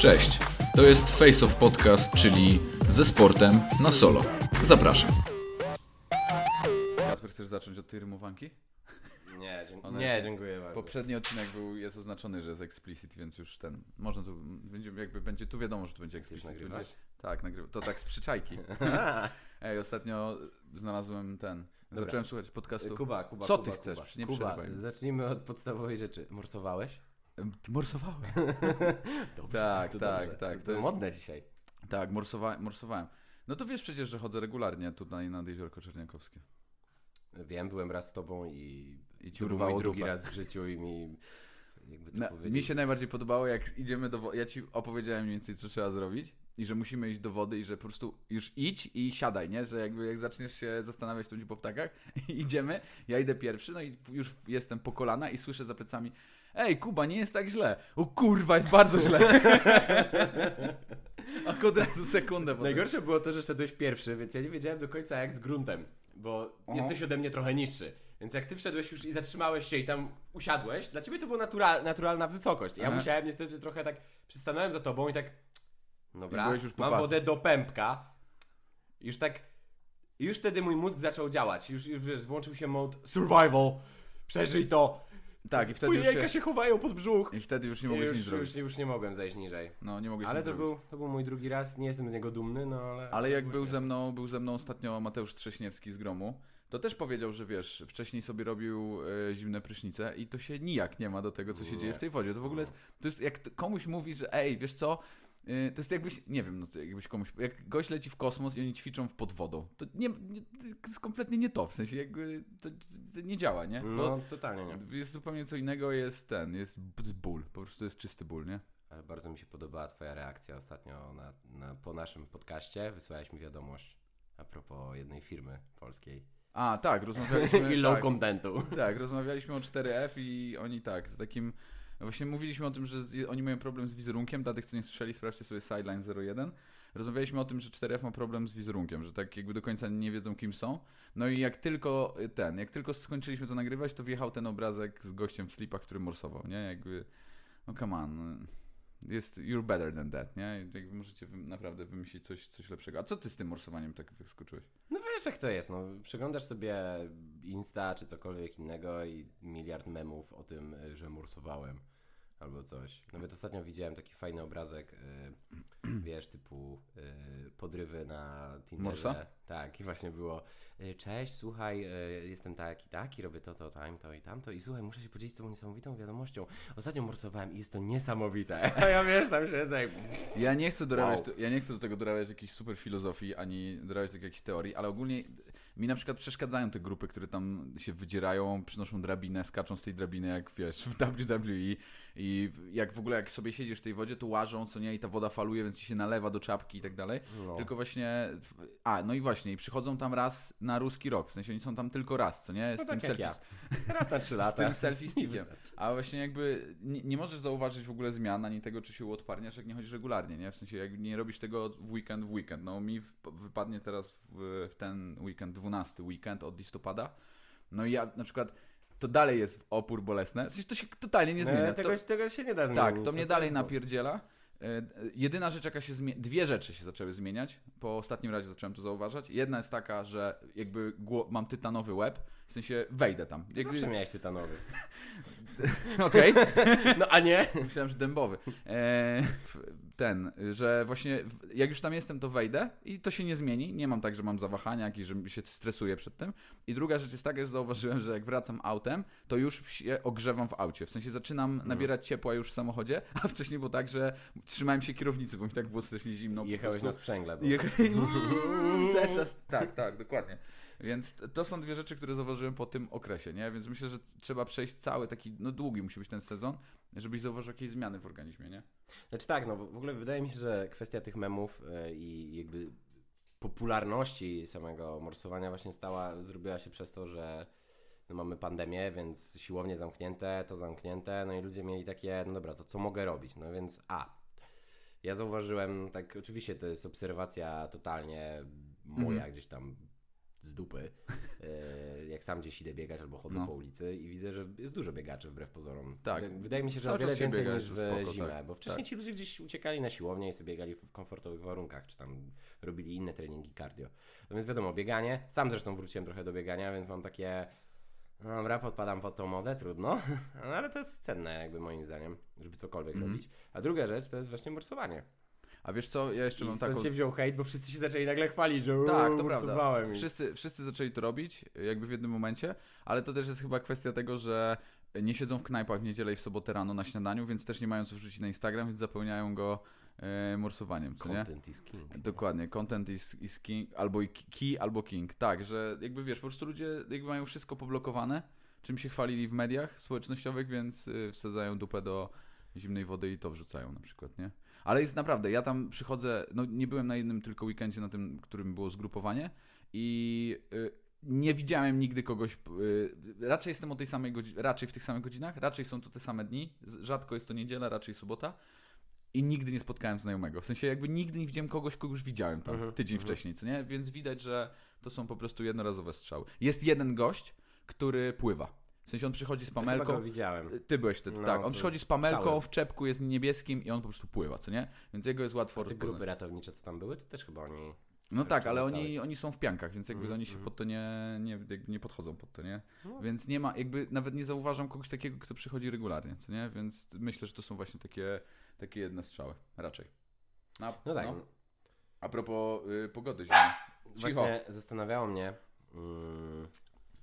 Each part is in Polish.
Cześć, to jest Face of Podcast, czyli ze sportem na solo. Zapraszam. Kasper, chcesz zacząć od tej rymowanki? Nie, dziękuję. Nie, jest- dziękuję bardzo. Poprzedni odcinek był, jest oznaczony, że jest explicit, więc już ten, można tu, będzie, jakby będzie, tu wiadomo, że tu będzie explicit. nagrywać? Będzie, tak, nagrywa, to tak z przyczajki. Ej, ostatnio znalazłem ten, Dobra. zacząłem słuchać podcastu. Kuba, Kuba, Co Kuba, ty chcesz? Kuba. Nie Kuba, zacznijmy od podstawowej rzeczy. Morsowałeś? Morsowałem. Dobrze, Tak, to tak, dobrze. tak, to To jest- modne dzisiaj. Tak, morsowa, morsowałem. No to wiesz przecież, że chodzę regularnie tutaj nad Jeziorko Czerniakowskie. Wiem, byłem raz z tobą i, I ci to drugi raz w życiu i mi to Na, powiedzieć. mi się najbardziej podobało, jak idziemy do wody. Ja ci opowiedziałem mniej więcej, co trzeba zrobić. I że musimy iść do wody i że po prostu już idź i siadaj, nie? Że jakby jak zaczniesz się zastanawiać tu po ptakach, i idziemy, ja idę pierwszy, no i już jestem po kolana i słyszę za plecami Ej, Kuba, nie jest tak źle. O kurwa, jest bardzo źle. A od razu sekundę potem. Najgorsze było to, że szedłeś pierwszy, więc ja nie wiedziałem do końca jak z gruntem, bo jesteś ode mnie trochę niższy. Więc jak ty wszedłeś już i zatrzymałeś się i tam usiadłeś, dla ciebie to była natural, naturalna wysokość. Ja Aha. musiałem niestety trochę tak, przystanąłem za tobą i tak, dobra, I już mam wodę do pępka. Już tak, już wtedy mój mózg zaczął działać. Już, już wiesz, włączył się mode survival, przeżyj to. Tak, i wtedy Twoje już jajka się... się chowają pod brzuch. I wtedy już nie mogłeś już, nic zrobić. już, już nie mogłem zejść niżej. No, nie mogłeś Ale nic to zrobić. był, to był mój drugi raz, nie jestem z niego dumny, no ale... Ale jak był ze mną, był ze mną ostatnio Mateusz Trześniewski z Gromu, to też powiedział, że wiesz, wcześniej sobie robił e, zimne prysznice i to się nijak nie ma do tego, co się Nie. dzieje w tej wodzie. To w ogóle jest, to jest jak komuś mówi, że ej, wiesz co, to jest jakbyś, nie wiem, no jakbyś komuś, jak gość leci w kosmos i oni ćwiczą w pod wodą, to nie, nie to jest kompletnie nie to, w sensie jakby to, to nie działa, nie? Bo No, totalnie nie. jest zupełnie co innego, jest ten, jest ból, po prostu jest czysty ból, nie? Ale bardzo mi się podobała twoja reakcja ostatnio na, na, po naszym podcaście. Wysłałeś mi wiadomość a propos jednej firmy polskiej. A, tak, rozmawialiśmy... I low tak. contentu. Tak, rozmawialiśmy o 4F i oni tak, z takim. Właśnie mówiliśmy o tym, że oni mają problem z wizerunkiem. Dla tych, co nie słyszeli, sprawdźcie sobie Sideline 01. Rozmawialiśmy o tym, że 4F ma problem z wizerunkiem, że tak jakby do końca nie wiedzą, kim są. No i jak tylko ten, jak tylko skończyliśmy to nagrywać, to wjechał ten obrazek z gościem w slipach, który morsował, nie? Jakby, no come on. no, Jest, you're better than that, nie? Jakby możecie naprawdę wymyślić coś, coś lepszego. A co ty z tym morsowaniem tak wyskoczyłeś? No wiesz jak to jest, no. Przeglądasz sobie Insta czy cokolwiek innego i miliard memów o tym, że mursowałem. Albo coś. Nawet ostatnio widziałem taki fajny obrazek, y, wiesz, typu y, podrywy na Tinderze. Morsa? Tak, i właśnie było y, cześć, słuchaj, y, jestem taki, taki, robię to, to, tam, to i tamto i słuchaj, muszę się podzielić z tobą niesamowitą wiadomością. Ostatnio morsowałem i jest to niesamowite. A ja wiesz, tam się jak... Ja nie chcę dorabiać, Wow. do, ja nie chcę do tego dorabiać jakiejś super filozofii, ani dorabiać do jakiejś teorii, ale ogólnie mi na przykład przeszkadzają te grupy, które tam się wydzierają, przynoszą drabinę, skaczą z tej drabiny jak wiesz w WWE i jak w ogóle jak sobie siedzisz w tej wodzie, to łażą, co nie, i ta woda faluje, więc ci się nalewa do czapki i tak dalej. No. Tylko właśnie, a no i właśnie, i przychodzą tam raz na ruski rok, w sensie oni są tam tylko raz, co nie, z No tym tak selfie, ja. Raz na trzy z lata. tym selfie stickiem. A właśnie jakby nie, nie możesz zauważyć w ogóle zmian, ani tego, czy się uodparniasz, jak nie chodzisz regularnie, nie? W sensie jak nie robisz tego w weekend w weekend. No mi w, wypadnie teraz w, w ten weekend, 12 weekend od listopada. No i ja na przykład, to dalej jest opór bolesny. W sensie to się totalnie nie zmienia. No, tego, to, tego się nie da zmienić. tak, to mnie dalej jest błąd. napierdziela. E, e, Jedyna rzecz, jaka się zmienia, dwie rzeczy się zaczęły zmieniać. Po ostatnim razie zacząłem to zauważać. Jedna jest taka, że jakby mam tytanowy łeb, w sensie wejdę tam. Jakby, Zawsze miałeś tytanowy. Okej. No a nie? Myślałem, że dębowy. Eee, ten, że właśnie jak już tam jestem, to wejdę i to się nie zmieni. Nie mam tak, że mam zawahania jakieś, że się stresuję przed tym. I druga rzecz jest taka, że zauważyłem, że jak wracam autem, to już się ogrzewam w aucie. W sensie zaczynam nabierać ciepła już w samochodzie, a wcześniej było tak, że trzymałem się kierownicy, bo mi tak było strasznie zimno. Jechałeś na sprzęgle. Bo... Jechałem cały czas. Tak, tak, dokładnie. Więc to są dwie rzeczy, które zauważyłem po tym okresie, nie? Więc myślę, że trzeba przejść cały taki, no długi musi być ten sezon, żebyś zauważył jakieś zmiany w organizmie, nie? Znaczy tak, no w ogóle wydaje mi się, że kwestia tych memów e, i jakby popularności samego morsowania właśnie stała, zrobiła się przez to, że no mamy pandemię, więc siłownie zamknięte, to zamknięte, no i ludzie mieli takie, no dobra, to co mogę robić? No więc a, ja zauważyłem, tak oczywiście to jest obserwacja totalnie moja Mhm. gdzieś tam z dupy, e, jak sam gdzieś idę biegać albo chodzę No. po ulicy i widzę, że jest dużo biegaczy wbrew pozorom. Tak. Wydaje- mi się, że Cały o wiele więcej niż w spoko, zimę, tak. bo wcześniej Tak. ci ludzie gdzieś uciekali na siłownię i sobie biegali w komfortowych warunkach, czy tam robili inne treningi cardio. No więc wiadomo, bieganie, sam zresztą wróciłem trochę do biegania, więc mam takie, no dobra, podpadam pod tą modę, trudno, no ale to jest cenne jakby moim zdaniem, żeby cokolwiek Mhm. robić. A druga rzecz to jest właśnie morsowanie. A wiesz co, ja jeszcze I mam taką... się wziął hejt, bo wszyscy się zaczęli nagle chwalić, że Tak, to prawda. i- Wszyscy, wszyscy zaczęli to robić, jakby w jednym momencie, ale to też jest chyba kwestia tego, że nie siedzą w knajpach w niedzielę i w sobotę rano na śniadaniu, więc też nie mają co wrzucić na Instagram, więc zapełniają go e, morsowaniem, co nie? Content is king. Dokładnie, content is, is king, albo i key, albo king. Tak, że jakby wiesz, po prostu ludzie jakby mają wszystko poblokowane, czym się chwalili w mediach społecznościowych, więc y, wsadzają dupę do zimnej wody i to wrzucają na przykład, nie? Ale jest naprawdę, ja tam przychodzę, no nie byłem na jednym tylko weekendzie, na tym, którym było zgrupowanie i y, nie widziałem nigdy kogoś, y, raczej jestem o tej samej godzinie, raczej w tych samych godzinach, raczej są to te same dni, rzadko jest to niedziela, raczej sobota i nigdy nie spotkałem znajomego. W sensie jakby nigdy nie widziałem kogoś, kogo już widziałem tam Mhm, tydzień mhm. wcześniej, co nie? Więc widać, że to są po prostu jednorazowe strzały. Jest jeden gość, który pływa. W sensie on przychodzi z pamelką. go widziałem. Ty byłeś wtedy, No, tak. On przychodzi z pamelką, w czepku jest niebieskim i on po prostu pływa, co nie? Więc jego jest łatwo A te grupy ratownicze, co tam były, to też chyba oni... No tak, ale oni, oni są w piankach, więc jakby Mhm, oni się mhm. pod to nie, nie, jakby nie podchodzą pod to, nie? No. Więc nie ma, jakby nawet nie zauważam kogoś takiego, kto przychodzi regularnie, co nie? Więc myślę, że to są właśnie takie, takie jedne strzały, raczej. A, No tak. A propos y, pogody zimnej. Właśnie zastanawiało mnie, mm,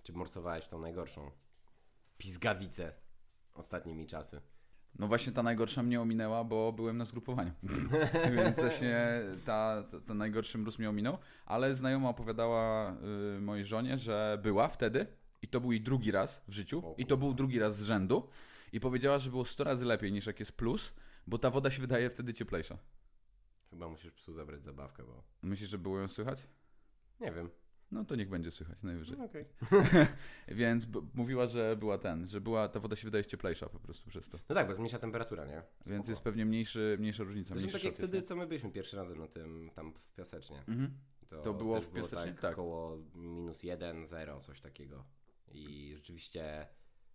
czy morsowałeś tą najgorszą pizgawicę ostatnimi czasy. No właśnie ta najgorsza mnie ominęła, bo byłem na zgrupowaniu. Więc właśnie ta, ta, ten najgorszy mróz mnie ominął. Ale znajoma opowiadała y, mojej żonie, że była wtedy i to był jej drugi raz w życiu. I to był drugi raz z rzędu. I powiedziała, że było 100 razy lepiej niż jak jest plus, bo ta woda się wydaje wtedy cieplejsza. Chyba musisz psu zabrać zabawkę, bo... Myślisz, że było ją słychać? Nie wiem. No to niech będzie słychać najwyżej. No, okej. Więc b- mówiła, że była ten, że była ta woda się wydaje cieplejsza po prostu przez to. No tak, bo zmniejsza temperatura, nie? Więc Spoko. jest pewnie mniejszy, mniejsza różnica. Zresztą Mniejszy tak jak jest, wtedy, nie? co my byliśmy pierwszy razem na tym, tam w Piasecznie. Mhm. To było też w Piasecznie? tak, Tak. około minus jeden, zero, coś takiego. I rzeczywiście...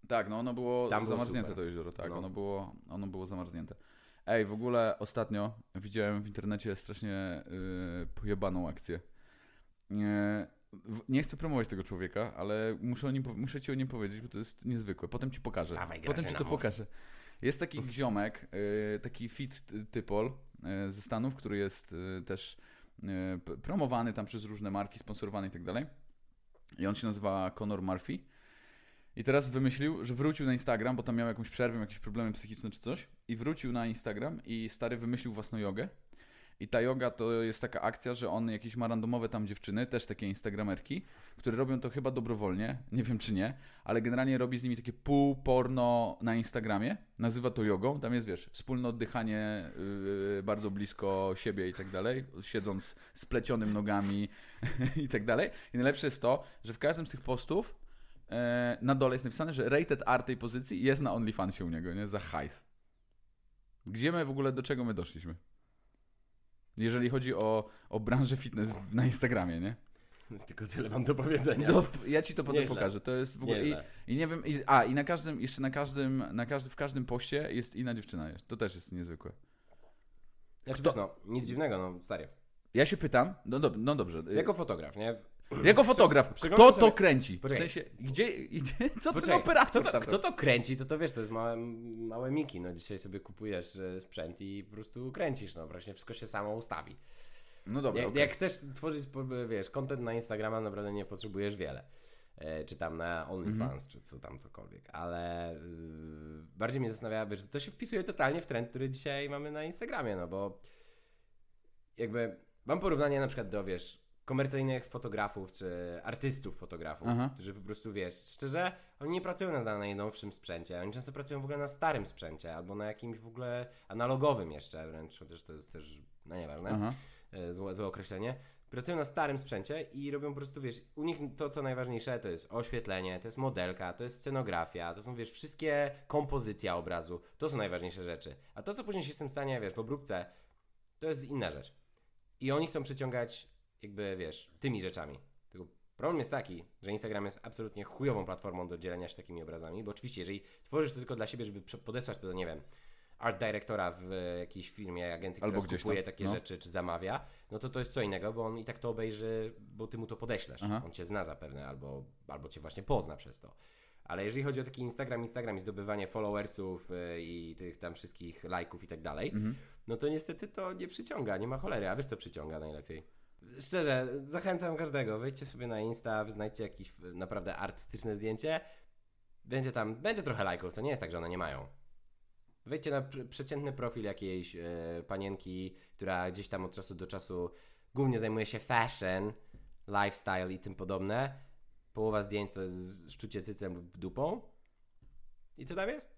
Tak, no ono było Tam było zamarznięte super. to jezioro, tak, No. ono, było, ono było zamarznięte. Ej, w ogóle ostatnio widziałem w internecie strasznie yy, pojebaną akcję. W- nie chcę promować tego człowieka, ale muszę, o nim, muszę ci o nim powiedzieć, bo to jest niezwykłe. Potem ci pokażę. Dawaj, Potem ci to pokażę. Jest taki ziomek, yy, taki fit ty- typol yy, ze Stanów, który jest yy, też promowany tam przez różne marki, sponsorowany i tak dalej. I on się nazywa Conor Murphy. I teraz wymyślił, że wrócił na Instagram, bo tam miał jakąś przerwę, jakieś problemy psychiczne czy coś. I wrócił na Instagram i stary wymyślił własną jogę. I ta yoga to jest taka akcja, że on jakieś ma randomowe tam dziewczyny, też takie instagramerki, które robią to chyba dobrowolnie, nie wiem czy nie, ale generalnie robi z nimi takie pół porno na Instagramie, nazywa to jogą, tam jest wiesz, wspólne oddychanie yy, bardzo blisko siebie i tak dalej, siedząc splecionym nogami i tak dalej. I najlepsze jest to, że w każdym z tych postów e, na dole jest napisane, że rated R tej pozycji jest na OnlyFansie u niego, nie? Za hajs. Gdzie my w ogóle, do czego my doszliśmy? Jeżeli chodzi o, o branżę fitness na Instagramie, nie? Tylko tyle mam do powiedzenia. To, ja ci to potem Nieźle. pokażę. To jest w ogóle. I. I nie wiem. I, a, i na każdym, jeszcze na każdym, na każdy, w każdym poście jest inna dziewczyna. Jest. To też jest niezwykłe. Znaczy, Kto- wiesz, no, nic dziwnego, no, stary. Ja się pytam, no, dob- no dobrze. Jako fotograf, nie? jako fotograf, kto to kręci? W sensie, gdzie, gdzie co ten Poczekaj, operator kto to, kto to kręci, to to wiesz, to jest małe, małe miki, no dzisiaj sobie kupujesz e, sprzęt i po prostu kręcisz, no właśnie wszystko się samo ustawi. No dobra, jak, okej. jak chcesz tworzyć, wiesz, content na Instagrama, naprawdę nie potrzebujesz wiele. E, czy tam na OnlyFans, Mhm. czy co tam cokolwiek, ale yy, bardziej mnie zastanawia, wiesz, to się wpisuje totalnie w trend, który dzisiaj mamy na Instagramie, no bo jakby mam porównanie na przykład do, wiesz, komercyjnych fotografów, czy artystów fotografów, Aha. którzy po prostu, wiesz, szczerze, oni nie pracują na najnowszym sprzęcie, oni często pracują w ogóle na starym sprzęcie, albo na jakimś w ogóle analogowym jeszcze wręcz, chociaż to jest też, no nieważne Aha. e, złe, złe określenie, pracują na starym sprzęcie i robią po prostu, wiesz, u nich to, co najważniejsze, to jest oświetlenie, to jest modelka, to jest scenografia, to są, wiesz, wszystkie kompozycja obrazu, to są najważniejsze rzeczy. A to, co później się z tym stanie, wiesz, w obróbce, to jest inna rzecz. I oni chcą przyciągać, jakby, wiesz, tymi rzeczami. Tylko Problem jest taki, że Instagram jest absolutnie chujową platformą do dzielenia się takimi obrazami, bo oczywiście, jeżeli tworzysz to tylko dla siebie, żeby podesłać to do, nie wiem, art dyrektora w jakiejś firmie, agencji, Albo która tam, takie no. rzeczy, czy zamawia, no to to jest co innego, bo on i tak to obejrzy, bo ty mu to podeślesz. Aha. On cię zna zapewne, albo, albo cię właśnie pozna przez to. Ale jeżeli chodzi o taki Instagram, Instagram i zdobywanie followersów y, i tych tam wszystkich lajków i tak dalej, Mhm. no to niestety to nie przyciąga, nie ma cholery. A wiesz co przyciąga najlepiej? Szczerze, zachęcam każdego, wejdźcie sobie na Insta, znajdźcie jakieś y, naprawdę artystyczne zdjęcie. Będzie tam, będzie trochę lajków, to nie jest tak, że one nie mają. Wejdźcie na pr- przeciętny profil jakiejś e, panienki, która gdzieś tam od czasu do czasu głównie zajmuje się fashion, lifestyle i tym podobne. Połowa zdjęć to jest szczucie cycem lub dupą. I co tam jest?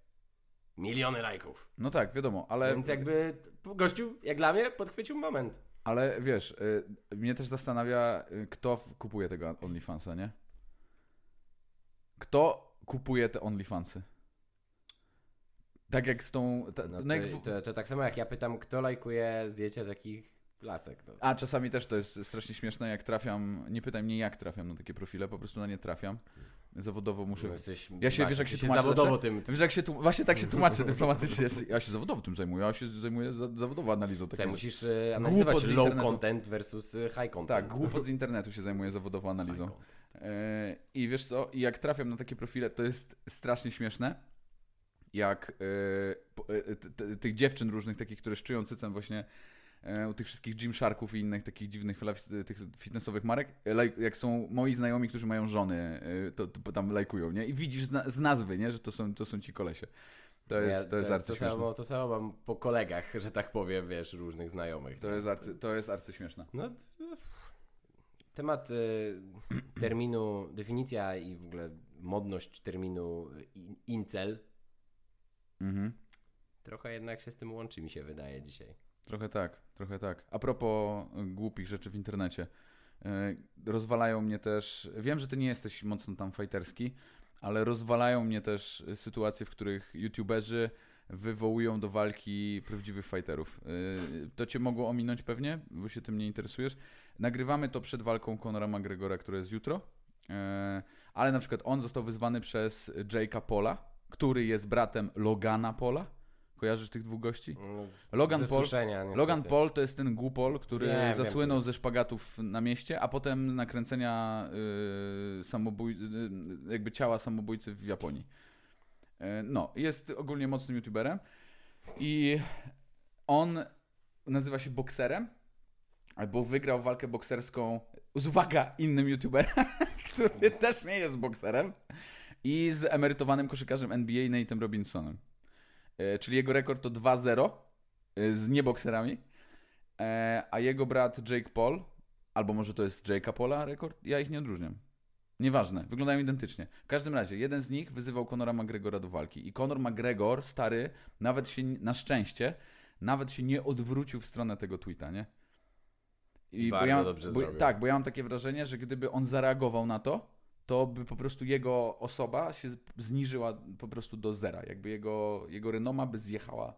Miliony lajków. No tak, wiadomo, ale, Więc jakby gościu, jak dla mnie, podchwycił moment. Ale wiesz, y, mnie też zastanawia, y, kto kupuje tego OnlyFansa, nie? Kto kupuje te OnlyFansy? Tak jak z tą... Ta, No no jak to, w- to, to tak samo jak ja pytam, kto lajkuje zdjęcia takich lasek. No. A czasami też to jest strasznie śmieszne, jak trafiam, nie pytaj mnie jak trafiam na takie profile, po prostu na nie trafiam. Zawodowo muszę... No, jesteś, Ja się- tak, wiesz, jak się tłumaczę zawodowo zawsze? tym Wiesz, jak się tu, właśnie tak się tłumaczę dyplomatycznie. Ja się zawodowo tym zajmuję, ja się zajmuję za, zawodowo analizą. Takiego- musisz y, analizować Głupot low internetu. content versus y, high content. Tak, głupot z internetu się zajmuję zawodowo analizą. E, I wiesz co, i jak trafiam na takie profile, to jest strasznie śmieszne, jak e, e, t- t- tych dziewczyn różnych, takich, które szczują cycem właśnie e, u tych wszystkich Gymsharków i innych takich dziwnych tych fitnessowych marek, e, jak są moi znajomi, którzy mają żony, e, to, to tam lajkują, nie? I widzisz z, na, z nazwy, nie? Że to są, to są ci kolesie. To jest, Ja- to jest to, arcyśmieszne. samo, to samo mam po kolegach, że tak powiem, wiesz, różnych znajomych. To jest, arcy, to jest arcyśmieszne. No, temat y, terminu, definicja i w ogóle modność terminu in- incel Mhm. trochę jednak się z tym łączy, mi się wydaje dzisiaj. Trochę tak, trochę tak. A propos y, głupich rzeczy w internecie. y, Rozwalają mnie też. Wiem, że ty nie jesteś mocno tam fajterski, ale rozwalają mnie też sytuacje, w których youtuberzy wywołują do walki prawdziwych fighterów. Y, To cię mogło ominąć pewnie, bo się tym nie interesujesz. Nagrywamy to przed walką Conora McGregora, która jest jutro. Ale na przykład on został wyzwany przez Jake'a Pola, który jest bratem Logana Pola. Kojarzysz tych dwóch gości? No, Logan Paul, niestety. Logan Paul to jest ten głupol, który Wiem, wiem, zasłynął który. ze szpagatów na mieście, a potem nakręcenia y, samobój, y, jakby ciała samobójcy w Japonii. Y, no, jest ogólnie mocnym youtuberem i on nazywa się bokserem, albo wygrał walkę bokserską z uwaga innym youtuberem, który też nie jest bokserem i z emerytowanym koszykarzem NBA Nate'em Robinsonem. E, Czyli jego rekord to 2-0 e, z niebokserami, e, a jego brat Jake Paul, albo może to jest Jake'a Paula rekord, ja ich nie odróżniam. Nieważne, wyglądają identycznie. W każdym razie, jeden z nich wyzywał Conora McGregora do walki i Conor McGregor, stary, nawet się, na szczęście, nawet się nie odwrócił w stronę tego tweeta, nie? I Bardzo ja, dobrze bo, zrobił. Tak, bo ja mam takie wrażenie, że gdyby on zareagował na to, to by po prostu jego osoba się zniżyła po prostu do zera. Jakby jego, jego renoma by zjechała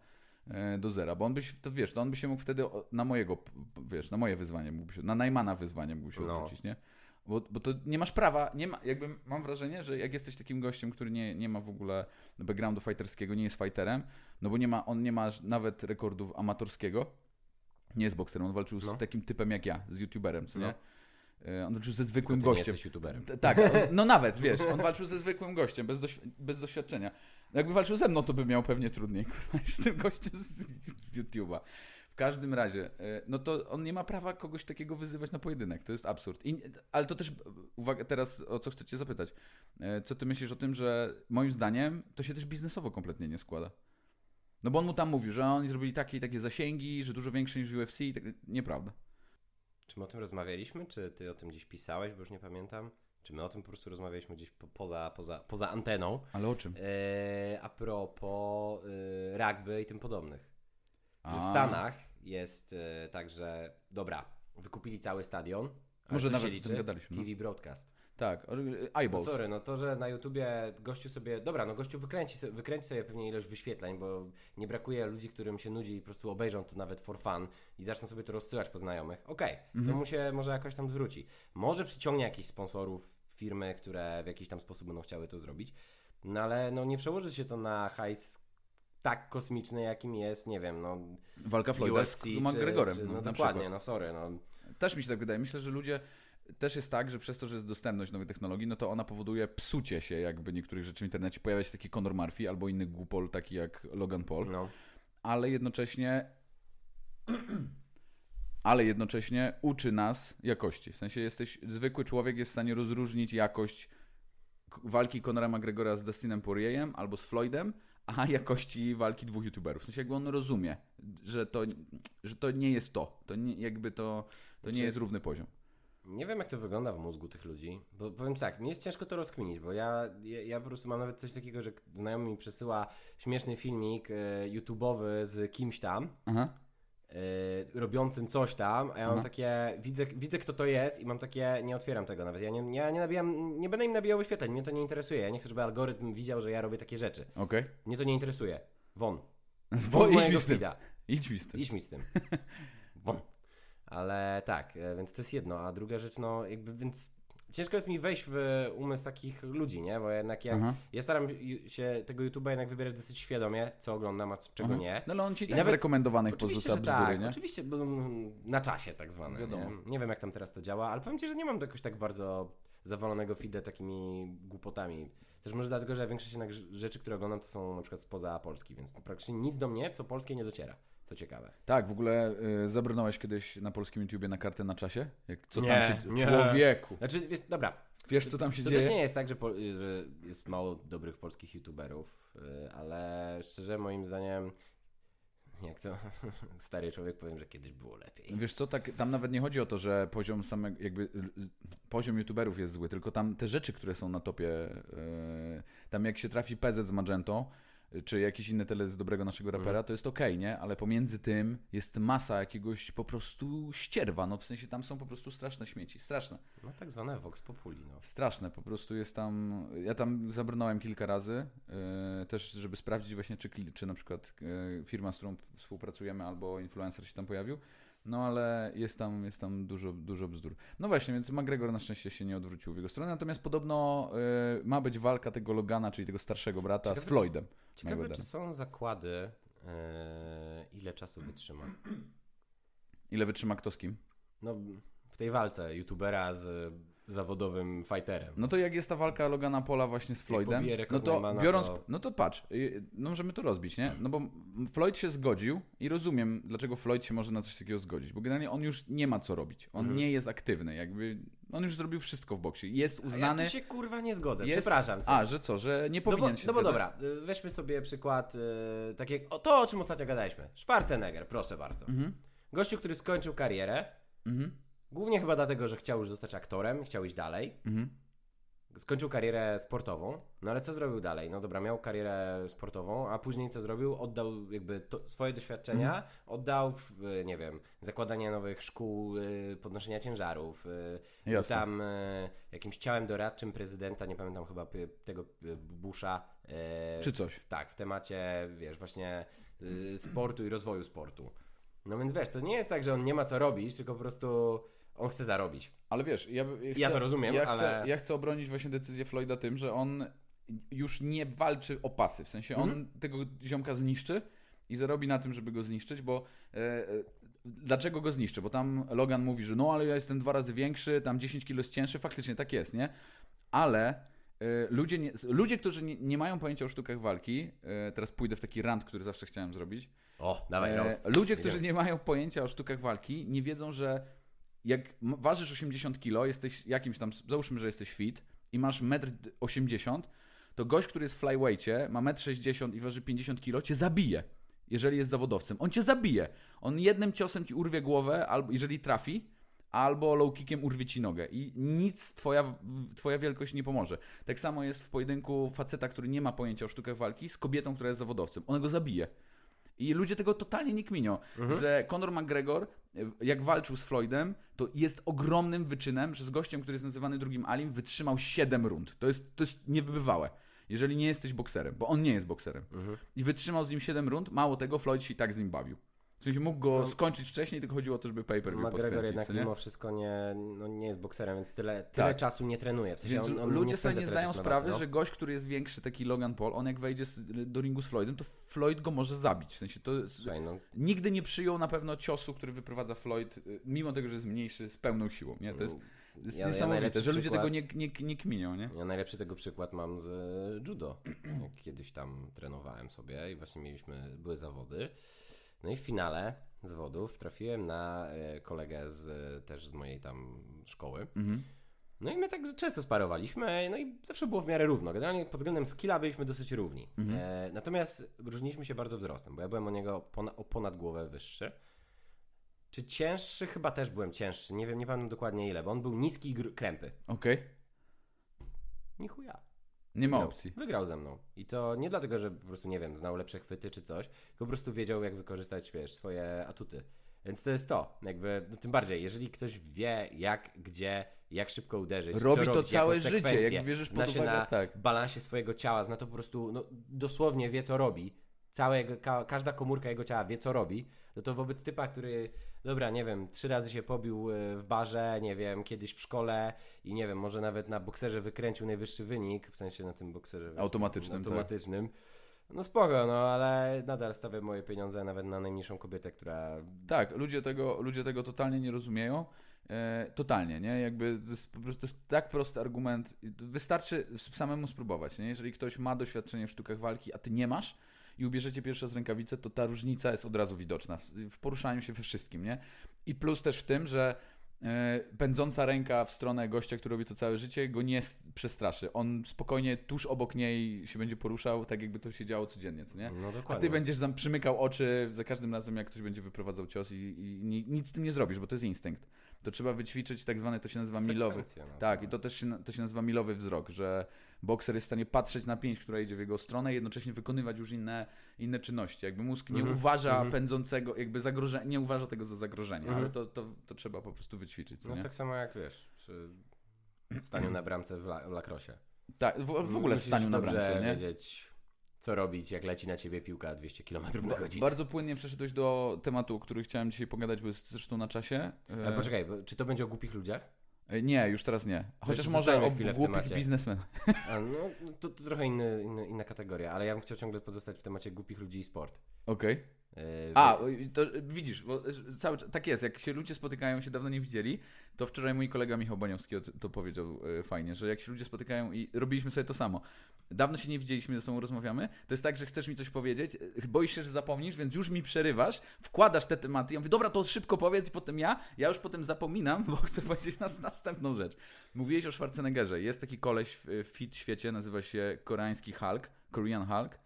e, do zera, bo on by się, to wiesz, to on by się mógł wtedy na mojego, wiesz, na moje wyzwanie mógłby się, na Najmana wyzwanie mógłby się No. odwrócić, nie? Bo, bo to nie masz prawa, nie ma, jakby mam wrażenie, że jak jesteś takim gościem, który nie, nie ma w ogóle backgroundu fighterskiego, nie jest fighterem, no bo nie ma, on nie ma nawet rekordów amatorskiego, nie jest bokserem, on walczył No. z takim typem jak ja, z youtuberem, co No. nie? E, On walczył ze Tylko zwykłym ty nie gościem. jesteś youtuberem. Tak, on, no nawet, wiesz, on walczył ze zwykłym gościem, bez, doś, bez doświadczenia. Jakby walczył ze mną, to by miał pewnie trudniej, kurwa, niż z tym gościem z, z YouTube'a. W każdym razie, e, no to on nie ma prawa kogoś takiego wyzywać na pojedynek, to jest absurd. I, ale to też, uwaga, teraz o co chcecie zapytać. E, Co ty myślisz o tym, że moim zdaniem to się też biznesowo kompletnie nie składa? No bo on mu tam mówił, że oni zrobili takie i takie zasięgi, że dużo większe niż UFC i tak, nieprawda. Czy my o tym rozmawialiśmy? Czy ty o tym gdzieś pisałeś, bo już nie pamiętam? Czy my o tym po prostu rozmawialiśmy gdzieś po, poza, poza, poza anteną? Ale o czym? E, a propos e, rugby i tym podobnych. Że w. Stanach jest e, tak, że dobra, wykupili cały stadion. Może nawet o tym gadaliśmy, no. TV broadcast. Tak, No eyeballs. sorry, no to, że na YouTubie gościu sobie, dobra, no gościu wykręci, wykręci sobie pewnie ilość wyświetleń, bo nie brakuje ludzi, którym się nudzi i po prostu obejrzą to nawet for fun i zaczną sobie to rozsyłać po znajomych. Okej, Mhm. to mu się może jakoś tam zwróci. Może przyciągnie jakichś sponsorów, firmy, które w jakiś tam sposób będą chciały to zrobić, no ale no nie przełoży się to na hajs tak kosmiczny, jakim jest, nie wiem, no Walka Floyda UFC z McGregorem. czy, no na dokładnie, przykład. no sorry, no. Też mi się tak wydaje. Myślę, że ludzie. Też jest tak, że przez to, że jest dostępność nowej technologii, no to ona powoduje psucie się jakby niektórych rzeczy w internecie. Pojawia się taki Conor Murphy albo inny głupol, taki jak Logan Paul, no. ale jednocześnie ale jednocześnie uczy nas jakości. W sensie jesteś, zwykły człowiek jest w stanie rozróżnić jakość walki Conora McGregora z Dustinem Poirierem albo z Floydem, a jakości walki dwóch youtuberów. W sensie jakby on rozumie, że to, że to nie jest to. To nie, jakby to, to nie Znaczy- jest równy poziom. Nie wiem, jak to wygląda w mózgu tych ludzi, bo powiem tak, mi jest ciężko to rozkminić, bo ja, ja, ja po prostu mam nawet coś takiego, że znajomy mi przesyła śmieszny filmik e, YouTube'owy z kimś tam, Aha. e, robiącym coś tam, a ja mam Aha. takie, widzę, widzę kto to jest i mam takie, nie otwieram tego nawet, ja nie, ja nie nabijam, nie będę im nabijał wyświetleń, mnie to nie interesuje, ja nie chcę, żeby algorytm widział, że ja robię takie rzeczy, Okej. mnie to nie interesuje, won, Okay. won z Idź mi mojego z tym. feeda. Idź mi z tym. Idź mi z tym. Won. Ale tak, e, więc to jest jedno, a druga rzecz, no jakby, więc ciężko jest mi wejść w umysł takich ludzi, nie? Bo jednak jak, Aha. ja staram się tego YouTube'a jednak wybierać dosyć świadomie, co oglądam, a czego Aha. nie. No ale on ci I tak nawet- rekomendowanych porzuca bzdury, tak, nie? oczywiście, bo na czasie tak zwane. Wiadomo. Nie? nie wiem, jak tam teraz to działa, ale powiem Ci, że nie mam jakoś tak bardzo zawalonego feeda takimi głupotami. Też może dlatego, że większość jednak rzeczy, które oglądam, to są na przykład spoza Polski, więc praktycznie nic do mnie, co polskie, nie dociera. Co ciekawe. Tak, w ogóle y, zabrnąłeś kiedyś na polskim YouTubie na kartę na czasie? Jak, co Nie, tam się... nie. Człowieku! Znaczy, wiesz, dobra, Wiesz, co tam się to dzieje? też nie jest tak, że, po, że jest mało dobrych polskich YouTuberów, y, ale szczerze moim zdaniem, jak to stary człowiek powiem, że kiedyś było lepiej. Wiesz co, tak, tam nawet nie chodzi o to, że poziom samego, jakby poziom youtuberów jest zły, tylko tam te rzeczy, które są na topie, y, tam jak się trafi PZ z Magentą, y, czy jakiś inny tele z dobrego naszego rapera, Mhm. to jest okej, nie? Ale pomiędzy tym jest masa jakiegoś po prostu ścierwa, no w sensie tam są po prostu straszne śmieci, straszne. No tak zwane Vox Populi, no. Straszne, po prostu jest tam. Ja tam zabrnąłem kilka razy, yy, też żeby sprawdzić właśnie, czy, czy na przykład yy, firma, z którą współpracujemy, albo influencer się tam pojawił. No ale jest tam, jest tam dużo, dużo bzdur. No właśnie, więc McGregor na szczęście się nie odwrócił w jego stronę, natomiast podobno yy, ma być walka tego Logana, czyli tego starszego brata, z Ciekawe, Floydem. Ciekawe, czy są zakłady, e, ile czasu wytrzyma. Ile wytrzyma kto z kim? No, w tej walce YouTubera z zawodowym fighterem. No to jak jest ta walka Logana Pola właśnie z Floydem, no to biorąc, to- no to patrz, y, no możemy to rozbić, nie? No bo Floyd się zgodził i rozumiem, dlaczego Floyd się może na coś takiego zgodzić, bo generalnie on już nie ma co robić, on Mhm. nie jest aktywny, jakby, on już zrobił wszystko w boksie, jest A uznany, ja tu się kurwa nie zgodzę, jest, przepraszam cię. a, że co, że nie no bo, powinien się no bo zgadzać. dobra, y, weźmy sobie przykład, y, tak jak, o to o czym ostatnio gadaliśmy. Schwarzenegger, proszę bardzo. Mhm, Gościu, który skończył karierę, mhm, głównie chyba dlatego, że chciał już zostać aktorem, chciał iść dalej. mhm, Skończył karierę sportową, no ale co zrobił dalej? No dobra, miał karierę sportową, a później co zrobił? Oddał jakby to, swoje doświadczenia, Mhm. oddał w, y, nie wiem, zakładanie nowych szkół, y, podnoszenia ciężarów, był jasne. tam jakimś ciałem doradczym prezydenta, nie pamiętam chyba tego Busha. Czy coś. Tak, w temacie, wiesz, właśnie sportu i rozwoju sportu. No więc wiesz, to nie jest tak, że on nie ma co robić, tylko po prostu on chce zarobić. Ale wiesz, ja, by- Ja to rozumiem, ja chcę, ale- ja chcę obronić właśnie decyzję Floyda tym, że on już nie walczy o pasy. W sensie on Mhm. tego ziomka zniszczy i zarobi na tym, żeby go zniszczyć, bo e, e, dlaczego go zniszczy? Bo tam Logan mówi, że no ale ja jestem dwa razy większy, tam 10 kilo jest cięższy, faktycznie tak jest, nie? Ale e, ludzie, nie, ludzie którzy nie, nie mają pojęcia o sztukach walki, e, teraz pójdę w taki rant, który zawsze chciałem zrobić, O, dawaj, E. Ludzie, którzy nie mają pojęcia o sztukach walki, nie wiedzą, że jak ważysz 80 kg, jesteś jakimś tam, załóżmy, że jesteś fit i masz 1,80 m, to gość, który jest w flyweightie, ma 1,60 m i waży 50 kg, cię zabije. Jeżeli jest zawodowcem. On cię zabije. On jednym ciosem ci urwie głowę, albo jeżeli trafi, albo low kickiem urwie ci nogę. I nic twoja, twoja wielkość nie pomoże. Tak samo jest w pojedynku faceta, który nie ma pojęcia o sztukach walki, z kobietą, która jest zawodowcem. Ona go zabije. I ludzie tego totalnie nie kminią, że Conor McGregor, y, jak walczył z Floydem, to jest ogromnym wyczynem, że z gościem, który jest nazywany drugim Alim, wytrzymał 7 rund. To jest, to jest niewybywałe. Jeżeli nie jesteś bokserem, bo on nie jest bokserem. I wytrzymał z nim 7 rund, mało tego, Floyd się i tak z nim bawił. W sensie mógł go No. skończyć wcześniej, tylko chodziło o to, żeby pay-per-view McGregor podkręcić, jednak nie? mimo wszystko nie, no, nie jest bokserem, więc tyle, tyle Tak. czasu nie trenuje. W sensie on, on ludzie nie sobie nie zdają sprawy, no. że gość, który jest większy, taki Logan Paul, on jak wejdzie do ringu z Floydem, to Floyd go może zabić. W sensie to Słuchaj, no, nigdy nie przyjął na pewno ciosu, który wyprowadza Floyd, y, mimo tego, że jest mniejszy, z pełną siłą. Nie? To jest, jest Ja- ja niesamowite, najlepszy że ludzie tego nie, nie, nie kminią. Nie? Ja najlepszy tego przykład mam z e, judo. Kiedyś tam trenowałem sobie i właśnie mieliśmy, były zawody. No i w finale zawodów trafiłem na e, kolegę z, też z mojej tam szkoły. Mhm. No i my tak często sparowaliśmy, no i zawsze było w miarę równo. Generalnie pod względem skilla byliśmy dosyć równi. Mhm. E, natomiast różniliśmy się bardzo wzrostem, bo ja byłem o niego o ponad głowę wyższy. Czy cięższy? Chyba też byłem cięższy. Nie wiem, nie pamiętam dokładnie ile, bo on był niski i krępy. Okej, Ni chuja. Nie ma Wygrał. opcji. Wygrał ze mną. I to nie dlatego, że po prostu, nie wiem, znał lepsze chwyty czy coś, tylko po prostu wiedział, jak wykorzystać, wiesz, swoje atuty. Więc to jest to. Jakby, no tym bardziej, jeżeli ktoś wie, jak, gdzie, jak szybko uderzyć, Robi to robić, całe życie, jak bierzesz pod zna się uwagę, na tak. balansie swojego ciała, zna to po prostu, no, dosłownie wie, co robi. Całe jego, ka, każda komórka jego ciała wie, co robi. No to wobec typa, który, dobra, nie wiem, trzy razy się pobił y, w barze, nie wiem, kiedyś w szkole i nie wiem, może nawet na bokserze wykręcił najwyższy wynik, w sensie na tym bokserze wiesz, Automatycznym, tak. automatycznym. No spoko, no ale nadal stawiam moje pieniądze nawet na najmniejszą kobietę, która Tak, ludzie tego, ludzie tego totalnie nie rozumieją. E, totalnie, nie? Jakby to jest po prostu to jest tak prosty argument. Wystarczy samemu spróbować, nie? Jeżeli ktoś ma doświadczenie w sztukach walki, a ty nie masz i ubierzecie pierwszy raz rękawicę, to ta różnica jest od razu widoczna w- poruszaniu się we wszystkim, nie? I plus też w tym, że e, pędząca ręka w stronę gościa, który robi to całe życie, go nie przestraszy. On spokojnie tuż obok niej się będzie poruszał, tak jakby to się działo codziennie, co nie? no A dokładnie. ty będziesz zam przymykał oczy za każdym razem, jak ktoś będzie wyprowadzał cios i, i ni, nic z tym nie zrobisz, bo to jest instynkt. To trzeba wyćwiczyć tak zwany, to się nazywa milowy. Sekwencja, no, Tak, co? i to też się, to się nazywa milowy wzrok, że bokser jest w stanie patrzeć na pięść, która idzie w jego stronę i jednocześnie wykonywać już inne, inne czynności. Jakby mózg nie Mhm, uważa mhm. pędzącego, jakby zagrożenia, nie uważa tego za zagrożenie, Mhm. ale to, to, to trzeba po prostu wyćwiczyć, co No nie? tak samo jak wiesz, przy staniu na bramce w, la, w lakrosie. Tak, w, w ogóle w staniu na bramce, nie? wiedzieć, co robić, jak leci na ciebie piłka 200 km na godzinę. Bardzo płynnie przeszedłeś do tematu, o którym chciałem dzisiaj pogadać, bo jest zresztą na czasie. Ale E, poczekaj, czy to będzie o głupich ludziach? E, Nie, już teraz nie. Chociaż może o głupich temacie. biznesmenach. A, no, to, to trochę inny, inny, inna kategoria, ale ja bym chciał ciągle pozostać w temacie głupich ludzi i sport. Okej. Yy, A, to widzisz, bo cały, tak jest, jak się ludzie spotykają, się dawno nie widzieli, to wczoraj mój kolega Michał Baniowski to powiedział e, fajnie, że jak się ludzie spotykają i robiliśmy sobie to samo. Dawno się nie widzieliśmy, ze sobą rozmawiamy, to jest tak, że chcesz mi coś powiedzieć, e, boisz się, że zapomnisz, więc już mi przerywasz, wkładasz te tematy, ja mówię, dobra, to szybko powiedz i potem ja, ja już potem zapominam, bo chcę powiedzieć nas następną rzecz. Mówiłeś o Schwarzeneggerze, jest taki koleś w, w fit świecie, nazywa się koreański Hulk, Korean Hulk,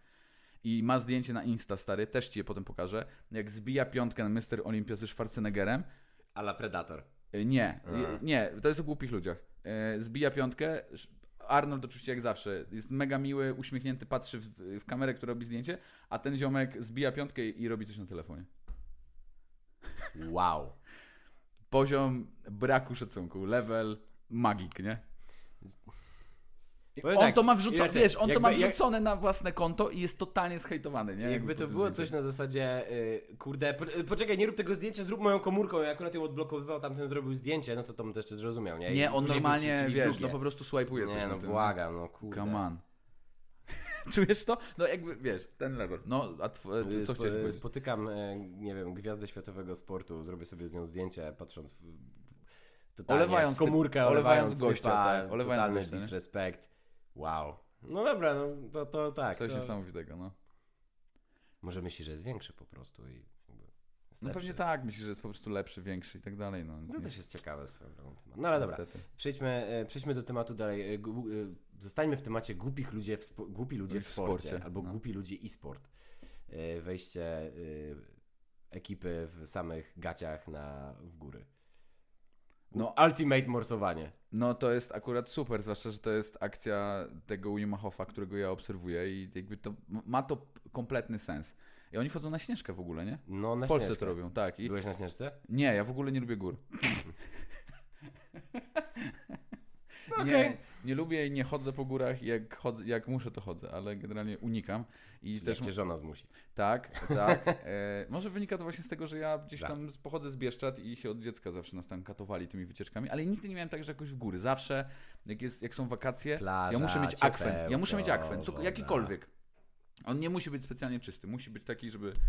i ma zdjęcie na Insta, stary, też ci je potem pokażę, jak zbija piątkę na Mr. Olympia ze Schwarzeneggerem. Ala Predator. Y, Nie, nie, to jest o głupich ludziach. Y, Zbija piątkę, Arnold oczywiście jak zawsze, jest mega miły, uśmiechnięty, patrzy w, w kamerę, która robi zdjęcie, a ten ziomek zbija piątkę i robi coś na telefonie. Wow. Poziom braku szacunku, level magik, nie? Powiem on tak, to ma wrzucone, inaczej, wiesz, on to jakby- ma jak- wrzucone na własne konto i jest totalnie zhejtowany, nie? Jakby po to było coś na zasadzie, y, kurde, po, y, poczekaj, nie rób tego zdjęcia, zrób moją komórką, ja akurat ją odblokowywał, tamten zrobił zdjęcie, no to to bym to jeszcze zrozumiał, nie? I Nie, on normalnie, wiesz, drugie. no po prostu swajpuje coś Nie, na no tym. błagam, no kurde. Come on. Czujesz to? No jakby, wiesz, ten level. No, a tw- co, co Spo- chciałeś powiedzieć? Spotykam, e, nie wiem, gwiazdę światowego sportu, zrobię sobie z nią zdjęcie, patrząc w, totalnie Olewając w komórkę, typ- olewając olewając gościa, tak, olewając totalny gościa, nie? Wow. No dobra, no to, to tak. Coś to... niesamowitego, no. Może myśli, że jest większy po prostu i jakby No pewnie tak, myślisz, że jest po prostu lepszy, większy i tak dalej, no. No Nie- też jest ciekawe swoją drogą temat. No ale dobra, niestety. przejdźmy, e, przejdźmy do tematu dalej. E, e, Zostańmy w temacie głupich ludzie w, głupi ludzie W w sporcie, sporcie, albo no. głupi ludzie i sport. Wejście ekipy w samych gaciach na, w góry. No. Ultimate morsowanie. No to jest akurat super, zwłaszcza, że to jest akcja tego Hofa, którego ja obserwuję i jakby to ma to kompletny sens. I oni chodzą na Śnieżkę w ogóle, nie? No, na W Polsce Śnieżkę. to robią, tak. I Byłeś na Śnieżce? nie, ja w ogóle nie lubię gór. No okej. nie lubię i nie chodzę po górach, jak, chodzę, jak muszę to chodzę, ale generalnie unikam. I Czyli też cię żona zmusi. tak, tak. E, może wynika to właśnie z tego, że ja gdzieś Żart. tam pochodzę z Bieszczad i się od dziecka zawsze nas tam katowali tymi wycieczkami, ale nigdy nie miałem tak, że jakoś w góry. Zawsze, jak, jest, jak są wakacje, Plaża, ja muszę mieć akwen. Ja muszę mieć akwen, co, jakikolwiek. On nie musi być specjalnie czysty, musi być taki, żeby...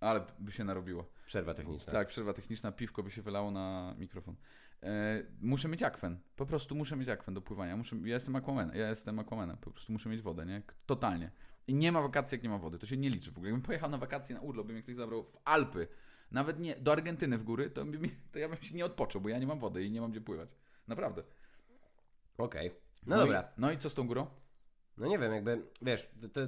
Ale by się narobiło. Przerwa techniczna. Tak, przerwa techniczna, piwko by się wylało na mikrofon. E, muszę mieć akwen. Po prostu muszę mieć akwen do pływania. Muszę, ja jestem aquamanem, ja jestem aquamanem. Po prostu muszę mieć wodę, nie? Totalnie. I nie ma wakacji, jak nie ma wody. To się nie liczy w ogóle. Jakbym pojechał na wakacje na urlop, by mnie ktoś zabrał w Alpy, nawet nie do Argentyny w góry, to, mi, to ja bym się nie odpoczął, bo ja nie mam wody i nie mam gdzie pływać. Naprawdę. Okej. No, i- dobra. no i co z tą górą? No nie wiem, jakby, wiesz, to, to,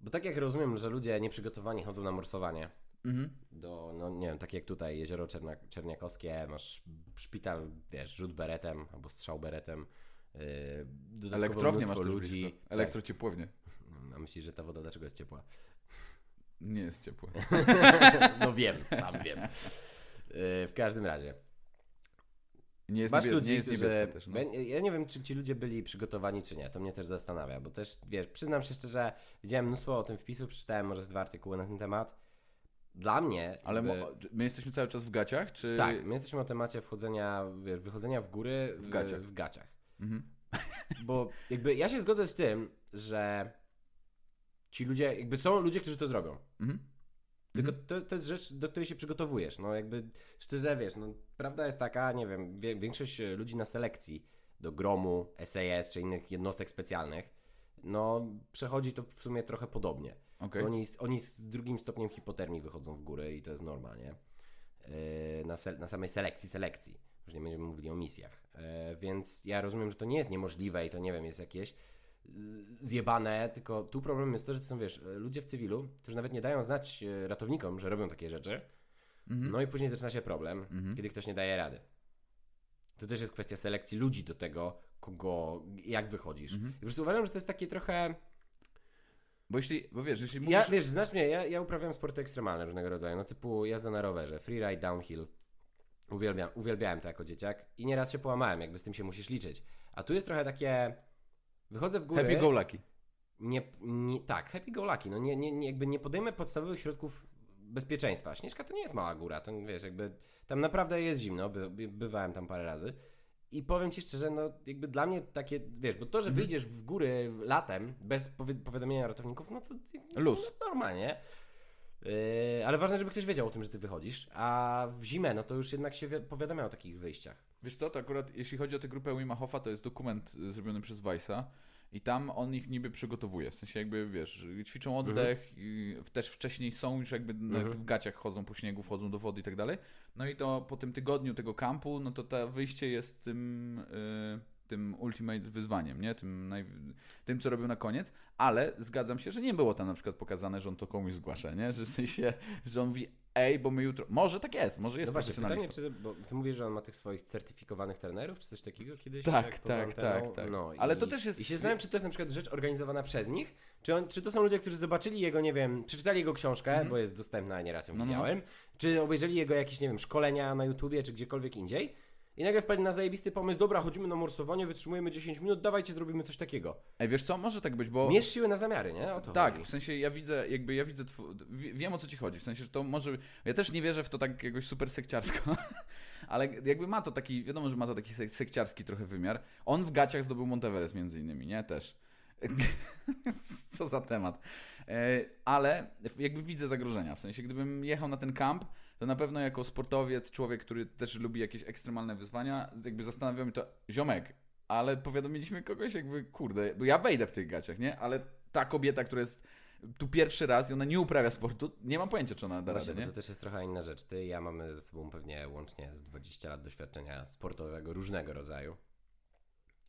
bo tak jak rozumiem, że ludzie nieprzygotowani chodzą na morsowanie, Mhm. do, no nie wiem, tak jak tutaj Jezioro Czerna, Czerniakowskie, masz szpital, wiesz, rzut beretem albo strzał beretem. Yy, Elektrownię masz ludzi. blisko. Elektrociepłownię. Tak. A myślisz, że ta woda dlaczego jest ciepła? Nie jest ciepłe. no wiem, sam wiem. Yy, w każdym razie. Nie jest, Masz niebie- ludzi, nie jest którzy... też. No. Ja- Ja nie wiem, czy ci ludzie byli przygotowani, czy nie. To mnie też zastanawia, bo też, wiesz, przyznam się szczerze, widziałem mnóstwo o tym wpisów, przeczytałem może z dwa artykuły na ten temat. Dla mnie... Ale jakby- my jesteśmy cały czas w gaciach, czy... Tak, my jesteśmy o temacie wchodzenia, wiesz, wychodzenia w góry w, W gaciach. W gaciach. Mhm. Bo jakby ja się zgodzę z tym, że ci ludzie, jakby są ludzie, którzy to zrobią. Mhm. Tylko to, to jest rzecz, do której się przygotowujesz. No jakby szczerze wiesz, no prawda jest taka, nie wiem, wie, większość ludzi na selekcji do gromu, SAS czy innych jednostek specjalnych, no przechodzi to w sumie trochę podobnie. Bo Oni, oni z drugim stopniem hipotermii wychodzą w górę i to jest norma, nie? Yy, Na, se, na samej selekcji, selekcji. Już nie będziemy mówili o misjach. Yy, Więc ja rozumiem, że to nie jest niemożliwe i to nie wiem, jest jakieś zjebane, tylko tu problem jest to, że to są, wiesz, ludzie w cywilu, którzy nawet nie dają znać e, ratownikom, że robią takie rzeczy, Mhm. no i później zaczyna się problem, Mhm. kiedy ktoś nie daje rady. To też jest kwestia selekcji ludzi do tego, kogo, jak wychodzisz. Mhm. I po prostu uważam, że to jest takie trochę... Bo jeśli, bo wiesz, jeśli mówisz... Ja, wiesz, znasz mnie, ja, ja uprawiam sporty ekstremalne różnego rodzaju, no typu jazda na rowerze, freeride, downhill. Uwielbiam, uwielbiałem to jako dzieciak i nieraz się połamałem, jakby z tym się musisz liczyć. A tu jest trochę takie... Wychodzę w górę... Happy go lucky. Nie, nie, tak, happy go lucky. No nie, nie, nie, jakby nie podejmę podstawowych środków bezpieczeństwa. Śnieżka to nie jest mała góra, to wiesz, jakby tam naprawdę jest zimno, by, by, bywałem tam parę razy. I powiem ci szczerze, no jakby dla mnie takie, wiesz, bo to, że Mhm. wyjdziesz w góry latem bez powi- powiadomienia ratowników, no to Luz. No, normalnie. Yy, ale ważne, żeby ktoś wiedział o tym, że ty wychodzisz, a w zimę, no to już jednak się wi- powiadamia o takich wyjściach. Wiesz co, to akurat jeśli chodzi o tę grupę Wima Hofa, to jest dokument y, zrobiony przez Weissa i tam on ich niby przygotowuje. W sensie jakby, wiesz, ćwiczą oddech, i też wcześniej są już jakby Mhm. w gaciach chodzą po śniegu, wchodzą do wody i tak dalej. No i to po tym tygodniu tego kampu, no to to wyjście jest tym, y, tym ultimate wyzwaniem, nie? Tym, naj, tym, co robią na koniec, ale zgadzam się, że nie było tam na przykład pokazane, że on to komuś zgłasza, nie? Że w sensie, że on mówi, ej, bo my jutro... Może tak jest, może jest no właśnie, pytanie, czy, bo ty mówisz, że on ma tych swoich certyfikowanych trenerów, czy coś takiego kiedyś? Tak, tak, anteną? tak, tak. No, Ale i, to też jest- I się zastanawiam, czy to jest na przykład rzecz organizowana przez nich, czy, on, czy to są ludzie, którzy zobaczyli jego, nie wiem, przeczytali jego książkę, Mhm. bo jest dostępna, nieraz ją No, no, no. widziałem, czy obejrzeli jego jakieś, nie wiem, szkolenia na YouTubie, czy gdziekolwiek indziej i nagle wpadli na zajebisty pomysł, dobra, chodzimy na morsowanie, wytrzymujemy 10 minut, dawajcie, zrobimy coś takiego. Ej, wiesz co, może tak być, bo... Mierz siły na zamiary, nie? O to tak, chodzi. w sensie ja widzę, jakby ja widzę, tw- wie- wiem o co ci chodzi, w sensie, że to może, ja też nie wierzę w to tak jakoś super sekciarsko, ale jakby ma to taki, wiadomo, że ma to taki sek- sekciarski trochę wymiar. On w gaciach zdobył Monteveres między innymi, nie? Też. co za temat. E, Ale jakby widzę zagrożenia, w sensie gdybym jechał na ten kamp, to na pewno jako sportowiec, człowiek, który też lubi jakieś ekstremalne wyzwania, jakby zastanawiam się to, ziomek, ale powiadomiliśmy kogoś jakby, kurde, bo ja wejdę w tych gaciach, nie? Ale ta kobieta, która jest tu pierwszy raz i ona nie uprawia sportu, nie mam pojęcia, czy ona da Właśnie, radę, nie? to też jest trochę inna rzecz. Ty i ja mamy ze sobą pewnie łącznie z 20 lat doświadczenia sportowego różnego rodzaju.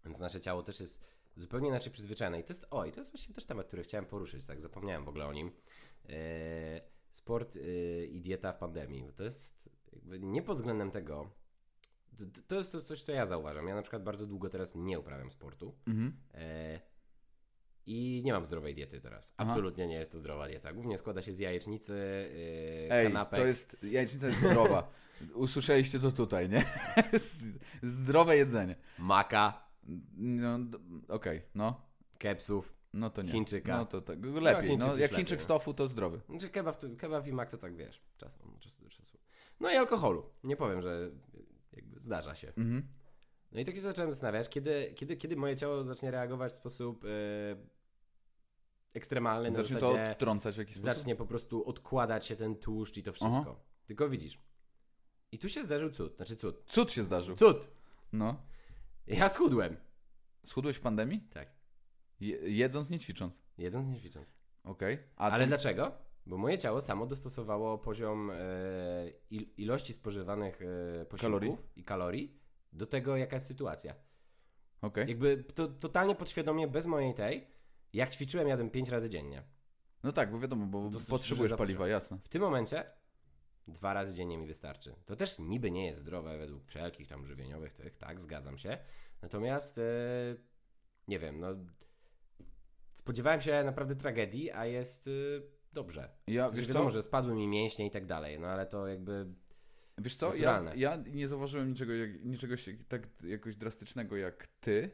Więc nasze ciało też jest zupełnie inaczej przyzwyczajone. I to jest, oj, to jest właśnie też temat, który chciałem poruszyć, tak zapomniałem w ogóle o nim. Eee, sport yy, i dieta w pandemii. To jest nie pod względem tego. To, to jest to coś, co ja zauważam. Ja na przykład bardzo długo teraz nie uprawiam sportu. Mhm. E, I nie mam zdrowej diety teraz. Aha. Absolutnie nie jest to zdrowa dieta. Głównie składa się z jajecznicy, yy, Ej, kanapek. to jest, jajecznica jest zdrowa. Usłyszeliście to tutaj, nie? Zdrowe jedzenie. Maka, No, okej, no. kepsów. No to nie. Chińczyka. No to tak, lepiej. Chińczyk No, już jak lepiej, Chińczyk no. z tofu, to zdrowy. Znaczy kebab, to, kebab i mak to tak wiesz, czasem czasu do czasu. No i alkoholu. Nie powiem, że jakby zdarza się. Mhm. No i tak się zacząłem zastanawiać, kiedy, kiedy, kiedy moje ciało zacznie reagować w sposób yy, ekstremalny, na Zacznie to odtrącać w jakiś sposób? zacznie po prostu odkładać się ten tłuszcz i to wszystko. Tylko widzisz. I tu się zdarzył cud, znaczy cud. Cud się zdarzył. Cud! No. Ja schudłem. Schudłeś w pandemii? Tak. Je, jedząc, nie ćwicząc. Jedząc, nie ćwicząc. Okej. A Ale to- dlaczego? Bo moje ciało samo dostosowało poziom e, il, ilości spożywanych e, posiłków Kalorii? i kalorii do tego, jaka jest sytuacja. Okej. Jakby to totalnie podświadomie, bez mojej tej, jak ćwiczyłem, jadłem 5 razy dziennie. No tak, bo wiadomo, bo Dosyć potrzebujesz paliwa, jasne. W tym momencie dwa razy dziennie mi wystarczy. To też niby nie jest zdrowe według wszelkich tam żywieniowych tych, tak, zgadzam się. Natomiast e, nie wiem, no spodziewałem się naprawdę tragedii, a jest e, dobrze. Ja, Wiesz wiesz wiadomo, co? że spadły mi mięśnie i tak dalej, no ale to jakby Wiesz co, ja, ja nie zauważyłem niczego, niczego się tak jakoś drastycznego jak ty,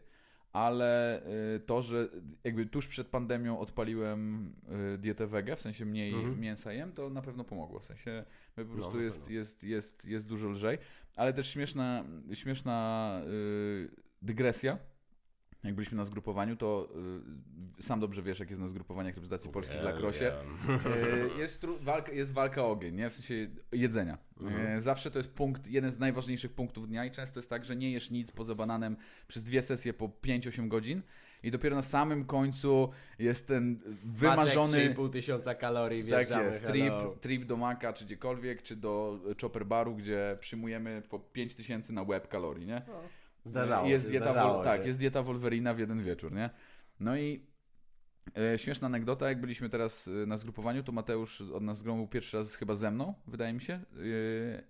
ale y, to, że jakby tuż przed pandemią odpaliłem y, dietę wege, w sensie mniej Mhm. mięsa jem, to na pewno pomogło. W sensie po No, prostu na jest, jest, jest, jest dużo lżej, ale też śmieszna, śmieszna y, dygresja. Jak byliśmy na zgrupowaniu, to y, sam dobrze wiesz, jak jest na zgrupowaniach reprezentacji Polski w lakrosie. E, jest, tru- walka, jest walka o ogień, nie? W sensie jedzenia. Mhm. E, Zawsze to jest punkt, jeden z najważniejszych punktów dnia i często jest tak, że nie jesz nic poza bananem przez dwie sesje po 5-8 godzin i dopiero na samym końcu jest ten wymarzony... 3,5 tysiąca kalorii, Tak wjeżdżamy, jest, hello. trip, trip do Maka czy gdziekolwiek, czy do Chopper Baru, gdzie przyjmujemy po 5000 na web kalorii, nie? Zdarzało jest się, dieta zdarzało Tak, się. jest dieta Wolverina w jeden wieczór, nie? No i e, śmieszna anegdota, jak byliśmy teraz e, na zgrupowaniu, to Mateusz od nas z gromu pierwszy raz chyba ze mną, wydaje mi się. E,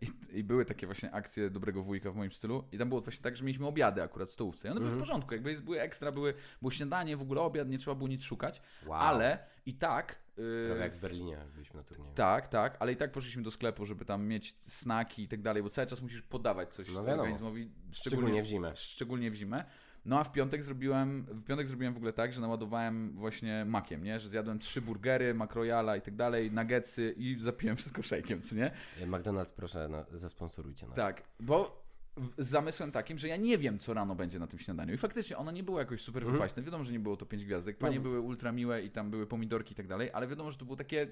I, I były takie właśnie akcje dobrego wujka w moim stylu. I tam było właśnie tak, że mieliśmy obiady akurat w stołówce. I one były w Mhm. porządku, jakby były ekstra, były, było śniadanie, w ogóle obiad, nie trzeba było nic szukać. Wow. Ale i tak... e, Prawie jak w Berlinie, jak byliśmy na turnieju. tak, tak, ale i tak poszliśmy do sklepu, żeby tam mieć snaki i tak dalej, bo cały czas musisz podawać coś No organizmowi, Szczególnie w zimę. szczególnie w zimę. No a w piątek zrobiłem, w piątek zrobiłem w ogóle tak, że naładowałem właśnie makiem, nie? Że zjadłem trzy burgery, makrojala i tak dalej, nuggetsy i zapiłem wszystko szejkiem, co nie? McDonald's, proszę, no, zasponsorujcie nas. Tak, bo z zamysłem takim, że ja nie wiem, co rano będzie na tym śniadaniu. I faktycznie ono nie było jakoś super Mhm. wypaśne. Wiadomo, że nie było to pięć gwiazdek. Panie No. były ultra miłe i tam były pomidorki i tak dalej, ale wiadomo, że to było takie,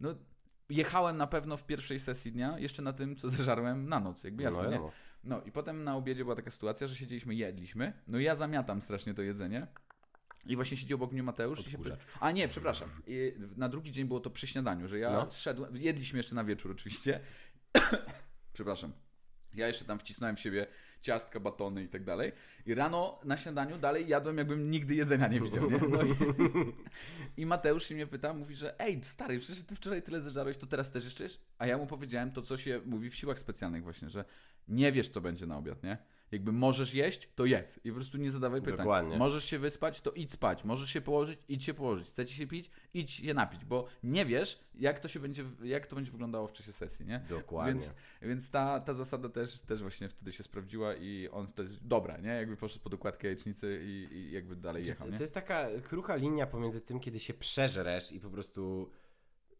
no... Jechałem na pewno w pierwszej sesji dnia jeszcze na tym, co zeżarłem na noc, jakby jasne, no, nie? wiadomo. No i potem na obiedzie była taka sytuacja, że siedzieliśmy, jedliśmy. No i ja zamiatam strasznie to jedzenie. I właśnie siedzi obok mnie Mateusz. I się... A nie, przepraszam. I na drugi dzień było to przy śniadaniu, że ja No. zszedłem. Jedliśmy jeszcze na wieczór oczywiście. przepraszam. Ja jeszcze tam wcisnąłem w siebie ciastka, batony i tak dalej. I rano na śniadaniu dalej jadłem, jakbym nigdy jedzenia nie widział. Nie? No i, I Mateusz się mnie pyta, mówi, że ej, stary, przecież ty wczoraj tyle zeżarłeś, to teraz też jeszcze jesz? A ja mu powiedziałem to, co się mówi w siłach specjalnych właśnie, że nie wiesz, co będzie na obiad, nie? Jakby możesz jeść, to jedz. I po prostu nie zadawaj pytań. Dokładnie. Możesz się wyspać, to idź spać. Możesz się położyć, idź się położyć. Chcecie się pić, idź się napić, bo nie wiesz, jak to się będzie, jak to będzie wyglądało w czasie sesji, nie? Dokładnie. Więc, więc ta, ta zasada też, też właśnie wtedy się sprawdziła i on wtedy, dobra, nie? Jakby poszedł pod układkę jajecznicy i, i jakby dalej jechał, nie? To jest taka krucha linia pomiędzy tym, kiedy się przeżresz i po prostu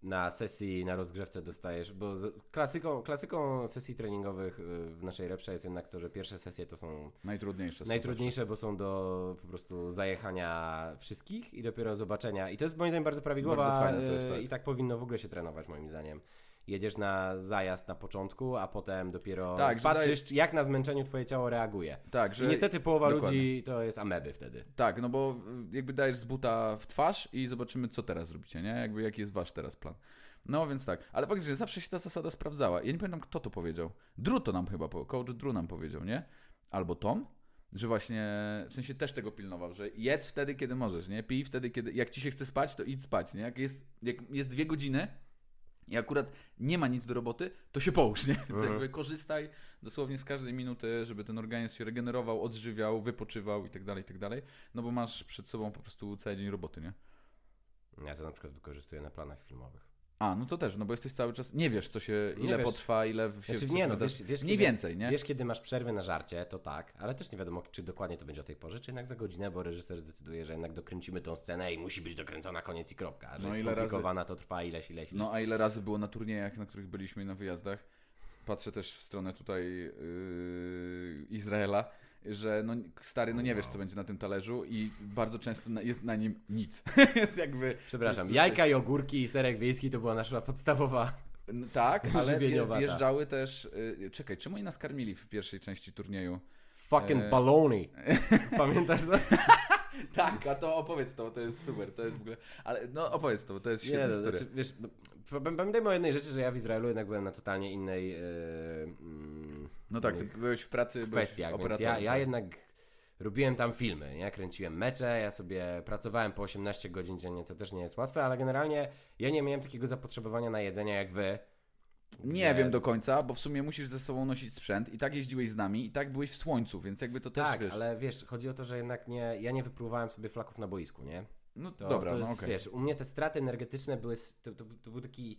na sesji, na rozgrzewce dostajesz, bo klasyką, klasyką sesji treningowych y, w naszej repsze jest jednak to, że pierwsze sesje to są Najtrudniejsze. są najtrudniejsze, bo są do po prostu zajechania wszystkich i dopiero zobaczenia. I to jest moim zdaniem bardzo prawidłowa Bardzo fajne to jest, y, tak. i tak powinno w ogóle się trenować moim zdaniem. Jedziesz na zajazd na początku, a potem dopiero Tak, patrzysz, jak na zmęczeniu twoje ciało reaguje. Tak, że... I niestety połowa dokładnie. ludzi to jest ameby wtedy. Tak, no bo jakby dajesz z buta w twarz i zobaczymy, co teraz zrobicie, nie? Jakby jaki jest wasz teraz plan. No więc tak, ale faktycznie zawsze się ta zasada sprawdzała. Ja nie pamiętam, kto to powiedział. Drew to nam chyba, coach Drew nam powiedział, nie? Albo Tom, że właśnie, w sensie też tego pilnował, że jedz wtedy, kiedy możesz, nie? Pij wtedy, kiedy, jak ci się chce spać, to idź spać, nie? Jak jest, jak jest dwie godziny, i akurat nie ma nic do roboty, to się połóż, nie? Więc Mhm. jakby korzystaj dosłownie z każdej minuty, żeby ten organizm się regenerował, odżywiał, wypoczywał i tak dalej, i tak dalej, no bo masz przed sobą po prostu cały dzień roboty, nie? Ja to na przykład wykorzystuję na planach filmowych. A, no to też, no bo jesteś cały czas, nie wiesz co się, Nie ile wiesz. potrwa, ile się Znaczy, nie no, wiesz, wiesz, Mniej kiedy- więcej, nie? Wiesz, kiedy masz przerwy na żarcie, to tak, ale też nie wiadomo, czy dokładnie to będzie o tej porze, czy jednak za godzinę, bo reżyser zdecyduje, że jednak dokręcimy tą scenę i musi być dokręcona koniec i kropka. Że No jest ile razy- skomplikowana, to trwa ileś, ileś, ileś. No a ile razy było na turniejach, na których byliśmy na wyjazdach? Patrzę też w stronę tutaj yy, Izraela, że no stary, no nie wiesz co będzie na tym talerzu i bardzo często na, jest na nim nic. jest jakby... Przepraszam, jajka i ogórki i serek wiejski to była nasza podstawowa... No, tak, ale wje, Żywieniowa, wjeżdżały też... Yy, czekaj, czemu oni nas karmili w pierwszej części turnieju? Fucking E. baloney. Pamiętasz to? Tak, a to opowiedz to, to jest super, to jest w ogóle... Ale no opowiedz to, bo to jest Nie, świetna no, historia. znaczy, wiesz, no, pamiętajmy o jednej rzeczy, że ja w Izraelu jednak byłem na totalnie innej yy, mm, No tak, ty byłeś w pracy, byłeś kwestiach, więc operatorem. ja, ja tak. jednak robiłem tam filmy, nie? Kręciłem mecze, ja sobie pracowałem po 18 godzin dziennie, co też nie jest łatwe, ale generalnie ja nie miałem takiego zapotrzebowania na jedzenie jak wy. Nie gdzie- wiem do końca, bo w sumie musisz ze sobą nosić sprzęt i tak jeździłeś z nami i tak byłeś w słońcu, więc jakby to też Tak, wiesz. ale wiesz, chodzi o to, że jednak nie, ja nie wypróbowałem sobie flaków na boisku, nie? No To, dobra, to no jest, okej. wiesz, u mnie te straty energetyczne były, to, to, to był taki,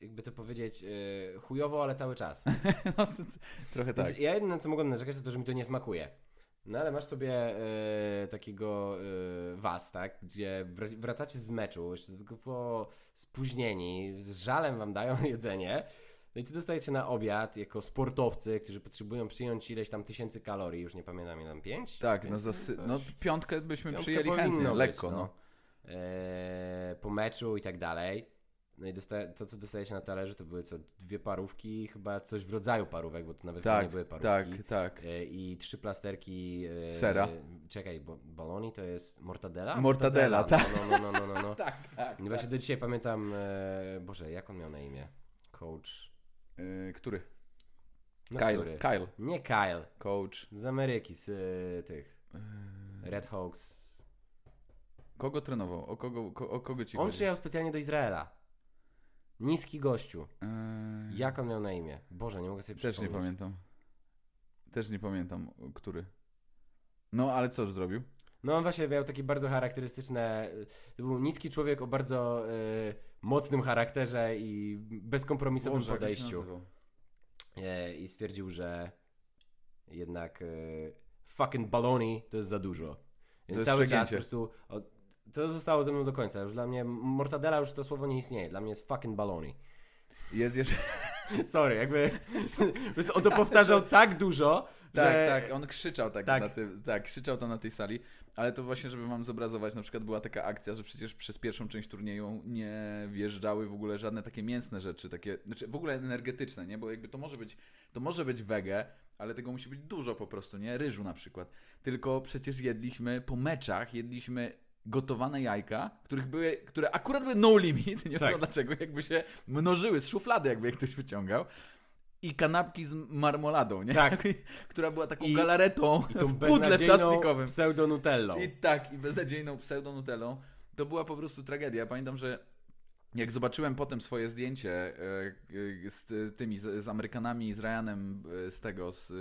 jakby to powiedzieć, yy, chujowo, ale cały czas. No, to- Trochę tak. Więc ja jedyne, co mogłem narzekać, to to, że mi to nie smakuje. No ale masz sobie e, takiego e, was, tak, gdzie wr- wracacie z meczu, jeszcze tylko spóźnieni, z żalem wam dają jedzenie, no i ty dostajecie na obiad jako sportowcy, którzy potrzebują przyjąć ileś tam tysięcy kalorii, już nie pamiętam ile tam, pięć? Tak, Pięć, no, zasy... no piątkę byśmy Piątka przyjęli chętnie, lekko, no. E, po meczu i tak dalej. No i dosta- to, co dostajecie na talerzu, to były co, dwie parówki, chyba coś w rodzaju parówek, bo to nawet chyba nie Tak, były parówki. tak, tak. E, I trzy plasterki. e, Sera. Czekaj, bo baloni to jest mortadela? Mortadela, tak. No, no, no, no, no, no. Tak, tak. No Właśnie do dzisiaj pamiętam, e, Boże, jak on miał na imię? Coach. Yy, który? No, Kyle. który? Kyle. Nie Kyle, Coach. z Ameryki, z e, tych Yy, Red Hawks. Kogo trenował? O kogo, ko, o kogo ci On chodzi? przyjechał specjalnie do Izraela. Niski gościu. Yy, Jak on miał na imię? Boże, nie mogę sobie Też nie przypomnieć. pamiętam. Też nie pamiętam, który. No, ale coż zrobił? No on właśnie miał takie bardzo charakterystyczne. To był niski człowiek o bardzo e, mocnym charakterze i bezkompromisowym Boże, podejściu. E, I stwierdził, że jednak e, fucking baloney to jest za dużo. Więc cały czas po prostu. To zostało ze mną do końca. Już dla mnie mortadela już to słowo nie istnieje. Dla mnie jest fucking baloney. Jest jeszcze... Sorry, jakby on to powtarzał tak dużo, Tak, że... tak, on krzyczał tak, Tak. Na tym, tak, krzyczał to na tej sali, ale to właśnie, żeby wam zobrazować, na przykład była taka akcja, że przecież przez pierwszą część turnieju nie wjeżdżały w ogóle żadne takie mięsne rzeczy, takie, znaczy w ogóle energetyczne, nie, bo jakby to może być, to może być wege, ale tego musi być dużo po prostu, nie, ryżu na przykład, tylko przecież jedliśmy po meczach, jedliśmy gotowane jajka, których były, które akurat były no limit, nie Tak. wiem dlaczego, jakby się mnożyły z szuflady, jakby jak ktoś wyciągał. I kanapki z marmoladą, nie? Tak. Która była taką I- galaretą I tą w pudle plastikowym. pseudo-nutellą. I tak, i beznadziejną pseudonutelą. To była po prostu tragedia. Pamiętam, że jak zobaczyłem potem swoje zdjęcie e, e, z tymi, z, z Amerykanami, z Ryanem, e, z tego, z...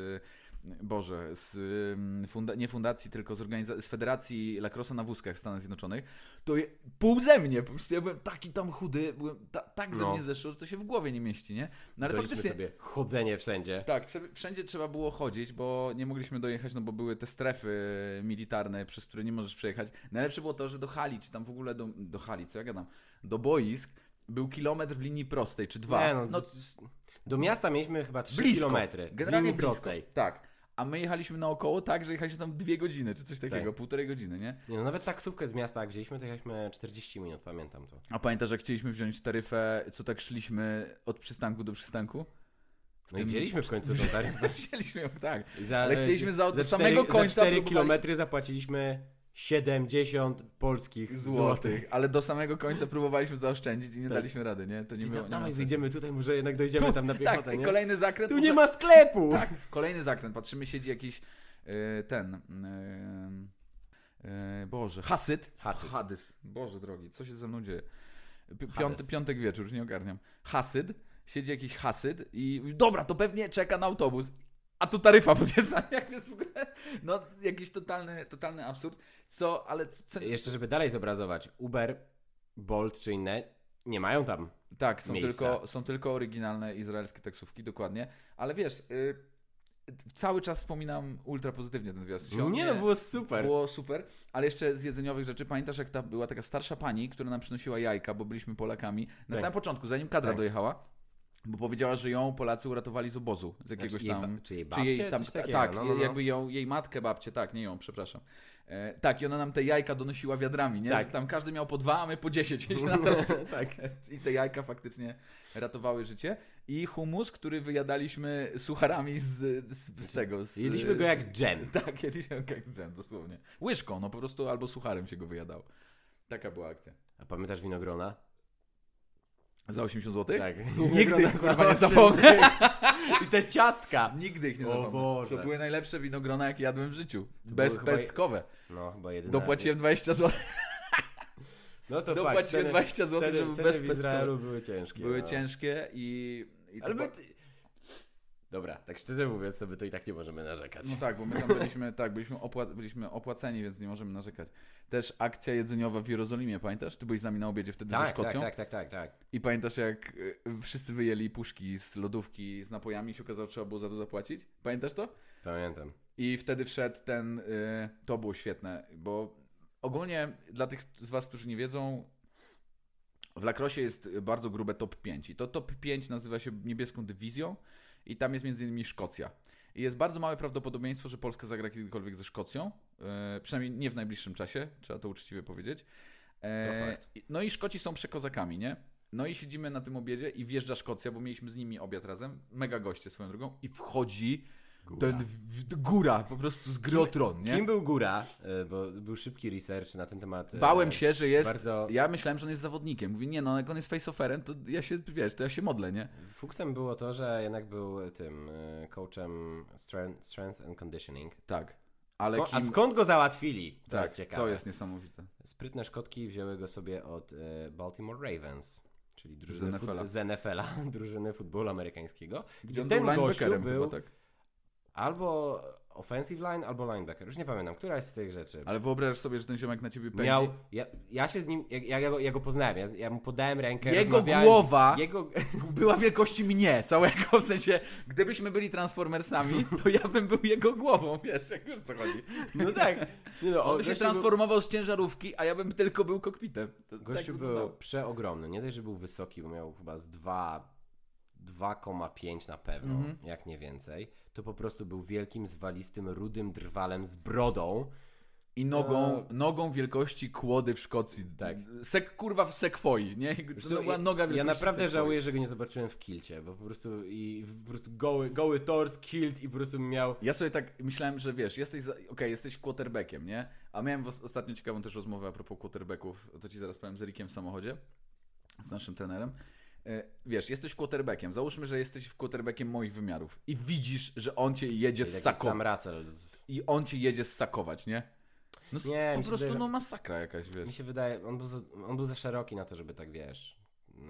Boże, z mm, funda- nie fundacji, tylko z, organiza- z Federacji Lacrosse na wózkach w Stanach Zjednoczonych, to je, pół ze mnie, po prostu ja byłem taki tam chudy, byłem ta, tak ze No. mnie zeszło, że to się w głowie nie mieści, nie? No ale Doliczmy faktycznie, sobie chodzenie wszędzie. tak, wszędzie trzeba było chodzić, bo nie mogliśmy dojechać, no bo były te strefy militarne, przez które nie możesz przejechać. Najlepsze było to, że do hali, czy tam w ogóle do, do hali, co ja gadam, do boisk był kilometr w linii prostej, czy dwa. Nie, no, no Do miasta mieliśmy chyba 3 blisko, kilometry. generalnie w linii blisko. prostej. Tak. A my jechaliśmy naokoło tak, że jechaliśmy tam dwie godziny, czy coś takiego, Tak. półtorej godziny, nie? Nie, no nawet taksówkę z miasta jak wzięliśmy, to jechaliśmy 40 minut, pamiętam to. A pamiętasz, jak chcieliśmy wziąć taryfę, co tak szliśmy od przystanku do przystanku? No i wzięliśmy w końcu tą taryfę. Wzięliśmy ją, tak. Za, Ale chcieliśmy za- za samego końca Za 4 próbowali- kilometry zapłaciliśmy 70 polskich złotych. Złotych, ale do samego końca próbowaliśmy zaoszczędzić i nie Tak. daliśmy rady, nie? To nie I było. nie dawaj, wyjdziemy tutaj, może jednak dojdziemy Tu, tam na piechotę, Tak, nie? kolejny zakręt. Tu może- nie ma sklepu! Tak, kolejny zakręt. Patrzymy, siedzi jakiś e, ten. e, e, Boże, Hasyd. Hasyt. Hadys. Boże drogi, co się ze mną dzieje? Piąty, piątek wieczór, już nie ogarniam. Hasyd, siedzi jakiś Hasyd i dobra, to pewnie czeka na autobus. A tu taryfa podjeżdża, jak jest w ogóle, no jakiś totalny, totalny absurd. Co, ale co, Jeszcze, żeby dalej zobrazować, Uber, Bolt czy inne nie mają tam. Tak, są miejsca. tylko, są tylko oryginalne izraelskie taksówki, dokładnie. Ale wiesz, y, cały czas wspominam ultra pozytywnie ten wjazd. Się on Nie, no było super. Było super, ale jeszcze z jedzeniowych rzeczy, pamiętasz jak ta była taka starsza pani, która nam przynosiła jajka, bo byliśmy Polakami, na Tak. samym początku, zanim kadra Tak. dojechała, bo powiedziała, że ją Polacy uratowali z obozu, z jakiegoś Znaczy jej tam... ba- czy jej czy babcie, jej tam, takiego, tak, no, no, no. jakby ją, jej matkę, babcię, tak, nie ją, przepraszam. E, tak, i ona nam te jajka donosiła wiadrami, nie? Tak. Że Tam każdy miał po dwa, a my po dziesięć. to tak. I te jajka faktycznie ratowały życie. I humus, który wyjadaliśmy sucharami z, z, z tego. Z, Jedliśmy go jak dżem. Tak, jedliśmy go jak dżem, dosłownie. Łyżką, no po prostu albo sucharem się go wyjadało. Taka była akcja. A pamiętasz winogrona? Za 80 zł? Tak. Nigdy ich, kurwa, nie zapomnę. I te ciastka. Nigdy ich nie zapomnę. Boże. To były najlepsze winogrona, jakie jadłem w życiu. były Bez, chyba-. No, chyba jedyna. Dopłaciłem 20 zł. No to Dopłaciłem fakt, ceny, 20 zł, ceny, żeby ceny bez w. Izraelu były ciężkie. Były no. ciężkie i... i to Ale po- my... Dobra, tak szczerze mówiąc, to my to i tak nie możemy narzekać. No tak, bo my tam byliśmy, tak, byliśmy, opła- byliśmy opłaceni, więc nie możemy narzekać. Też akcja jedzeniowa w Jerozolimie, pamiętasz? Ty byłeś z nami na obiedzie wtedy ze tak, Szkocją. tak, tak, tak, tak, tak. I pamiętasz, jak y, wszyscy wyjęli puszki z lodówki z napojami i się okazało, że trzeba było za to zapłacić? Pamiętasz to? Pamiętam. I wtedy wszedł ten, y, to było świetne, bo ogólnie dla tych z Was, którzy nie wiedzą, w Lacrosse jest bardzo grube top 5 i to top 5 nazywa się niebieską dywizją i tam jest między innymi Szkocja. I jest bardzo małe prawdopodobieństwo, że Polska zagra kiedykolwiek ze Szkocją, e, przynajmniej nie w najbliższym czasie, trzeba to uczciwie powiedzieć. E, no i Szkoci są przekozakami, nie? No i siedzimy na tym obiedzie i wjeżdża Szkocja, bo mieliśmy z nimi obiad razem, mega goście swoją drogą i wchodzi Góra. ten góra, po prostu z grotron, nie? Kim był Góra? E, Bo był szybki research na ten temat. e, Bałem się, że jest. Bardzo... Ja myślałem, że on jest zawodnikiem. Mówię, nie, no jak on jest faceofferem, to ja się, wiesz, to ja się modlę, nie? Fuksem było to, że jednak był tym e, coachem strength, strength and conditioning. Tak. Ale Sko- kim... A skąd go załatwili? To Tak, jest ciekawe. to jest niesamowite. Sprytne Szkotki wzięły go sobie od Baltimore Ravens, czyli Z drużyny NFL-a. fut- z NFL-a, drużyny futbolu amerykańskiego. Gdzie ten był gościu był chyba, tak? Albo offensive line, albo linebacker. Już nie pamiętam, któraś z tych rzeczy. Ale wyobraź sobie, że ten ziomek na ciebie pędzi. Miał, ja, ja się z nim, ja, ja, go, ja go poznałem, ja, ja mu podałem rękę, Jego głowa jego, była wielkości mnie, całego, w sensie, gdybyśmy byli Transformersami, to ja bym był jego głową, wiesz, jak już co chodzi. no tak, nie no, On by się transformował z ciężarówki, a ja bym tylko był kokpitem. To Był, gościu tak był przeogromny, nie dość, że był wysoki, bo miał chyba z 2, 2,5 na pewno, Mhm. jak nie więcej, to po prostu był wielkim, zwalistym, rudym drwalem z brodą, I nogą, nogą wielkości kłody w Szkocji. Tak. Sek, kurwa w sekwoi, nie? To co, była ja- noga Ja wielkości naprawdę sekwoi. żałuję, że go nie zobaczyłem w kilcie, bo po prostu i po prostu goły, goły tors, kilt i po prostu miał Ja sobie tak myślałem, że wiesz, jesteś, za- okej, jesteś quarterbackiem, nie? A miałem ostatnio ciekawą też rozmowę a propos quarterbacków, to ci zaraz powiem z Erikiem w samochodzie, z naszym trenerem. E, Wiesz, jesteś quarterbackiem, załóżmy, że jesteś quarterbackiem moich wymiarów i widzisz, że on cię jedzie ssakować i on cię jedzie ssakować, nie? No Nie, po mi prostu wydaje, no masakra jakaś, wiesz. Mi się wydaje, on był za, on był za szeroki na to, żeby tak wiesz, yy,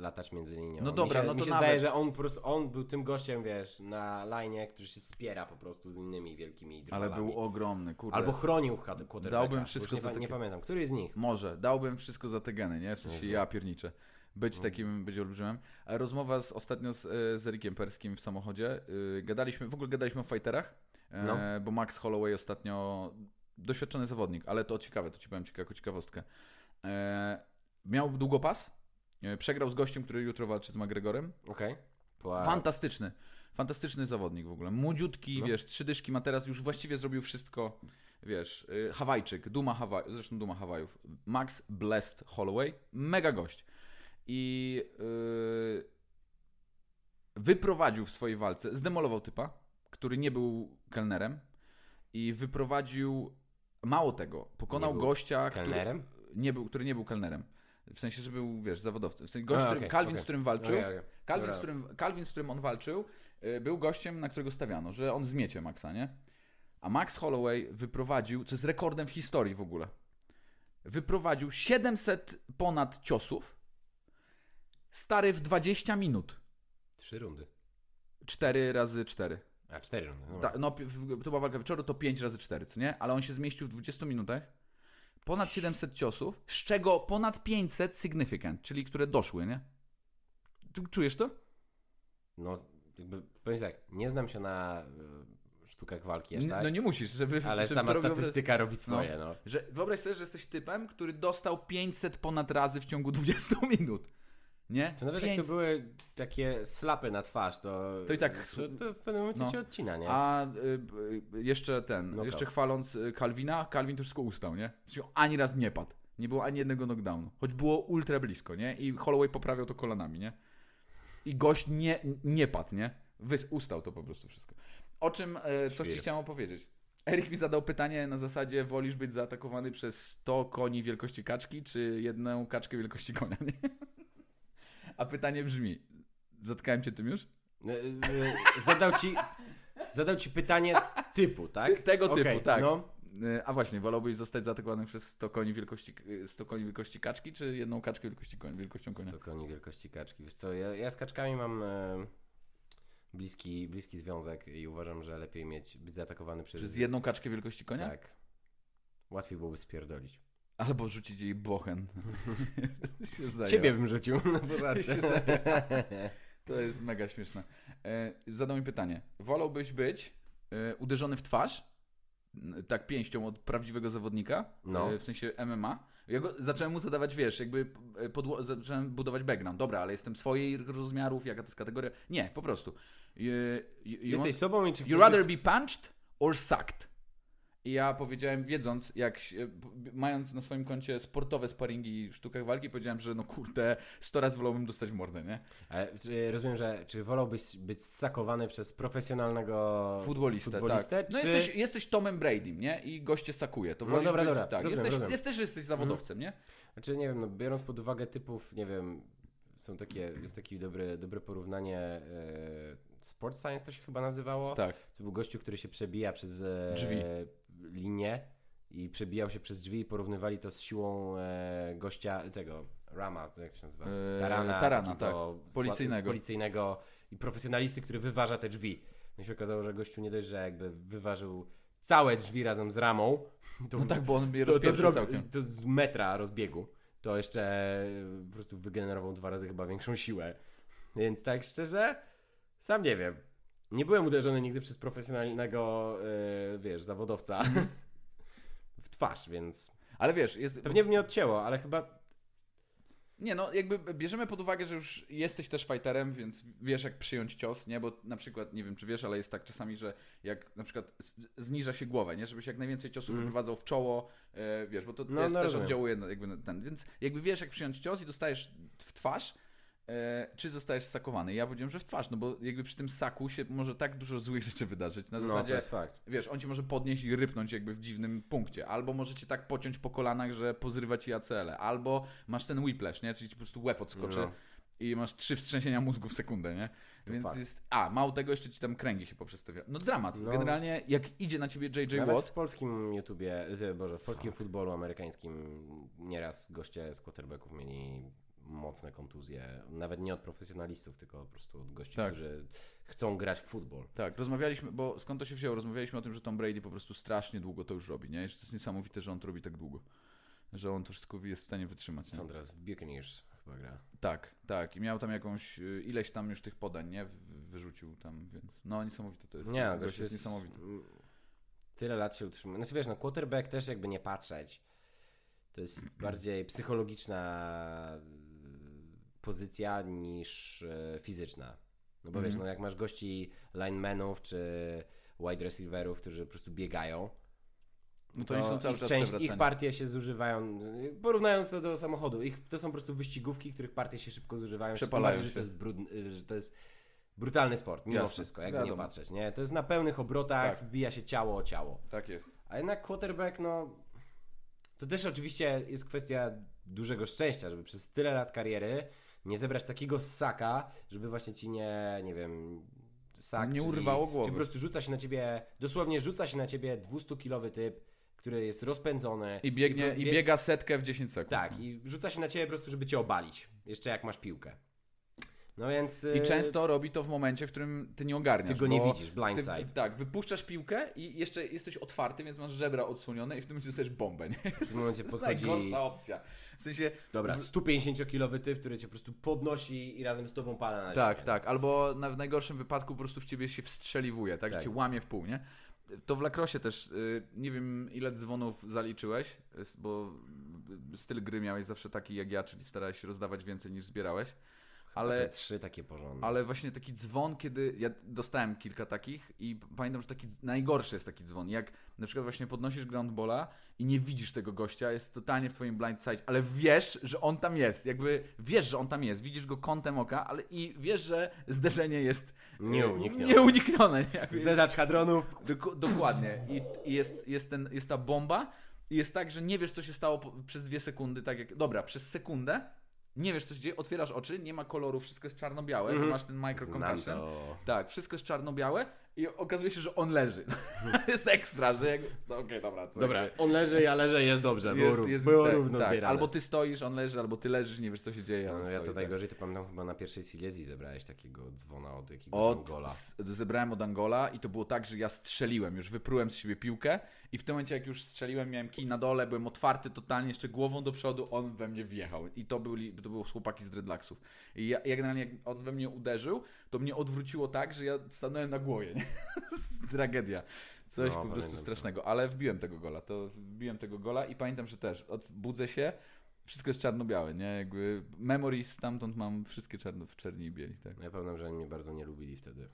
latać między linią. No mi dobra, się, no mi to się nawet- zdaje, że on po prostu, on był tym gościem, wiesz, na lajnie, który się spiera po prostu z innymi wielkimi Ale drwalami. był ogromny, kurde. Albo chronił quarterbacka. Dałbym wszystko nie, za pa- nie pamiętam, który z nich? Może, dałbym wszystko za te geny, nie? W sensie ja pierniczę. Być Mhm. takim, być olbrzymem. A rozmowa z, ostatnio z, e, z Erikiem Perskim w samochodzie. Yy, gadaliśmy, w ogóle gadaliśmy o fighterach, e, No. bo Max Holloway ostatnio, doświadczony zawodnik, ale to ciekawe, to ci powiem cieka- jako ciekawostkę. E, miał długopas, e, przegrał z gościem, który jutro walczy z McGregorem. Okej. Okay. Fantastyczny. Fantastyczny zawodnik w ogóle. Młodziutki, No. wiesz, trzy dyszki ma teraz, już właściwie zrobił wszystko. Wiesz, Hawajczyk, Duma Hawaj, zresztą Duma Hawajów. Max Blessed Holloway, mega gość. I yy, wyprowadził w swojej walce, zdemolował typa, który nie był kelnerem i wyprowadził, mało tego, pokonał gościa, Kelnerem? który nie był, który nie był kelnerem. W sensie, że był, wiesz, zawodowcem. W sensie, gość, A, z którym, okej, Calvin, okej. z którym walczył, Okej, okej. Calvin, z którym, Calvin, z którym on walczył, y, był gościem, na którego stawiano, że on zmiecie Maxa, nie? A Max Holloway wyprowadził, co jest rekordem w historii w ogóle, wyprowadził 700 ponad ciosów, stary w 20 minut. Trzy rundy. 4 razy 4. A, cztery rundy. No. Ta, no, w- to była walka wieczoru, to 5 razy 4, co nie? Ale on się zmieścił w 20 minutach. Ponad 700 ciosów, z czego ponad 500 significant, czyli które doszły, nie? Czujesz to? no, jakby, powiem tak, nie znam się na y, sztukach walki aż tak, No nie musisz, żeby... ale żeby sama statystyka robi swoje, no. Że wyobraź sobie, że jesteś typem, który dostał 500 ponad razy w ciągu 20 minut. Nie? To nawet jak to 500. były takie slapy na twarz, to... To i tak- To, to w pewnym momencie No. cię odcina, nie? A y, y, jeszcze ten, Knockout. jeszcze chwaląc y, Calvina, Calvin to wszystko ustał, nie? Ani raz nie padł. Nie było ani jednego knockdownu. Choć było ultra blisko, nie? I Holloway poprawiał to kolanami, nie? I gość nie, nie padł, nie? Wys, ustał to po prostu wszystko. O czym, e, coś ci chciałem opowiedzieć. Erik mi zadał pytanie na zasadzie, wolisz być zaatakowany przez 100 koni wielkości kaczki, czy jedną kaczkę wielkości konia, nie? A pytanie brzmi, zatkałem cię tym już? Y, y, zadał ci... Zadał ci pytanie typu, tak? Tego typu, tak. No, E, A właśnie, wolałbyś zostać zaatakowany przez 100 koni wielkości, e, 100 koni wielkości kaczki, czy jedną kaczkę wielkości konia, wielkością konia? 100 koni wielkości kaczki. Wiesz co, ja, ja z kaczkami mam e, bliski, bliski związek i uważam, że lepiej mieć, być zaatakowany przez... Przez jedną kaczkę wielkości konia? Tak. Łatwiej byłoby spierdolić. Albo rzucić jej bochen. Ciebie bym rzucił na zajął. To jest mega śmieszne. E, zadał mi pytanie. Wolałbyś być e, uderzony w twarz, tak pięścią od prawdziwego zawodnika, No. e, w sensie MMA? Ja go, zacząłem mu zadawać, wiesz, jakby podło- zacząłem budować background. Dobra, ale jestem swoich rozmiarów, jaka to jest kategoria? Nie, po prostu. You, you, you Jesteś want- sobą i czy chcesz You rather być... be punched or sucked? I ja powiedziałem, wiedząc, jak mając na swoim koncie sportowe sparingi w sztukach walki, powiedziałem, że no kurde, 100 razy wolałbym dostać w mordę, nie? Ale, czy, rozumiem, że czy wolałbyś być sakowany przez profesjonalnego Futbolistę, futbolistę, tak. No czy... jesteś, jesteś Tomem Bradym, nie? I goście sakuje. To No dobra, być, dobra, Tak, rozumiem, jesteś, rozumiem. jesteś, jesteś zawodowcem, nie? Znaczy, nie wiem, no, biorąc pod uwagę typów, nie wiem, są takie, jest takie dobre, dobre porównanie, e, Sport Science to się chyba nazywało, Tak. co był gościu, który się przebija przez e, Drzwi. Linię i przebijał się przez drzwi i porównywali to z siłą e, gościa, tego, Rama, jak to się nazywa? E, Tarana, Tarana, tak. Policyjnego. policyjnego i profesjonalisty, który wyważa te drzwi. No i się okazało, że gościu nie dość, że jakby wyważył całe drzwi razem z ramą, to No tak, bo on mnie to, to, zrobi- to z metra rozbiegu, to jeszcze e, po prostu wygenerował dwa razy chyba większą siłę. Więc tak szczerze, sam nie wiem. Nie byłem uderzony nigdy przez profesjonalnego, e, wiesz, zawodowca w twarz, więc Ale wiesz, jest, pewnie by mnie odcięło, ale chyba Nie, no jakby bierzemy pod uwagę, że już jesteś też fighterem, więc wiesz jak przyjąć cios, nie? Bo na przykład, nie wiem czy wiesz, ale jest tak czasami, że jak na przykład zniża się głowę, nie? Żebyś jak najwięcej ciosów Mm. wyprowadzał w czoło, e, wiesz, bo to No, też, no, też oddziałuje jakby ten, więc jakby wiesz jak przyjąć cios i dostajesz w twarz, czy zostajesz sakowany. Ja powiedziałem, że w twarz, no bo jakby przy tym saku się może tak dużo złych rzeczy wydarzyć. Na no, to zasadzie, jest fakt. wiesz, on ci może podnieść i rypnąć jakby w dziwnym punkcie, albo może cię tak pociąć po kolanach, że pozrywa ci ACL, albo masz ten whiplash, nie? Czyli ci po prostu łeb odskoczy No. i masz trzy wstrzęsienia mózgu w sekundę, nie? To Więc fakt. jest. A, mało tego, jeszcze ci tam kręgi się poprzestawia. No dramat. No. Generalnie, jak idzie na ciebie JJ Nawet Watt. w polskim YouTubie, e, Boże, w polskim futbolu amerykańskim nieraz goście z quarterbacków mieli mocne kontuzje. Nawet nie od profesjonalistów, tylko po prostu od gości, Tak. którzy chcą grać w futbol. Tak, rozmawialiśmy, bo skąd to się wzięło? Rozmawialiśmy o tym, że Tom Brady po prostu strasznie długo to już robi, nie? Że to jest niesamowite, że on to robi tak długo. Że on to wszystko jest w stanie wytrzymać. Są teraz w Buccaneers chyba gra. Tak, tak. I miał tam jakąś, y, ileś tam już tych podań, nie? Wyrzucił tam, więc no niesamowite to jest. Nie, gość gość jest niesamowity. Tyle lat się utrzymuje. Znaczy wiesz, no quarterback też jakby nie patrzeć. To jest bardziej psychologiczna pozycja niż y, fizyczna. No bo wiesz, Mhm. no jak masz gości linemenów czy wide receiverów, którzy po prostu biegają, No to oni są cały ich, czas część, ich partie się zużywają, porównując to do samochodu, ich, to są po prostu wyścigówki, których partie się szybko zużywają. Przepalają się. że to jest, brudny, że to jest brutalny sport, mimo Jasne, wszystko, jakby nie wiadomo. patrzeć, nie? To jest na pełnych obrotach, Tak. wbija się ciało o ciało. Tak jest. A jednak quarterback, no... To też oczywiście jest kwestia dużego szczęścia, żeby przez tyle lat kariery nie zebrać takiego saka, żeby właśnie ci nie, nie wiem, sak, Nie czyli, urwało głowy. Czyli po prostu rzuca się na ciebie, dosłownie rzuca się na ciebie 200-kilowy typ, które jest rozpędzone. I biegnie, i bie- biega setkę w 10 sekund. Tak, i rzuca się na ciebie po prostu, żeby cię obalić. Jeszcze jak masz piłkę. No więc... I y, często robi to w momencie, w którym ty nie ogarniasz. Ty go nie widzisz, blindside. Ty, tak, wypuszczasz piłkę i jeszcze jesteś otwarty, więc masz żebra odsłonione i w tym momencie dostajesz bombę. Nie? W tym momencie podchodzi... najgorsza opcja. W sensie, Dobra, 150-kilowy typ, który cię po prostu podnosi i razem z tobą pada na tak, ziemię. tak. Albo na, w najgorszym wypadku po prostu w ciebie się wstrzeliwuje, tak, Tak. że cię łamie w pół, nie? To w lakrosie też, y, nie wiem ile dzwonów zaliczyłeś, bo styl gry miałeś zawsze taki jak ja, czyli starałeś się rozdawać więcej niż zbierałeś. Ale... Trzy takie porządne. Ale właśnie taki dzwon, kiedy ja dostałem kilka takich i pamiętam, że taki najgorszy jest taki dzwon. Jak na przykład właśnie podnosisz groundbola i nie widzisz tego gościa, jest totalnie w twoim blind side, ale wiesz, że on tam jest. Jakby wiesz, że on tam jest, widzisz go kątem oka, ale i wiesz, że zderzenie jest e, Nieuniknione. nieuniknione. Zderzacz hadronów. doko- dokładnie. I, i jest, jest, ten, jest ta bomba i jest tak, że nie wiesz, co się stało przez dwie sekundy. Tak jak, dobra, przez sekundę nie wiesz, co się dzieje, otwierasz oczy, nie ma kolorów, wszystko jest czarno-białe, Mhm. masz ten micro Znam concussion. to. Tak, wszystko jest czarno-białe i okazuje się, że on leży. jest ekstra, że jak... No okej, dobra. To Dobra, jakby on leży, ja leżę, jest dobrze. Było, jest, jest, było tak, równo tak. zbierane. Albo ty stoisz, on leży, albo ty leżysz, nie wiesz, co się dzieje. on No, ja to tak. najgorzej to pamiętam chyba na pierwszej Silesii zebrałeś takiego dzwona od jakiegoś Od, Angola. z- zebrałem od Angola i to było tak, że ja strzeliłem, już wyprułem z siebie piłkę i w tym momencie jak już strzeliłem, miałem kij na dole, byłem otwarty totalnie, jeszcze głową do przodu, on we mnie wjechał i to byli, to były chłopaki z Dreadlaxów. I ja, ja generalnie jak on we mnie uderzył, to mnie odwróciło tak, że ja stanąłem na głowie, nie? Tragedia. Coś No, po prostu to. strasznego, ale wbiłem tego gola, to wbiłem tego gola i pamiętam, że też budzę się, wszystko jest czarno-białe, nie? Jakby memories stamtąd mam wszystkie czarno, w czerni i bieli, tak. No Ja pamiętam, że oni mnie bardzo nie lubili wtedy.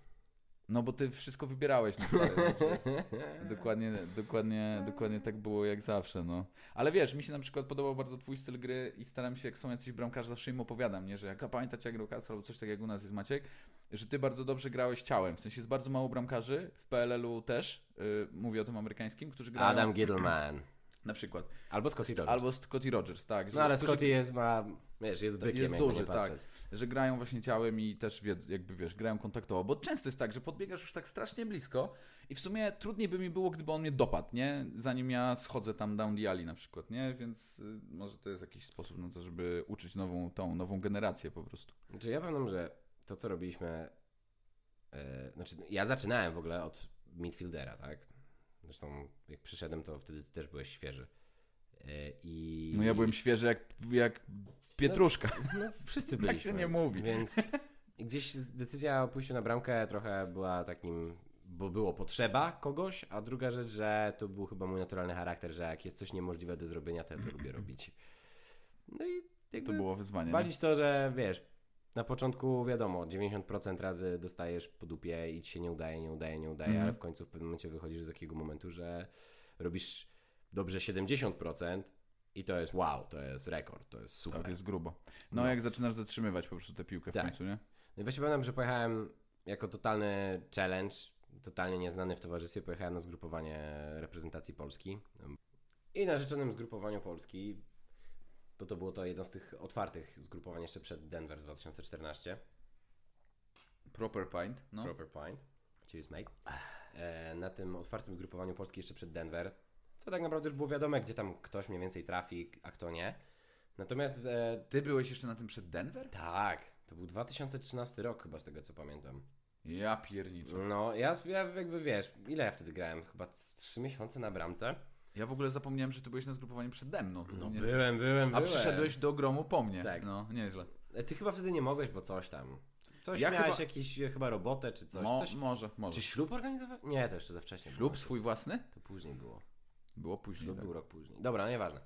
No bo ty wszystko wybierałeś. No, stary, no, dokładnie, dokładnie, dokładnie tak było jak zawsze, no. Ale wiesz, mi się na przykład podobał bardzo twój styl gry i staram się, jak są jacyś bramkarze, zawsze im opowiadam, nie? Że jak pamiętacie jak grał albo coś takiego jak u nas jest Maciek, że ty bardzo dobrze grałeś ciałem. W sensie jest bardzo mało bramkarzy, w PLL-u też, yy, mówię o tym amerykańskim, którzy grają Adam Gittleman. Na przykład. Albo Scotty Rogers. Albo Scotty Rogers, tak. że- No ale którzy- Scotty jest, ma, wiesz, jest bykiem, jest duży, patrzeć. że grają właśnie ciałem i też jakby wiesz, grają kontaktowo, bo często jest tak, że podbiegasz już tak strasznie blisko i w sumie trudniej by mi było, gdyby on mnie dopadł, nie? Zanim ja schodzę tam down the alley na przykład, nie? Więc y, może to jest jakiś sposób na to, żeby uczyć nową, tą nową generację po prostu. Znaczy ja pamiętam, że to co robiliśmy, e, znaczy ja zaczynałem w ogóle od midfieldera, tak? Zresztą jak przyszedłem, to wtedy ty też byłeś świeży. E, I... No ja byłem świeży jak, jak pietruszka. No, wszyscy Tak byliśmy. się nie mówi. Więc gdzieś decyzja o pójściu na bramkę trochę była takim, bo było potrzeba kogoś, a druga rzecz, że to był chyba mój naturalny charakter, że jak jest coś niemożliwe do zrobienia, to ja to lubię robić. No i jakby To było wyzwanie. nie? walić to, że wiesz, na początku wiadomo, 90% razy dostajesz po dupie i ci się nie udaje, nie udaje, nie udaje, Mhm. ale w końcu w pewnym momencie wychodzisz do takiego momentu, że robisz dobrze 70% i to jest wow, to jest rekord, to jest super. Tak, jest grubo. No, No. jak zaczynasz zatrzymywać po prostu tę piłkę w Tak. końcu, nie? No i właśnie pamiętam, że pojechałem jako totalny challenge, totalnie nieznany w towarzystwie, pojechałem na zgrupowanie reprezentacji Polski. I na rzeczonym zgrupowaniu Polski, bo to było to jedno z tych otwartych zgrupowań jeszcze przed Denver 2014, Proper pint, no. Proper Point, cheers mate, e, na tym otwartym zgrupowaniu Polski jeszcze przed Denver, co tak naprawdę już było wiadome, gdzie tam ktoś mniej więcej trafi, a kto nie. Natomiast e, Ty byłeś jeszcze na tym przed Denver? tak, to był 2013 rok chyba z tego co pamiętam. Ja pierniczę. No, ja, ja jakby wiesz, ile ja wtedy grałem? Chyba 3 miesiące na bramce. Ja w ogóle zapomniałem, że ty byłeś na zgrupowaniu przede mną. No Nie- byłem, byłem, A byłem. przyszedłeś do gromu po mnie. Tak. No, nieźle. E, Ty chyba wtedy nie mogłeś, bo coś tam. Coś Ja miałeś chyba- jakieś e, chyba robotę czy coś. Mo, coś... Może, może. Czy ślub organizowałeś? Nie, to jeszcze za wcześnie. Ślub było. swój własny? To później było. Było później. Ślub Tak. był rok później. Dobra, no nieważne.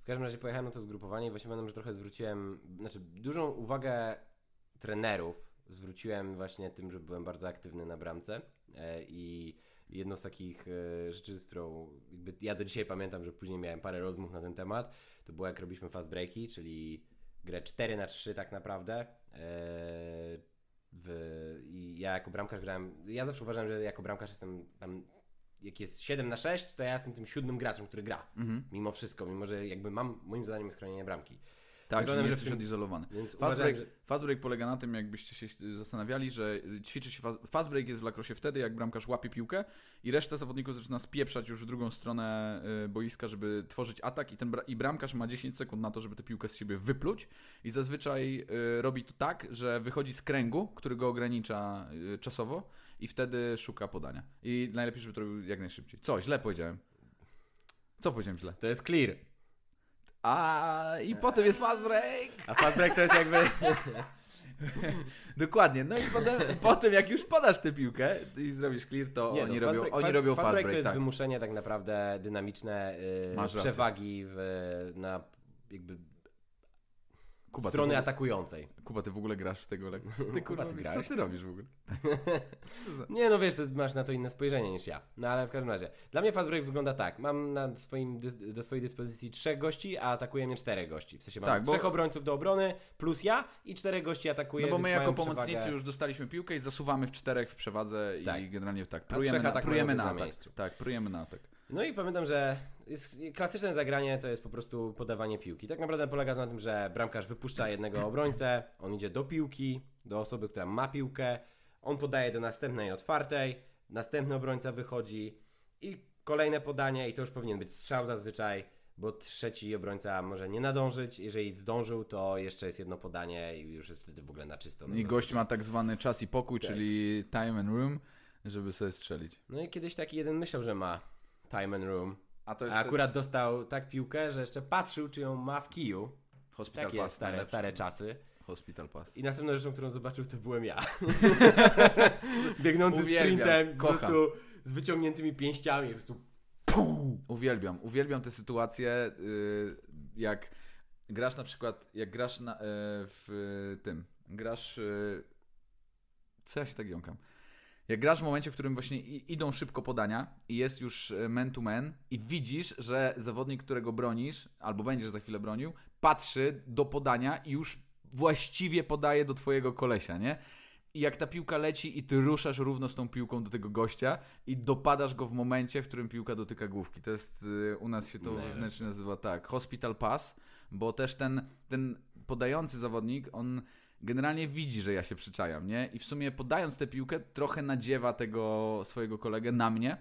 W każdym razie pojechałem na to zgrupowanie i właśnie pamiętam, że trochę zwróciłem, znaczy dużą uwagę trenerów zwróciłem właśnie tym, że byłem bardzo aktywny na bramce e, i jedno z takich e, rzeczy, z którą jakby ja do dzisiaj pamiętam, że później miałem parę rozmów na ten temat, to było jak robiliśmy fast breaki, czyli grę 4 na 3 tak naprawdę. E, w, I ja jako bramkarz grałem, ja zawsze uważałem, że jako bramkarz jestem tam, jak jest 7 na 6, to ja jestem tym siódmym graczem, który gra Mhm. mimo wszystko, mimo że jakby mam, moim zadaniem jest chronienie bramki. Tak, że nie jesteś tym- odizolowany. Fast uważam, break, że... fast break polega na tym, jakbyście się zastanawiali, że ćwiczy się fast, fast break jest w lakrosie wtedy, jak bramkarz łapie piłkę i reszta zawodników zaczyna spieprzać już w drugą stronę y, boiska, żeby tworzyć atak i, ten bra- i bramkarz ma 10 sekund na to, żeby tę piłkę z siebie wypluć i zazwyczaj y, robi to tak, że wychodzi z kręgu, który go ogranicza y, czasowo i wtedy szuka podania. I najlepiej, żeby to robił jak najszybciej. Co, źle powiedziałem. Co powiedziałem źle? To jest clear. A i potem jest fast break. A fast break to jest jakby... Dokładnie. No i potem, potem jak już podasz tę piłkę i zrobisz clear, to Nie, oni no, robią, fast break, oni fast, robią fast fast break. break. to jest tak. wymuszenie tak naprawdę dynamiczne yy, przewagi w, na jakby Kuba, strony ty w, atakującej. Kuba, ty w ogóle grasz w tego. Co ty, kurwa, ty co grałeś? ty robisz w ogóle? Co za- Nie, no wiesz, to masz na to inne spojrzenie niż ja. No ale w każdym razie. Dla mnie fast break wygląda tak. Mam na swoim, do swojej dyspozycji trzech gości, a atakuje mnie czterech gości. W sensie mam Tak, bo- trzech obrońców do obrony plus ja i czterech gości atakuje, No bo my jako pomocnicy przewagę. już dostaliśmy piłkę i zasuwamy w czterech w przewadze Tak. i generalnie tak, prujemy na, prujemy na atak. Tak, prujemy na atak. No i pamiętam, że jest klasyczne zagranie to jest po prostu podawanie piłki. Tak naprawdę polega to na tym, że bramkarz wypuszcza jednego obrońcę, on idzie do piłki, do osoby, która ma piłkę, on podaje do następnej otwartej, następny obrońca wychodzi i kolejne podanie i to już powinien być strzał zazwyczaj, bo trzeci obrońca może nie nadążyć, jeżeli zdążył, to jeszcze jest jedno podanie i już jest wtedy w ogóle na czysto. I gość ma tak zwany czas i pokój, Tak. czyli time and room, żeby sobie strzelić. No i kiedyś taki jeden myślał, że ma time and room, A to a akurat dostał tak piłkę, że jeszcze patrzył, czy ją ma w kiju. Hospital Takie Pass stare, najlepszy. stare czasy. Hospital Pass. I następną rzeczą, którą zobaczył, to byłem ja. Biegnący Uwielbiam, sprintem, po prostu z wyciągniętymi pięściami, po prostu Uwielbiam, uwielbiam te sytuacje, y, jak grasz na przykład, jak grasz na, y, w tym, grasz, y, co ja się tak jąkam? Jak grasz w momencie, w którym właśnie idą szybko podania i jest już y, man to man i widzisz, że zawodnik, którego bronisz, albo będziesz za chwilę bronił, patrzy do podania i już właściwie podaje do twojego kolesia, nie? I jak ta piłka leci i ty ruszasz równo z tą piłką do tego gościa i dopadasz go w momencie, w którym piłka dotyka główki. To jest, y, u nas się to wewnętrznie nazywa tak, hospital pass, bo też ten, ten podający zawodnik, on generalnie widzi, że ja się przyczajam, nie? I w sumie podając tę piłkę trochę nadziewa tego swojego kolegę na mnie,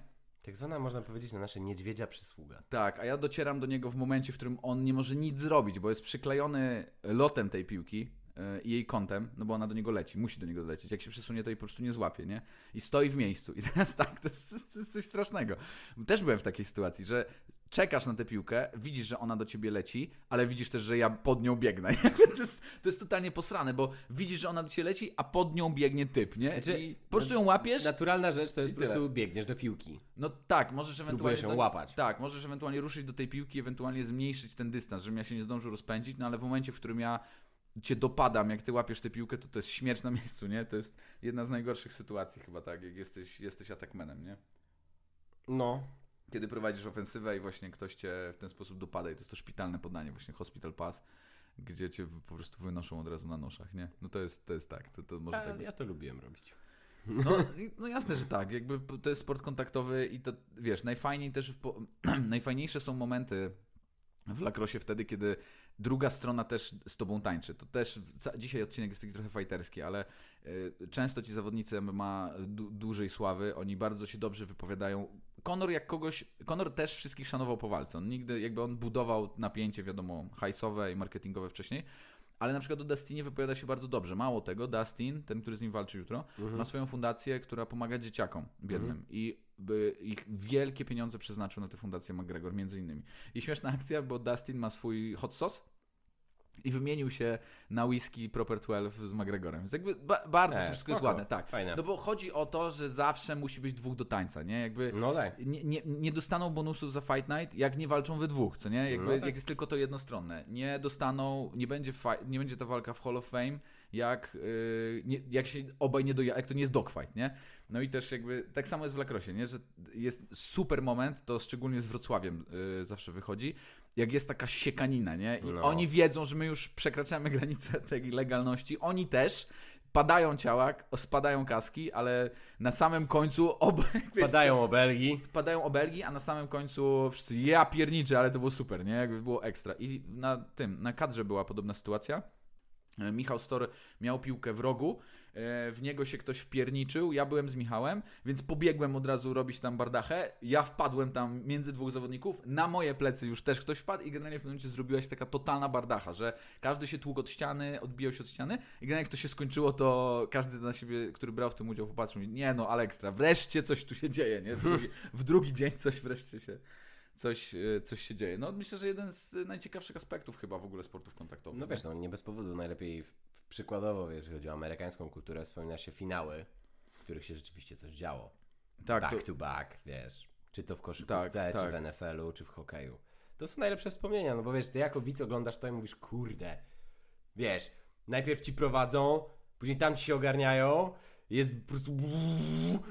tak zwana, można powiedzieć, na nasze niedźwiedzia przysługa. tak, a ja docieram do niego w momencie, w którym on nie może nic zrobić, bo jest przyklejony lotem tej piłki yy, i jej kątem, no bo ona do niego leci, musi do niego dolecieć. Jak się przesunie, to jej po prostu nie złapie, nie? I stoi w miejscu. I teraz tak, to jest, to jest coś strasznego. Też byłem w takiej sytuacji, że czekasz na tę piłkę, widzisz, że ona do ciebie leci, ale widzisz też, że ja pod nią biegnę. To, jest, to jest totalnie posrane, bo widzisz, że ona do ciebie leci, a pod nią biegnie typ, nie? Znaczy, I po prostu ją łapiesz. Naturalna rzecz to jest po prostu biegniesz do piłki. No tak, możesz ewentualnie. Próbujesz ją do- łapać. Tak, możesz ewentualnie ruszyć do tej piłki, ewentualnie zmniejszyć ten dystans, żebym ja się nie zdążył rozpędzić, no ale w momencie, w którym ja cię dopadam, jak ty łapiesz tę piłkę, to to jest śmierć na miejscu, nie? To jest jedna z najgorszych sytuacji chyba, tak, jak jesteś, jesteś atakmenem, nie? No. Kiedy prowadzisz ofensywę i właśnie ktoś cię w ten sposób dopada i to jest to szpitalne podanie, właśnie hospital pass, gdzie cię po prostu wynoszą od razu na noszach, nie? No to jest, to jest tak, to, to może A, tak ja to lubiłem robić. No, no jasne, że tak. Jakby to jest sport kontaktowy i to wiesz, najfajniej też po, najfajniejsze są momenty w lakrosie wtedy, kiedy druga strona też z tobą tańczy. To też dzisiaj odcinek jest taki trochę fajterski, ale y, często ci zawodnicy MMA du, dużej sławy, oni bardzo się dobrze wypowiadają. Conor jak kogoś, Conor też wszystkich szanował po walce. On nigdy, jakby on budował napięcie, wiadomo, hajsowe i marketingowe wcześniej, ale na przykład o Dustinie wypowiada się bardzo dobrze. Mało tego, Dustin, ten, który z nim walczy jutro, Mhm. ma swoją fundację, która pomaga dzieciakom biednym i by ich wielkie pieniądze przeznaczył na tę fundację McGregor, między innymi. I śmieszna akcja, bo Dustin ma swój hot sauce i wymienił się na whisky Proper 12 z McGregorem. Więc jakby ba- bardzo E, to wszystko jest spoko, ładne, tak. fajne. No bo chodzi o to, że zawsze musi być dwóch do tańca, nie? Jakby No tak. nie, nie, nie dostaną bonusów za Fight Night, jak nie walczą we dwóch, co nie? Jakby, No tak. Jak jest tylko to jednostronne. Nie dostaną, nie będzie, nie będzie ta walka w Hall of Fame, jak, yy, nie, jak się obaj nie doja, jak to nie jest dogfight, nie? No i też jakby, tak samo jest w Lacrosie, nie? Że jest super moment, to szczególnie z Wrocławiem yy, zawsze wychodzi, jak jest taka siekanina, nie? I No. oni wiedzą, że my już przekraczamy granicę tej legalności, oni też, padają ciała, spadają kaski, ale na samym końcu ob... Padają obelgi. padają obelgi, a na samym końcu wszyscy ja pierniczę, ale to było super, nie? Jakby było ekstra. I na tym, na kadrze była podobna sytuacja. E, Michał Stor miał piłkę w rogu, e, w niego się ktoś wpierniczył, ja byłem z Michałem, więc pobiegłem od razu robić tam bardachę, ja wpadłem tam między dwóch zawodników, na moje plecy już też ktoś wpadł i generalnie w pewnym momencie zrobiła się taka totalna bardacha, że każdy się tłukł od ściany, odbijał się od ściany i generalnie jak to się skończyło, to każdy na siebie, który brał w tym udział popatrzył i nie no, ale ekstra, wreszcie coś tu się dzieje, nie? W drugi, w drugi dzień coś wreszcie się coś, e, coś się dzieje. No myślę, że jeden z najciekawszych aspektów chyba w ogóle sportów kontaktowych. No wiesz, no nie bez powodu najlepiej przykładowo, jeżeli chodzi o amerykańską kulturę, wspomina się finały, w których się rzeczywiście coś działo. tak, back to, to back, wiesz. Czy to w koszykówce, Tak, czy tak. w NFL-u, czy w hokeju. To są najlepsze wspomnienia, no bo wiesz, ty jako widz oglądasz to i mówisz, kurde, wiesz, najpierw ci prowadzą, później tam ci się ogarniają, jest po prostu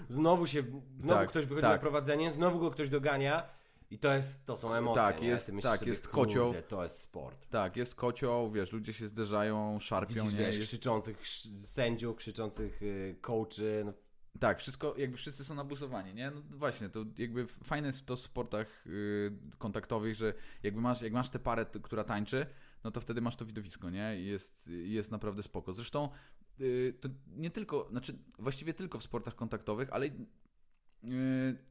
znowu się, znowu Tak, ktoś wychodzi tak. na prowadzenie, znowu go ktoś dogania i to jest, to są emocje, Tak, nie? jest- myślisz tak, sobie, jest kocioł. to jest sport. tak, jest kocioł, wiesz, ludzie się zderzają, szarpią, Widzisz, nie? wiesz, Jest, krzyczących sędziów, krzyczących y, coachy, no, tak, wszystko, jakby wszyscy są nabusowani, nie? No właśnie, to jakby fajne jest to w sportach y, kontaktowych, że jakby masz, jak masz tę parę, która tańczy, no to wtedy masz to widowisko, nie? I jest, jest naprawdę spoko. Zresztą y, to nie tylko, znaczy właściwie tylko w sportach kontaktowych, ale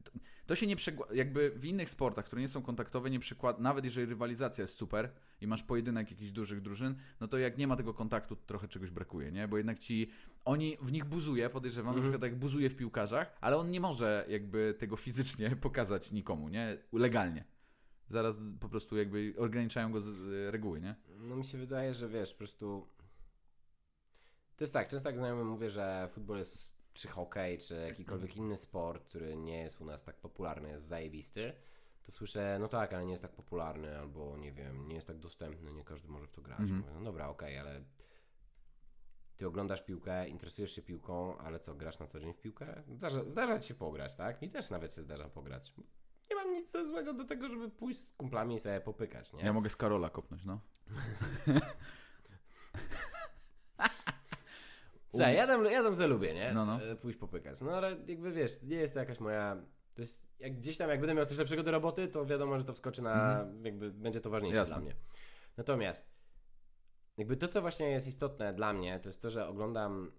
to- to się nie przekłada, jakby w innych sportach, które nie są kontaktowe, nie przykłada, nawet jeżeli rywalizacja jest super i masz pojedynek jakichś dużych drużyn, no to jak nie ma tego kontaktu, to trochę czegoś brakuje, nie? Bo jednak ci, oni, w nich buzuje, podejrzewam, na Mhm. przykład jak buzuje w piłkarzach, ale on nie może jakby tego fizycznie pokazać nikomu, nie? Legalnie. Zaraz po prostu jakby ograniczają go z, reguły, nie? No mi się wydaje, że wiesz, po prostu. To jest tak, często jak znajomym mówię, że futbol jest, czy hokej, czy jakikolwiek inny sport, który nie jest u nas tak popularny, jest zajebisty, to słyszę, no tak, ale nie jest tak popularny, albo nie wiem, nie jest tak dostępny, nie każdy może w to grać. Mhm. Mówię, no dobra, okej, ale ty oglądasz piłkę, interesujesz się piłką, ale co, grasz na co dzień w piłkę? Zdarza, zdarza ci się pograć, tak? Mi też nawet się zdarza pograć. Nie mam nic złego do tego, żeby pójść z kumplami i sobie popykać, nie? Ja mogę z Karola kopnąć, no. Słuchaj, ja tam, ja tam za lubię, nie? No, no. E, Pójść popykać. No ale jakby wiesz, nie jest to jakaś moja... To jest, jak gdzieś tam, jak będę miał coś lepszego do roboty, to wiadomo, że to wskoczy na... Jakby będzie to ważniejsze Jasne. dla mnie. Natomiast jakby to, co właśnie jest istotne dla mnie, to jest to, że oglądam...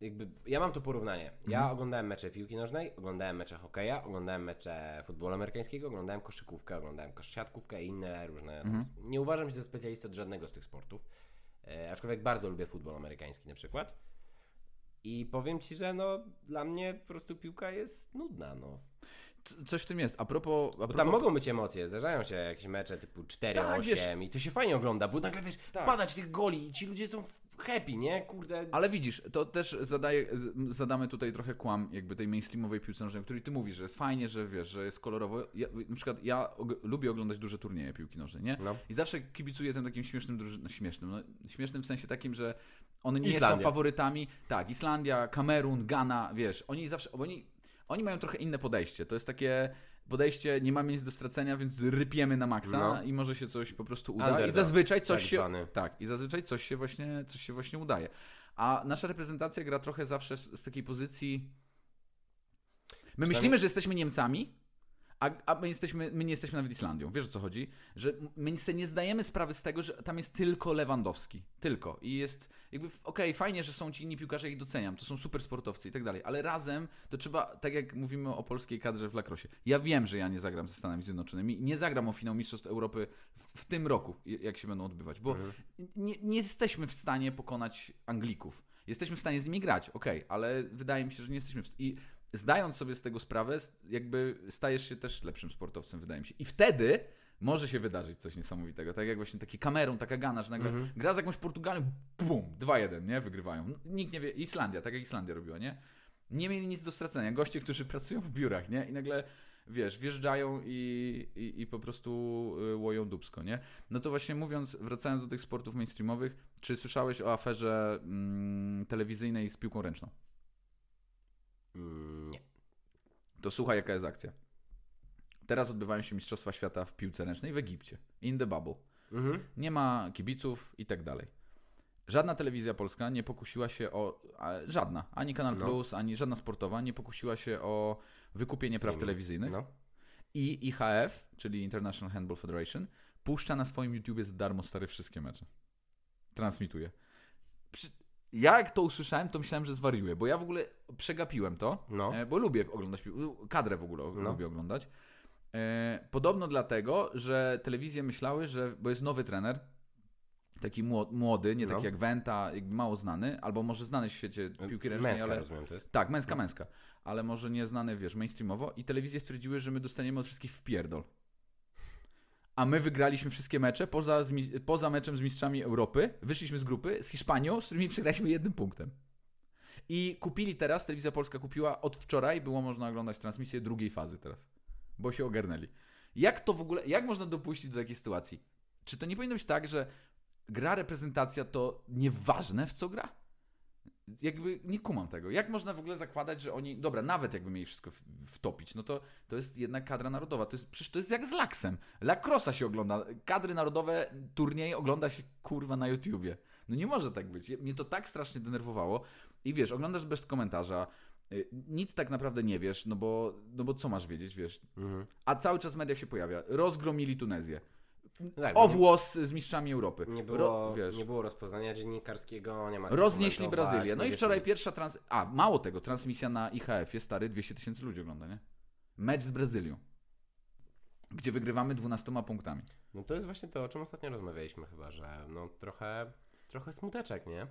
Jakby, ja mam to porównanie. Ja Mhm. oglądałem mecze piłki nożnej, oglądałem mecze hokeja, oglądałem mecze futbolu amerykańskiego, oglądałem koszykówkę, oglądałem siatkówkę i inne różne... Mhm. Nie uważam się za specjalistę od żadnego z tych sportów. E, aczkolwiek bardzo lubię futbol amerykański na przykład. I powiem ci, że no dla mnie po prostu piłka jest nudna, no. Coś w tym jest. A propos... A Bo propos tam mogą być emocje, zdarzają się jakieś mecze typu 4-8 Tak, i to się fajnie ogląda, bo nagle wiesz, Tak. wpadać tych goli i ci ludzie są happy, nie? Kurde. Ale widzisz, to też zadaje, zadamy tutaj trochę kłam jakby tej mainstreamowej piłce nożnej, o której ty mówisz, że jest fajnie, że wiesz, że jest kolorowo. Ja, na przykład ja og- lubię oglądać duże turnieje piłki nożnej, nie? No. I zawsze kibicuję tym takim śmiesznym drużynom, no, śmiesznym, no, śmiesznym w sensie takim, że one nie Islandia. są faworytami. Tak, Islandia, Kamerun, Ghana, wiesz, oni zawsze, oni, oni mają trochę inne podejście. To jest takie podejście, nie mamy nic do stracenia, więc rypiemy na maksa No. i może się coś po prostu uda. Underdog, I zazwyczaj coś tak się, zwany. tak, i zazwyczaj coś się właśnie, coś się właśnie udaje. A nasza reprezentacja gra trochę zawsze z, z takiej pozycji. My myślimy, że jesteśmy Niemcami, a, a my, jesteśmy, my nie jesteśmy nawet Islandią. Wiesz o co chodzi? Że my sobie nie zdajemy sprawy z tego, że tam jest tylko Lewandowski. Tylko. I jest jakby, okej, fajnie, że są ci inni piłkarze, ich doceniam. To są super sportowcy i tak dalej. Ale razem to trzeba, tak jak mówimy o polskiej kadrze w lakrosie. Ja wiem, że ja nie zagram ze Stanami Zjednoczonymi. Nie zagram o finał Mistrzostw Europy w, w tym roku, jak się będą odbywać. Bo Mhm. nie, nie jesteśmy w stanie pokonać Anglików. Jesteśmy w stanie z nimi grać, okej, ale wydaje mi się, że nie jesteśmy w st- I zdając sobie z tego sprawę, jakby stajesz się też lepszym sportowcem, wydaje mi się. I wtedy może się wydarzyć coś niesamowitego. Tak jak właśnie taki Kamerun, taka Gana, że nagle Mhm. gra z jakąś Portugalią, bum, 2-1, nie? Wygrywają. Nikt nie wie. Islandia, tak jak Islandia robiła, nie? Nie mieli nic do stracenia. Goście, którzy pracują w biurach, nie? I nagle wiesz, wjeżdżają i, i, i po prostu y, łoją dubsko, nie? No to właśnie mówiąc, wracając do tych sportów mainstreamowych, czy słyszałeś o aferze mm, telewizyjnej z piłką ręczną? Mm, nie. To słuchaj, jaka jest akcja. Teraz odbywają się Mistrzostwa Świata w piłce ręcznej w Egipcie. In the bubble. Mhm. Nie ma kibiców i tak dalej. Żadna telewizja polska nie pokusiła się o. Żadna. Ani Kanal No. Plus, ani żadna sportowa nie pokusiła się o wykupienie praw telewizyjnych. No. I IHF, czyli International Handball Federation, puszcza na swoim YouTubie za darmo stare wszystkie mecze. Transmituje. Przy... Ja jak to usłyszałem, to myślałem, że zwariuję, bo ja w ogóle przegapiłem to, No. e, bo lubię oglądać, kadrę w ogóle No. lubię oglądać. E, podobno dlatego, że telewizje myślały, że, bo jest nowy trener, taki mło- młody, nie No. taki jak jakby mało znany, albo może znany w świecie piłki ręcznej, Męska, ale... rozumiem, to jest. Tak, męska, męska. Ale może nieznany, wiesz, mainstreamowo. I telewizje stwierdziły, że my dostaniemy od wszystkich w pierdol. A my wygraliśmy wszystkie mecze poza, poza meczem z mistrzami Europy. Wyszliśmy z grupy z Hiszpanią, z którymi przegraliśmy jednym punktem. I kupili teraz, telewizja polska kupiła od wczoraj, było można oglądać transmisję drugiej fazy teraz. Bo się ogarnęli. Jak to w ogóle, jak można dopuścić do takiej sytuacji? Czy to nie powinno być tak, że gra reprezentacja to nieważne w co gra? Jakby nie kumam tego. Jak można w ogóle zakładać, że oni, dobra, nawet jakby mieli wszystko wtopić, no to to jest jednak kadra narodowa. To jest, przecież to jest jak z laksem. Lacrosa się ogląda, kadry narodowe, turnieje ogląda się kurwa na YouTubie. No nie może tak być. Mnie to tak strasznie denerwowało. I wiesz, oglądasz bez komentarza, y, nic tak naprawdę nie wiesz, no bo, no bo co masz wiedzieć, wiesz. Mhm. A cały czas w mediach się pojawia. Rozgromili Tunezję. No tak, O włos z mistrzami Europy. nie, było, Ro- nie było rozpoznania dziennikarskiego, nie ma Roznieśli Brazylię. No i wczoraj nic. pierwsza trans... A, mało tego, transmisja na IHF-ie, stary, 200 tysięcy ludzi ogląda, nie? Mecz z Brazylią. Gdzie wygrywamy 12 punktami. No to jest właśnie to, o czym ostatnio rozmawialiśmy chyba, że no trochę, trochę smuteczek, nie?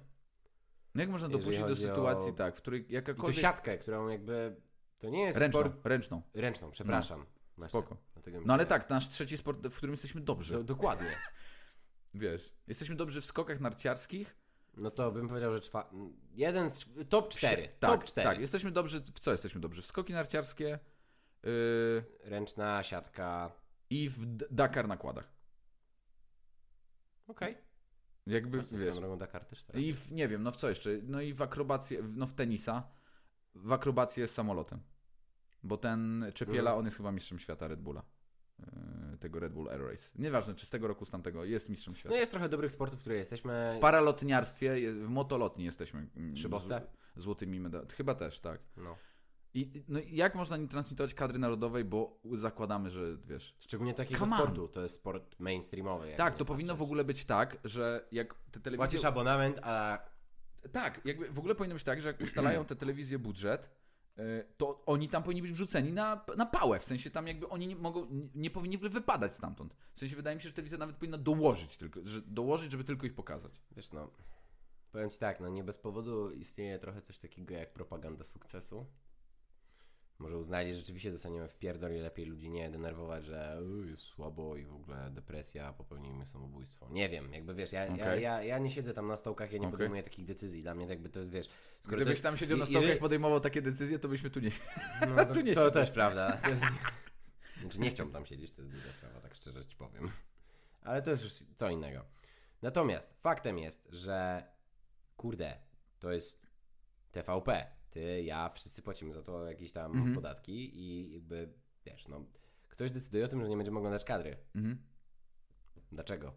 No jak można Jeżeli dopuścić do chodzi o- sytuacji, tak, w której I tu jakakolwiek... siatkę, którą jakby, to nie jest Ręczną, sport... ręczną. Ręczną, przepraszam. Spoko. No ale tak, nasz trzeci sport, w którym jesteśmy dobrzy. Do, dokładnie. Wiesz, jesteśmy dobrzy w skokach narciarskich. No to bym powiedział, że czwa... jeden z... top 4. Tak, top 4. tak, jesteśmy dobrzy, w co jesteśmy dobrzy? W skoki narciarskie yy, Ręczna, siatka. i w Dakar nakładach. Okej. Jakby, Właśnie wiesz, Dakar też teraz. I w, nie wiem, no w co jeszcze? No i w akrobację, no w tenisa, w akrobację z samolotem. Bo ten Czepiela, Mhm. on jest chyba mistrzem świata Red Bulla. Yy, Tego Red Bull Air Race. Nieważne, czy z tego roku, z tamtego, jest mistrzem No świata. jest trochę dobrych sportów, w których jesteśmy. W paralotniarstwie, w motolotni jesteśmy. mm, Szybowce? z- Złotymi medalami. Chyba też, tak. No. I no, jak można nie transmitować kadry narodowej, bo zakładamy, że wiesz. Szczególnie takiego sportu. To jest sport mainstreamowy. Tak, to powinno w ogóle być tak, że jak te telewizje. Płacisz abonament, a Tak, jakby w ogóle powinno być tak, że jak ustalają te telewizje budżet, to oni tam powinni być wrzuceni na, na pałę. W sensie tam jakby oni nie mogą, nie, nie powinni w ogóle wypadać stamtąd. W sensie wydaje mi się, że telewizja nawet powinna dołożyć tylko, że dołożyć, żeby tylko ich pokazać. wiesz no. Powiem ci tak, no nie bez powodu istnieje trochę coś takiego jak propaganda sukcesu. Może uznali, że rzeczywiście dostaniemy w pierdol i lepiej ludzi nie denerwować, że "U, jest słabo i w ogóle depresja, popełnijmy samobójstwo. Nie wiem, jakby wiesz, ja, ja, Okej. ja, ja nie siedzę tam na stołkach, ja nie Okej. podejmuję takich decyzji. Dla mnie jakby to jest, wiesz... skoro Gdybyś jest- tam siedział na stołkach i podejmował takie decyzje, to byśmy tu nie... No, to, Tu nie to też prawda. Znaczy nie chciałbym tam siedzieć, to jest druga sprawa, tak szczerze ci powiem. Ale to jest już co innego. Natomiast faktem jest, że kurde, to jest TVP. Ty, ja, wszyscy płacimy za to jakieś tam Mhm. podatki i jakby, wiesz, no, ktoś decyduje o tym, że nie będziemy oglądać kadry. Mhm. Dlaczego?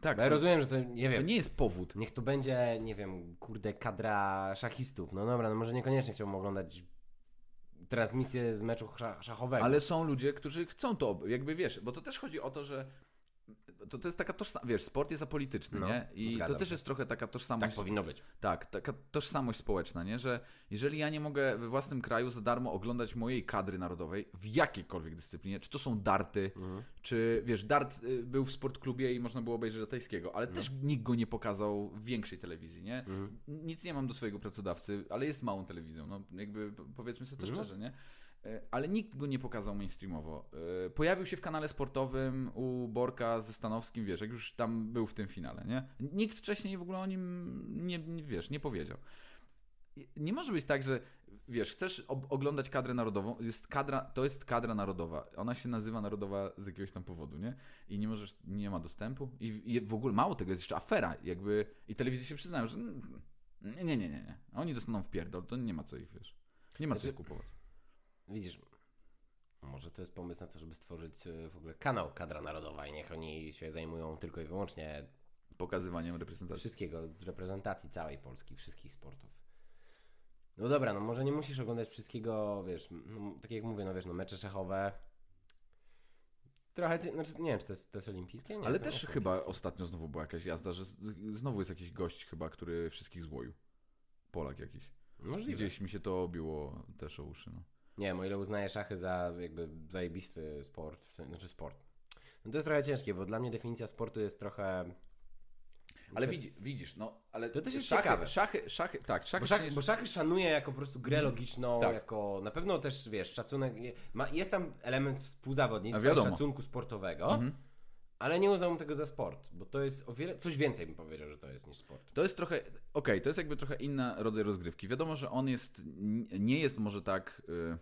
Tak, Bo ja to, rozumiem, że to, nie to wiem, nie jest powód. niech to będzie, nie wiem, kurde, kadra szachistów. No dobra, no może niekoniecznie chciałbym oglądać transmisję z meczu sza- szachowego. Ale są ludzie, którzy chcą to, jakby wiesz, bo to też chodzi o to, że to, to jest taka tożsamość, wiesz, sport jest apolityczny, No, nie? I to też się. jest trochę taka tożsamość. tak powinno być. Tak, taka tożsamość społeczna, nie? Że jeżeli ja nie mogę we własnym kraju za darmo oglądać mojej kadry narodowej w jakiejkolwiek dyscyplinie, czy to są darty, Mhm. czy wiesz, dart y, był w sportklubie i można było obejrzeć tajskiego, ale też nikt go nie pokazał w większej telewizji, nie? Mhm. Nic nie mam do swojego pracodawcy, ale jest małą telewizją, no jakby powiedzmy sobie to Mhm. szczerze, nie? E, Ale nikt go nie pokazał mainstreamowo. E, Pojawił się w kanale sportowym u Borka ze Stanowskim, wiesz, jak już tam był w tym finale, nie? Nikt wcześniej w ogóle o nim nie, nie wiesz, nie powiedział. Nie może być tak, że wiesz, chcesz oglądać kadrę narodową, jest kadra, to jest kadra narodowa. Ona się nazywa narodowa z jakiegoś tam powodu, nie? I nie możesz, nie ma dostępu. I, i w ogóle mało tego, jest jeszcze afera, jakby i telewizje się przyznają, że mm, nie, nie, nie, nie, nie. Oni dostaną w pierdol, to nie ma co ich, wiesz. Nie ma co Znaczy- ich kupować. Widzisz, może to jest pomysł na to, żeby stworzyć e, w ogóle kanał Kadra Narodowa i niech oni się zajmują tylko i wyłącznie pokazywaniem reprezentacji. Wszystkiego, z reprezentacji całej Polski, wszystkich sportów. No dobra, no może nie musisz oglądać wszystkiego, wiesz, no, tak jak mówię, no wiesz, no mecze szachowe. Trochę, znaczy nie wiem, czy to jest, to jest olimpijskie? Nie, Ale też jest chyba olimpijskie. ostatnio znowu była jakaś jazda, że znowu jest jakiś gość chyba, który wszystkich złoił. Polak jakiś. Możliwe. Gdzieś mi się to obiło też o uszy. No. Nie wiem, o ile uznaję szachy za jakby zajebisty sport, w sensie, znaczy sport. No to jest trochę ciężkie, bo dla mnie definicja sportu jest trochę... Ale widzi, widzisz, no, ale To też jest szachy, ciekawe. Szachy, szachy, tak, szachy, Bo bo szachy szanuję jako po prostu grę logiczną, Tak. jako na pewno też, wiesz, szacunek, ma, jest tam element współzawodnictwa szacunku sportowego, Mhm. Ale nie uznałbym tego za sport, bo to jest o wiele, coś więcej bym powiedział, że to jest niż sport. To jest trochę, okej, to jest jakby trochę inny rodzaj rozgrywki. Wiadomo, że on jest, nie jest może tak y,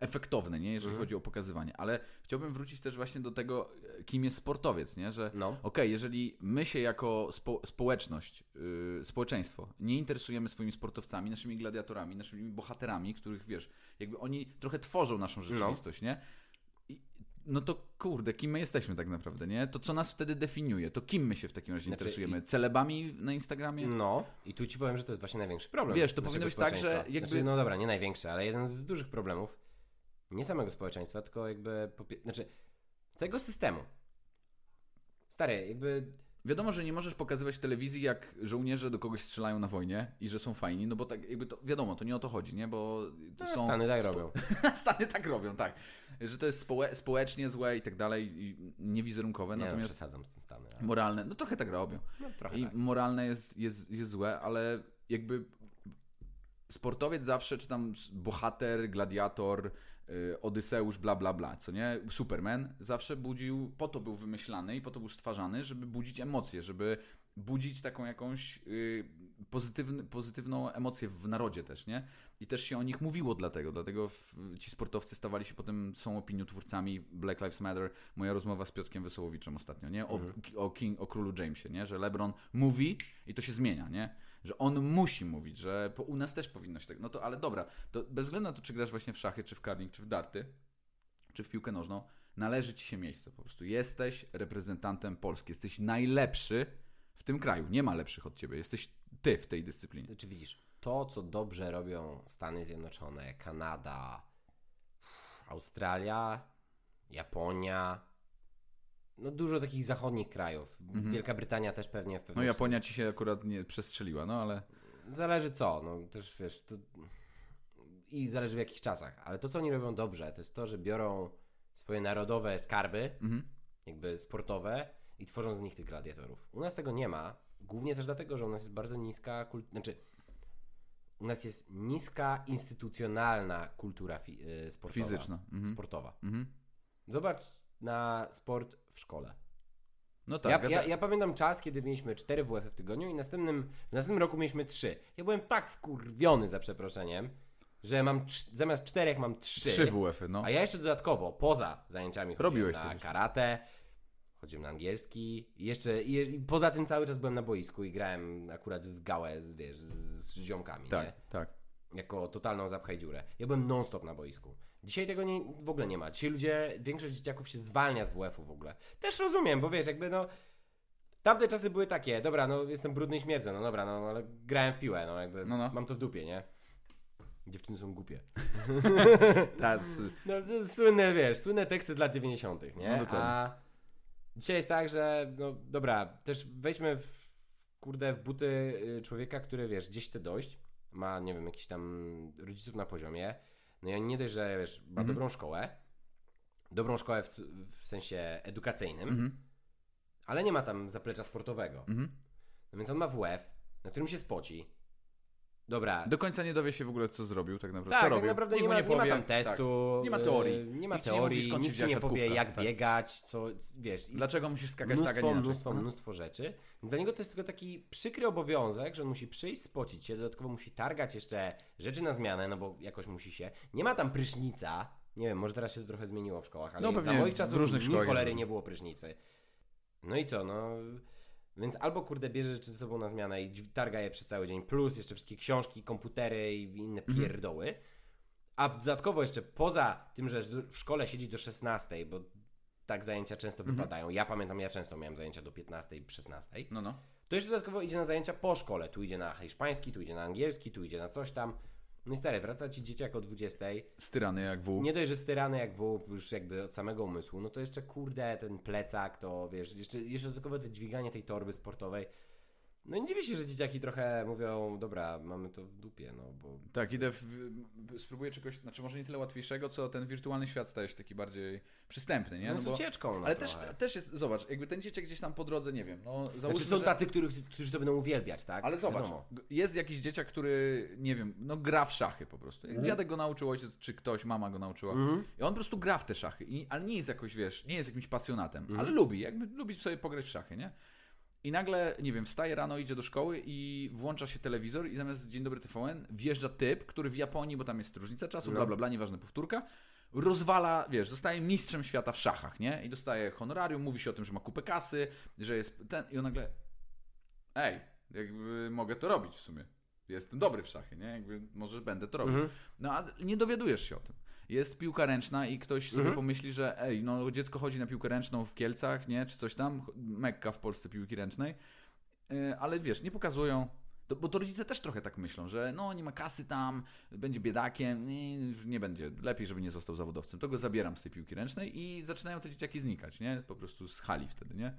efektowny, nie, jeżeli Mhm. chodzi o pokazywanie, ale chciałbym wrócić też właśnie do tego, kim jest sportowiec, nie, że No. okej, jeżeli my się jako spo, społeczność, y, społeczeństwo nie interesujemy swoimi sportowcami, naszymi gladiatorami, naszymi bohaterami, których wiesz, jakby oni trochę tworzą naszą rzeczywistość, nie? I, no to kurde, kim my jesteśmy tak naprawdę, nie? To co nas wtedy definiuje? To kim my się w takim razie Znaczy, interesujemy? Celebami na Instagramie? No, i tu ci powiem, że to jest właśnie największy problem. Wiesz, to powinno być tak, że jakby- Znaczy, no dobra, nie największy, ale jeden z dużych problemów, nie samego społeczeństwa, tylko jakby, popie- znaczy, całego systemu. Stary, jakby Wiadomo, że nie możesz pokazywać telewizji, jak żołnierze do kogoś strzelają na wojnie i że są fajni, no bo tak jakby to, wiadomo, to nie o to chodzi, nie? Bo to no, są... Stany tak robią. Stany tak robią, tak. Że to jest społe- społecznie złe i tak dalej, i niewizerunkowe, Nie no, natomiast przesadzam z tym Stany. Ale... moralne, no trochę tak robią. No, trochę I tak. moralne jest, jest, jest złe, ale jakby sportowiec zawsze, czy tam bohater, gladiator, Odyseusz, bla, bla, bla, co nie? Superman zawsze budził, po to był wymyślany i po to był stwarzany, żeby budzić emocje, żeby budzić taką jakąś y, pozytywny, pozytywną emocję w narodzie też, nie? I też się o nich mówiło dlatego, dlatego w, ci sportowcy stawali się potem, są opiniotwórcami Black Lives Matter. Moja rozmowa z Piotrkiem Wesołowiczem ostatnio, nie? O, o, King, o królu Jamesie, nie? Że LeBron mówi i to się zmienia, nie? Że on musi mówić, że po, u nas też powinno się tak. No to ale dobra, to bez względu na to, czy grasz właśnie w szachy, czy w curling, czy w darty, czy w piłkę nożną, należy ci się miejsce po prostu. Jesteś reprezentantem Polski, jesteś najlepszy w tym kraju. Nie ma lepszych od ciebie. Jesteś ty w tej dyscyplinie. Czy widzisz, to co dobrze robią Stany Zjednoczone, Kanada, Australia, Japonia, no dużo takich zachodnich krajów. Wielka Brytania też pewnie w pewnym Mhm. No Japonia ci się akurat nie przestrzeliła, no ale Zależy co, no też wiesz, to... i zależy w jakich czasach, ale to co oni robią dobrze, to jest to, że biorą swoje narodowe skarby, mhm. jakby sportowe i tworzą z nich tych gladiatorów. U nas tego nie ma, głównie też dlatego, że u nas jest bardzo niska kultura, znaczy u nas jest niska instytucjonalna kultura fi- y, sportowa. Fizyczna, mhm. Sportowa. Mhm. Zobacz na sport w szkole. No tak. ja, ja, ja pamiętam czas, kiedy mieliśmy 4 WF w tygodniu i następnym, w następnym roku mieliśmy 3. Ja byłem tak wkurwiony za przeproszeniem, że mam zamiast 4 mam 3. Trzy WF-y, no. A ja jeszcze dodatkowo, poza zajęciami chodziłem Robiłeś na coś. karate, chodziłem na angielski i jeszcze i, je- i poza tym cały czas byłem na boisku i grałem akurat w gałę z, wiesz, z, z ziomkami, Tak, nie? tak. Jako totalną zapchaj dziurę. Ja byłem non-stop na boisku. Dzisiaj tego nie, w ogóle nie ma. Dzisiaj ludzie, większość dzieciaków się zwalnia z WF-u w ogóle. Też rozumiem, bo wiesz, jakby no... Tamte czasy były takie, dobra, no jestem brudny i śmierdzę, no dobra, no ale grałem w piłę, no jakby No, no. mam to w dupie, nie? Dziewczyny są głupie. Tacy- No słynne, wiesz, słynne teksty z lat 90., nie? No, dokładnie. A dzisiaj jest tak, że no dobra, też wejdźmy w, kurde w buty y, człowieka, który wiesz, gdzieś chce dojść, ma, nie wiem, jakiś tam rodziców na poziomie, no i on nie dość, że wiesz, ma Mhm. dobrą szkołę, dobrą szkołę w, w sensie edukacyjnym, Mhm. ale nie ma tam zaplecza sportowego. Mhm. No więc on ma WF, na którym się spoci. Dobra, Do końca nie dowie się w ogóle, co zrobił tak naprawdę. tak, co tak naprawdę nie ma, nie ma powie- tam testu. Nie ma teorii. Nie ma Nikt ci nie mówi, teorii, nikt ci nie powie jak tak. biegać, co, wiesz. Dlaczego musisz skakać tak, a nie Mnóstwo, inaczej? mnóstwo, mnóstwo rzeczy. Dla niego to jest tylko taki przykry obowiązek, że on musi przyjść, spocić się, dodatkowo musi targać jeszcze rzeczy na zmianę, no bo jakoś musi się. Nie ma tam prysznica. Nie wiem, może teraz się to trochę zmieniło w szkołach, ale No za moich w czasów różnych ni szkołach cholery nie było prysznicy. No i co, no... Więc albo kurde bierze rzeczy ze sobą na zmianę i targa je przez cały dzień, plus jeszcze wszystkie książki, komputery i inne Mhm. pierdoły. A dodatkowo jeszcze poza tym, że w szkole siedzi do 16, bo tak zajęcia często Mhm. wypadają. Ja pamiętam, ja często miałem zajęcia do 15, 16. No, no. To jeszcze dodatkowo idzie na zajęcia po szkole. Tu idzie na hiszpański, tu idzie na angielski, tu idzie na coś tam. No i stary, wraca ci dzieciak o 20. Styrany jak wół. Nie dość, że styrany jak wół, już jakby od samego umysłu, no to jeszcze kurde ten plecak, to wiesz, jeszcze, jeszcze dodatkowo te dźwiganie tej torby sportowej. No nie dziwię się, że dzieciaki trochę mówią, dobra, mamy to w dupie, no bo... Tak, idę w, spróbuję czegoś, znaczy może nie tyle łatwiejszego, co ten wirtualny świat staje się taki bardziej przystępny, nie? No, z bo, ucieczką, no ale też, trochę. też jest, zobacz, jakby ten dzieciak gdzieś tam po drodze, nie wiem, no załóżmy, Znaczy są że... tacy, których, którzy to będą uwielbiać, tak? Ale zobacz, Wiadomo. jest jakiś dzieciak, który, nie wiem, no gra w szachy po prostu. Mhm. Dziadek go nauczył, ojciec, czy ktoś, mama go nauczyła. I on po prostu gra w te szachy, I, ale nie jest jakoś, wiesz, nie jest jakimś pasjonatem, Mhm. ale lubi, jakby lubi sobie pograć w szachy, nie? I nagle, nie wiem, wstaje rano, idzie do szkoły i włącza się telewizor i zamiast Dzień Dobry TVN wjeżdża typ, który w Japonii, bo tam jest różnica czasu, No. bla, bla, bla, nieważne, powtórka, rozwala, wiesz, zostaje mistrzem świata w szachach, nie? I dostaje honorarium, mówi się o tym, że ma kupę kasy, że jest ten... I on nagle, ej, jakby mogę to robić w sumie. Jestem dobry w szachy, nie? Jakby może będę to robił. Mhm. No a nie dowiadujesz się o tym. Jest piłka ręczna i ktoś sobie Mhm. pomyśli, że ej, no dziecko chodzi na piłkę ręczną w Kielcach, nie? Czy coś tam, Mekka w Polsce piłki ręcznej. Yy, ale wiesz, nie pokazują, to, bo to rodzice też trochę tak myślą, że no nie ma kasy tam, będzie biedakiem, nie, nie będzie, lepiej, żeby nie został zawodowcem. To go zabieram z tej piłki ręcznej i zaczynają te dzieciaki znikać, nie? Po prostu z hali wtedy, nie?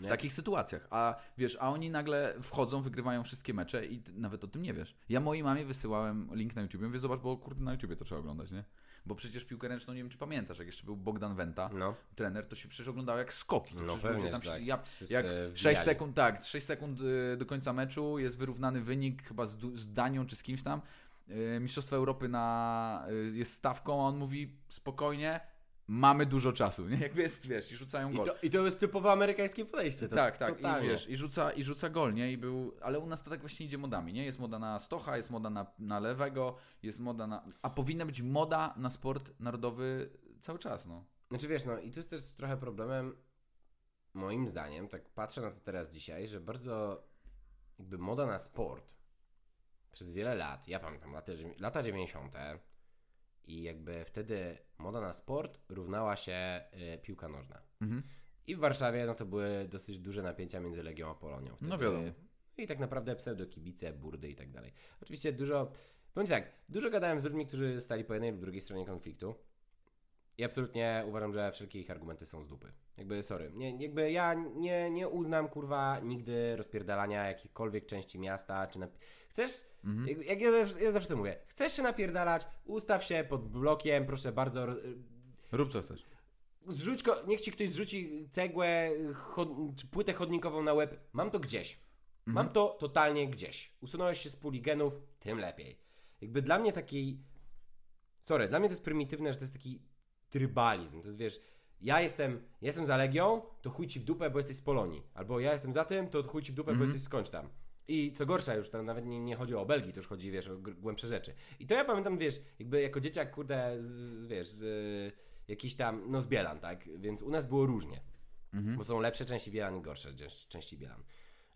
W Nie. takich sytuacjach. A wiesz, a oni nagle wchodzą, wygrywają wszystkie mecze i nawet o tym nie wiesz. Ja mojej mamie wysyłałem link na YouTube, mówię, zobacz, bo kurde na YouTubie to trzeba oglądać, nie? Bo przecież piłkę ręczną, nie wiem czy pamiętasz, jak jeszcze był Bogdan Wenta, No. trener, to się przecież oglądało jak skoki. To No przecież pewnie, tam tak. ja, jak wbijali. 6 sekund, tak, 6 sekund y, do końca meczu, jest wyrównany wynik chyba z, z Danią czy z kimś tam. Y, Mistrzostwo Europy na, y, jest stawką, a on mówi spokojnie, mamy dużo czasu, nie? Jakby jest, wiesz, i rzucają I gol. to, I to jest typowo amerykańskie podejście. To, tak, tak, i totalnie. wiesz, i rzuca, i rzuca gol, nie? I był, ale u nas to tak właśnie idzie modami, nie? Jest moda na Stocha, jest moda na, na lewego, jest moda na... A powinna być moda na sport narodowy cały czas, no. Znaczy wiesz, no i tu jest też trochę problemem, moim zdaniem, tak patrzę na to teraz dzisiaj, że bardzo jakby moda na sport przez wiele lat, ja pamiętam lata, lata 90. i jakby wtedy moda na sport równała się y, piłka nożna. Mhm. I w Warszawie no to były dosyć duże napięcia między Legią a Polonią. Wtedy. No wiadomo. I tak naprawdę pseudokibice, burdy i tak dalej. Oczywiście dużo, powiem tak, dużo gadałem z ludźmi, którzy stali po jednej lub drugiej stronie konfliktu. I absolutnie uważam, że wszelkie ich argumenty są z dupy. Jakby, sorry, nie, jakby ja nie, nie uznam, kurwa, nigdy rozpierdalania jakichkolwiek części miasta, czy na... Chcesz, Mhm. jak, jak ja, zawsze, ja zawsze to mówię, chcesz się napierdalać, ustaw się pod blokiem, proszę bardzo, Rób co chcesz. zrzuć, ko- niech ci ktoś zrzuci cegłę, chod, czy płytę chodnikową na łeb, mam to gdzieś. Mam to totalnie gdzieś. Usunąłeś się z puli genów, tym lepiej. Jakby dla mnie taki. Sorry, dla mnie to jest prymitywne, że to jest taki trybalizm. To jest wiesz, ja jestem, jestem za Legią, to chuj ci w dupę, bo jesteś z Polonii. Albo ja jestem za tym, to chuj ci w dupę, bo jesteś skądś tam. I co gorsza, już to nawet nie, nie chodzi o Belgii, to już chodzi, wiesz, o głębsze rzeczy. I to ja pamiętam, wiesz, jakby jako dzieciak, kurde, z, wiesz, z y, jakiś tam, no z Bielan, tak? Więc u nas było różnie. Bo są lepsze części Bielan i gorsze części Bielan.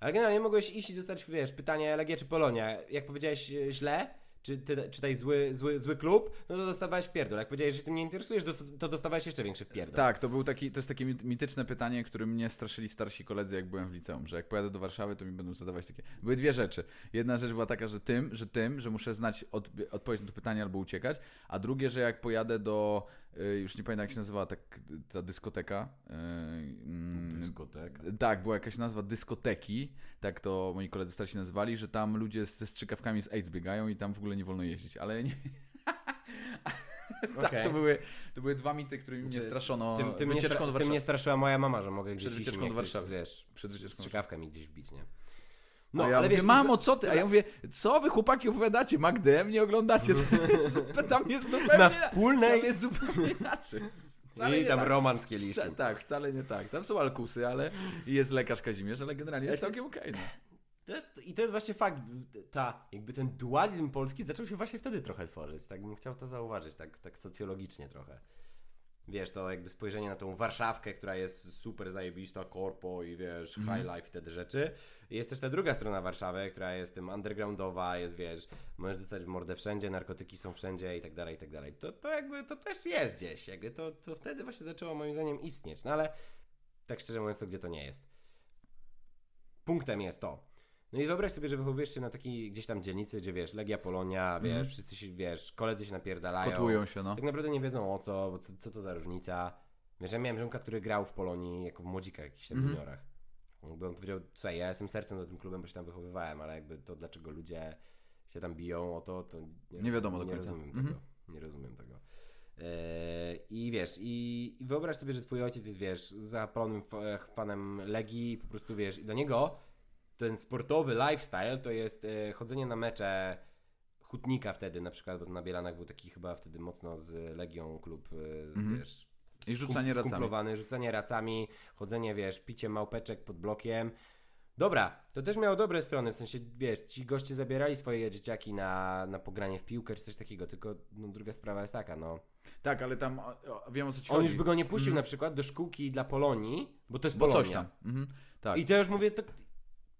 Ale generalnie mogłeś iść i dostać, wiesz, pytanie Legia czy Polonia. Jak powiedziałeś e, źle, czy ty, czytaj zły, zły, zły klub, no to dostawałeś wpierdol. Jak powiedziałeś, że tym nie interesujesz, to dostawałeś jeszcze większy wpierdol. Tak, to, był taki, to jest takie mit- mityczne pytanie, którym mnie straszyli starsi koledzy, jak byłem w liceum, że jak pojadę do Warszawy, to mi będą zadawać takie... Były dwie rzeczy. Jedna rzecz była taka, że tym, że tym, że muszę znać od, odpowiedź na to pytanie albo uciekać, a drugie, że jak pojadę do... y, Już nie pamiętam, jak się nazywa tak, ta dyskoteka. y, mm, Dyskoteka. Tak, była jakaś nazwa dyskoteki, tak to moi koledzy starsi nazywali, że tam ludzie ze strzykawkami z AIDS biegają i tam w ogóle nie wolno jeździć, ale nie... tak, Okej. to, były, to były dwa mity, którymi mnie straszono Tym, tym, mnie wycieczką stra- do tym Warszawy. mnie straszyła moja mama, że mogę gdzieś Przed wycieczką mnie do ktoś, Warszawy. Wiesz, Przed z wycieczką do strzykawkami gdzieś wbić, nie? No, ja ale mówię, wiesz, mamo, co ty? A ja mówię, co wy chłopaki opowiadacie? Magdę mnie oglądacie? Tam jest zupełnie... Na wspólnej? Tam jest zupełnie inaczej. Wcale I nie tam tak. romans z kieliszkiem. Wca- Tak, wcale nie tak. Tam są alkusy, ale jest lekarz Kazimierz, ale generalnie jest Znaczy- całkiem okej. no. To- I to jest właśnie fakt, ta, jakby ten dualizm polski zaczął się właśnie wtedy trochę tworzyć, tak bym chciał to zauważyć, tak, tak socjologicznie trochę. Wiesz, to jakby spojrzenie na tą Warszawkę, która jest super zajebista, korpo i wiesz, Mhm. high life i te rzeczy. Jest też ta druga strona Warszawy, która jest tym undergroundowa, jest wiesz, możesz dostać w mordę wszędzie, narkotyki są wszędzie i tak dalej, i tak dalej. To, to jakby, to też jest gdzieś, jakby to, to wtedy właśnie zaczęło moim zdaniem istnieć, no ale tak szczerze mówiąc to gdzie to nie jest. Punktem jest to. No i wyobraź sobie, że wychowujesz się na takiej gdzieś tam dzielnicy, gdzie wiesz, Legia Polonia, wiesz, Mhm. wszyscy się, wiesz, koledzy się napierdalają. Kotłują się, no. Tak naprawdę nie wiedzą o co, bo co, co to za różnica. Wiesz, ja miałem ziomka, który grał w Polonii jako w młodzikach, jakichś tam Mhm. juniorach. Jakby on powiedział, słuchaj, ja jestem sercem za tym klubem, bo się tam wychowywałem, ale jakby to, dlaczego ludzie się tam biją o to, to Nie wiadomo do nie końca. rozumiem Mhm. tego. Nie rozumiem tego. Eee, I wiesz, i, i wyobraź sobie, że twój ojciec jest, wiesz, zapalonym fanem Legii i po prostu, wiesz, i dla niego ten sportowy lifestyle to jest e, chodzenie na mecze Hutnika wtedy na przykład, bo na Bielanach był taki chyba wtedy mocno z Legią klub, e, z, Mhm. wiesz, I rzucanie racami. rzucanie racami, chodzenie, wiesz, picie małpeczek pod blokiem. Dobra, to też miało dobre strony, w sensie, wiesz, ci goście zabierali swoje dzieciaki na, na pogranie w piłkę czy coś takiego, tylko no, druga sprawa jest taka, no. Tak, ale tam o, o, wiem o co ci On chodzi. już by go nie puścił Mhm. na przykład do szkółki dla Polonii, bo to jest Bo Polonia. coś tam. Mhm. Tak. I to już mówię, to,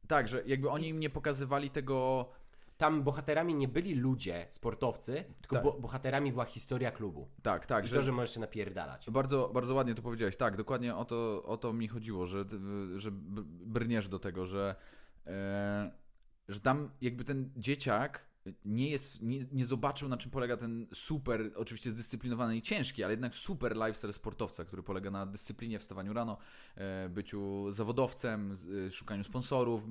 tak, że jakby oni im nie pokazywali tego. tam bohaterami nie byli ludzie, sportowcy, tylko Tak. bo, bohaterami była historia klubu. Tak, tak, I że, to, że możesz się napierdalać. Bardzo, bardzo ładnie to powiedziałeś. Tak, dokładnie o to, o to mi chodziło, że, że brniesz do tego, że, e, że tam jakby ten dzieciak nie jest, nie, nie zobaczył na czym polega ten super, oczywiście zdyscyplinowany i ciężki, ale jednak super lifestyle sportowca, który polega na dyscyplinie, wstawaniu rano, e, byciu zawodowcem, e, szukaniu sponsorów,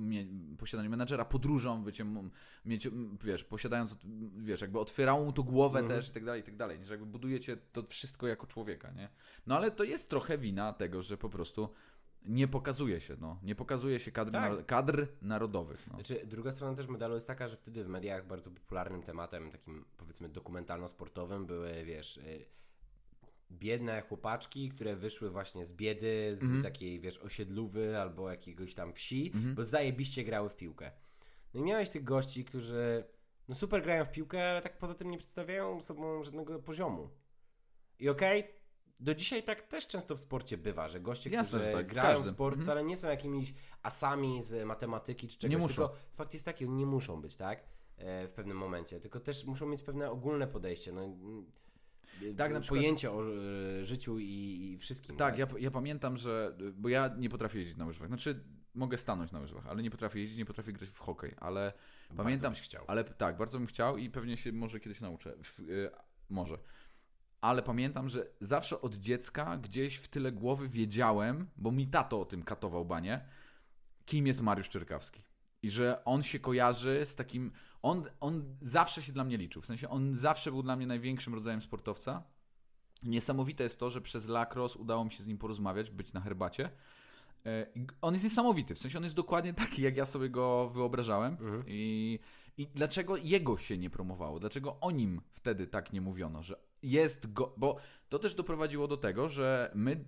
posiadaniu menadżera, podróżą, byciem, mieć, wiesz, posiadając, wiesz, jakby otwierało mu to głowę Mhm. też i tak dalej, i tak dalej, że jakby budujecie to wszystko jako człowieka, nie? No ale to jest trochę wina tego, że po prostu nie pokazuje się, no, nie pokazuje się kadr, Tak. kadr narodowych, no. Znaczy, druga strona też medalu jest taka, że wtedy w mediach bardzo popularnym tematem, takim powiedzmy dokumentalno-sportowym były, wiesz, y, biedne chłopaczki, które wyszły właśnie z biedy, z Mhm. takiej, wiesz, osiedlówy albo jakiegoś tam wsi, Mhm. bo zajebiście grały w piłkę. No i miałeś tych gości, którzy no super grają w piłkę, ale tak poza tym nie przedstawiają sobą żadnego poziomu. I okej, do dzisiaj tak też często w sporcie bywa, że goście, Jasne, którzy że tak, grają w sport, Mhm. wcale nie są jakimiś asami z matematyki czy czegoś, Nie muszą. tylko fakt jest taki, oni nie muszą być, tak? E, w pewnym momencie, tylko też muszą mieć pewne ogólne podejście, no, mm, Tak, e, na przykład- pojęcie o e, życiu i, i wszystkim. Tak, ja, ja pamiętam, że. Bo ja nie potrafię jeździć na łyżwach. Znaczy, mogę stanąć na łyżwach, ale nie potrafię jeździć, nie potrafię grać w hokej. Ale Bardzo pamiętam. chciał. Ale tak, bardzo bym chciał i pewnie się może kiedyś nauczę. W, y, może. Ale pamiętam, że zawsze od dziecka gdzieś w tyle głowy wiedziałem, bo mi tato o tym katował banie, kim jest Mariusz Czerkawski. I że on się kojarzy z takim. On, on zawsze się dla mnie liczył. W sensie on zawsze był dla mnie największym rodzajem sportowca. Niesamowite jest to, że przez lacrosse udało mi się z nim porozmawiać, być na herbacie. E, On jest niesamowity, w sensie on jest dokładnie taki, jak ja sobie go wyobrażałem. Mhm. I, I dlaczego jego się nie promowało? Dlaczego o nim wtedy tak nie mówiono, że jest go. Bo to też doprowadziło do tego, że my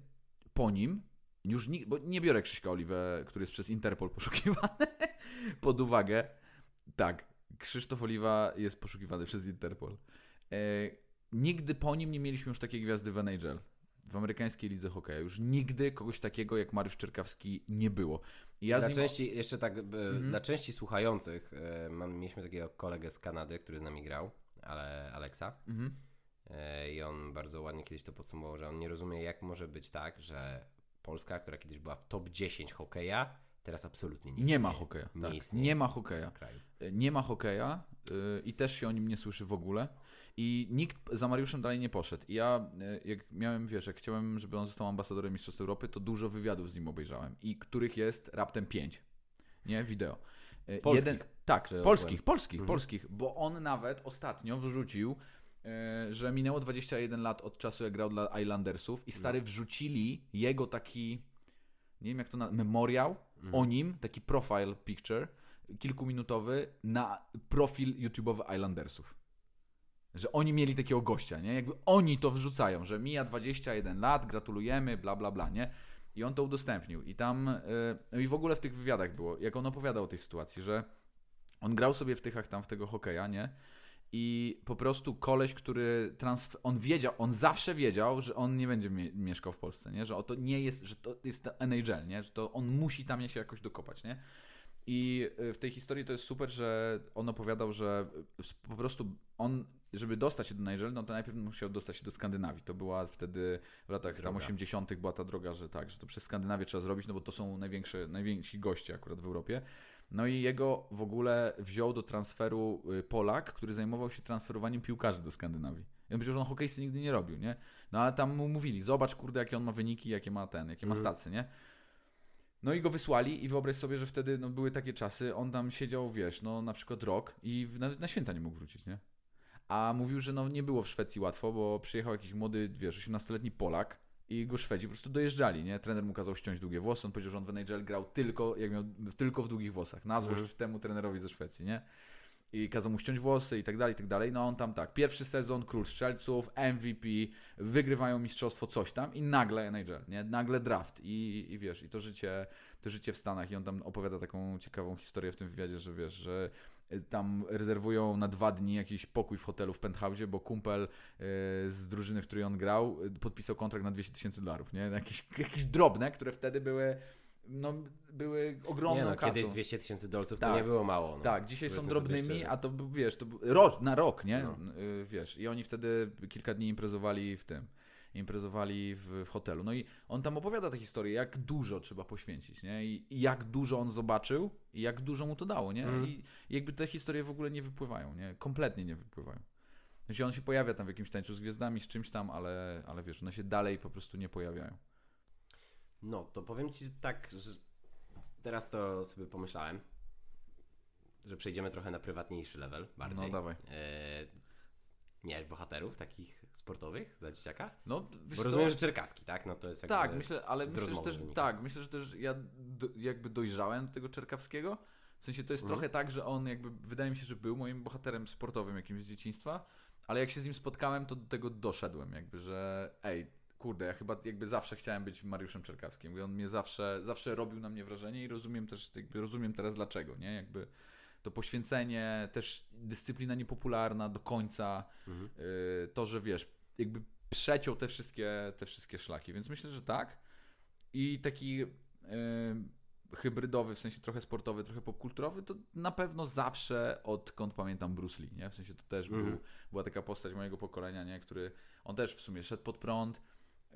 po nim już nie, bo nie biorę Krzyśka Oliwę, który jest przez Interpol poszukiwany pod uwagę. Tak, Krzysztof Oliwa jest poszukiwany przez Interpol. E, nigdy po nim nie mieliśmy już takiej gwiazdy w NHL. W amerykańskiej lidze hokeja. Już nigdy kogoś takiego jak Mariusz Czerkawski nie było. Ja dla nim... części, jeszcze tak, e, Mhm. dla części słuchających, e, mam, mieliśmy takiego kolegę z Kanady, który z nami grał, ale Alexa. Mhm. E, I on bardzo ładnie kiedyś to podsumował, że on nie rozumie, jak może być tak, że Polska, która kiedyś była w top 10 hokeja, teraz absolutnie nie, Nie ma hokeja. Nie Tak. istnieje Nie ma hokeja. kraju. Nie ma hokeja y, i też się o nim nie słyszy w ogóle. I nikt za Mariuszem dalej nie poszedł. I ja, jak miałem, wiesz, jak chciałem, żeby on został ambasadorem Mistrzostw Europy, to dużo wywiadów z nim obejrzałem. I których jest raptem pięć. Nie? Wideo. Polskich? tak, Czy polskich, polskich, Mhm. polskich. Bo on nawet ostatnio wrzucił, że minęło 21 lat od czasu, jak grał dla Islandersów i stary wrzucili jego taki, nie wiem jak to na, memoriał o nim, taki profile picture, kilkuminutowy na profil YouTube'owy Islandersów. Że oni mieli takiego gościa, nie? Jakby oni to wrzucają, że mija 21 lat, gratulujemy, bla, bla, bla, nie? I on to udostępnił. I tam, yy, no i w ogóle w tych wywiadach było, jak on opowiadał o tej sytuacji, że on grał sobie w tychach tam w tego hokeja, nie? I po prostu koleś, który transfer, on wiedział, on zawsze wiedział, że on nie będzie mie mieszkał w Polsce, nie? Że to nie jest, że to jest NHL, nie? Że to on musi tam się jakoś dokopać, nie? I y, w tej historii to jest super, że on opowiadał, że po prostu on, żeby dostać się do Nigel, no to najpierw musiał dostać się do Skandynawii. To była wtedy w latach droga. tam 80. była ta droga, że tak, że to przez Skandynawię trzeba zrobić, no bo to są największe, najwięksi goście akurat w Europie. No i jego w ogóle wziął do transferu y, Polak, który zajmował się transferowaniem piłkarzy do Skandynawii. I on powiedział, że on hokejsty nigdy nie robił, nie? No ale tam mu mówili, zobacz kurde, jakie on ma wyniki, jakie ma ten, jakie ma mhm. stacje, nie? No i go wysłali i wyobraź sobie, że wtedy no, były takie czasy, on tam siedział, wiesz, no na przykład rok i nawet na święta nie mógł wrócić, nie? A mówił, że no nie było w Szwecji łatwo, bo przyjechał jakiś młody, wiesz, 18-letni Polak i go Szwedzi po prostu dojeżdżali, nie? Trener mu kazał ściąć długie włosy, on powiedział, że on w NHL grał tylko, jak miał, tylko w długich włosach, na złość mm. temu trenerowi ze Szwecji, nie? i kazał mu ściąć włosy i tak dalej, i tak dalej. No on tam tak, pierwszy sezon, król strzelców, MVP, wygrywają mistrzostwo, coś tam i nagle NHL, nie? Nagle draft i, i wiesz, i to życie, to życie w Stanach i on tam opowiada taką ciekawą historię w tym wywiadzie, że wiesz, że tam rezerwują na dwa dni jakiś pokój w hotelu w penthouse, bo kumpel y, z drużyny, w której on grał, y, podpisał kontrakt na 200 tysięcy dolarów, nie? Jakieś, jakieś drobne, które wtedy były no, były ogromną nie, no, kasą. Kiedyś 200 tysięcy dolców tak. to nie było mało. No. Tak, dzisiaj są drobnymi, a to wiesz, to rok, na rok, nie? No. Y, wiesz, i oni wtedy kilka dni imprezowali w tym imprezowali w, w, hotelu. No i on tam opowiada tę historię, jak dużo trzeba poświęcić, nie? I, I, jak dużo on zobaczył i jak dużo mu to dało, nie? Mm. I, jakby te historie w ogóle nie wypływają, nie? Kompletnie nie wypływają. Znaczy on się pojawia tam w jakimś tańcu z gwiazdami, z czymś tam, ale, ale wiesz, one się dalej po prostu nie pojawiają. No, to powiem Ci tak, że teraz to sobie pomyślałem, że przejdziemy trochę na prywatniejszy level bardziej. No, dawaj. Miałeś bohaterów takich sportowych za dzieciaka? No, Bo rozumiem, że Czerkaski, tak? No to jest Tak, myślę, ale myślę, że też, tak, myślę, że też ja do, jakby dojrzałem do tego Czerkawskiego. W sensie to jest mhm. trochę tak, że on jakby, wydaje mi się, że był moim bohaterem sportowym jakimś z dzieciństwa, ale jak się z nim spotkałem, to do tego doszedłem jakby, że ej, kurde, ja chyba jakby zawsze chciałem być Mariuszem Czerkawskim. I on mnie zawsze, zawsze robił na mnie wrażenie i rozumiem też, jakby rozumiem teraz dlaczego, nie? Jakby to poświęcenie, też dyscyplina niepopularna do końca, mhm. y, to, że wiesz, jakby przeciął te wszystkie, te wszystkie szlaki, więc myślę, że tak. I taki y, hybrydowy, w sensie trochę sportowy, trochę popkulturowy, to na pewno zawsze odkąd pamiętam Bruce Lee, nie? W sensie to też mhm. był, była taka postać mojego pokolenia, nie? Który, on też w sumie szedł pod prąd,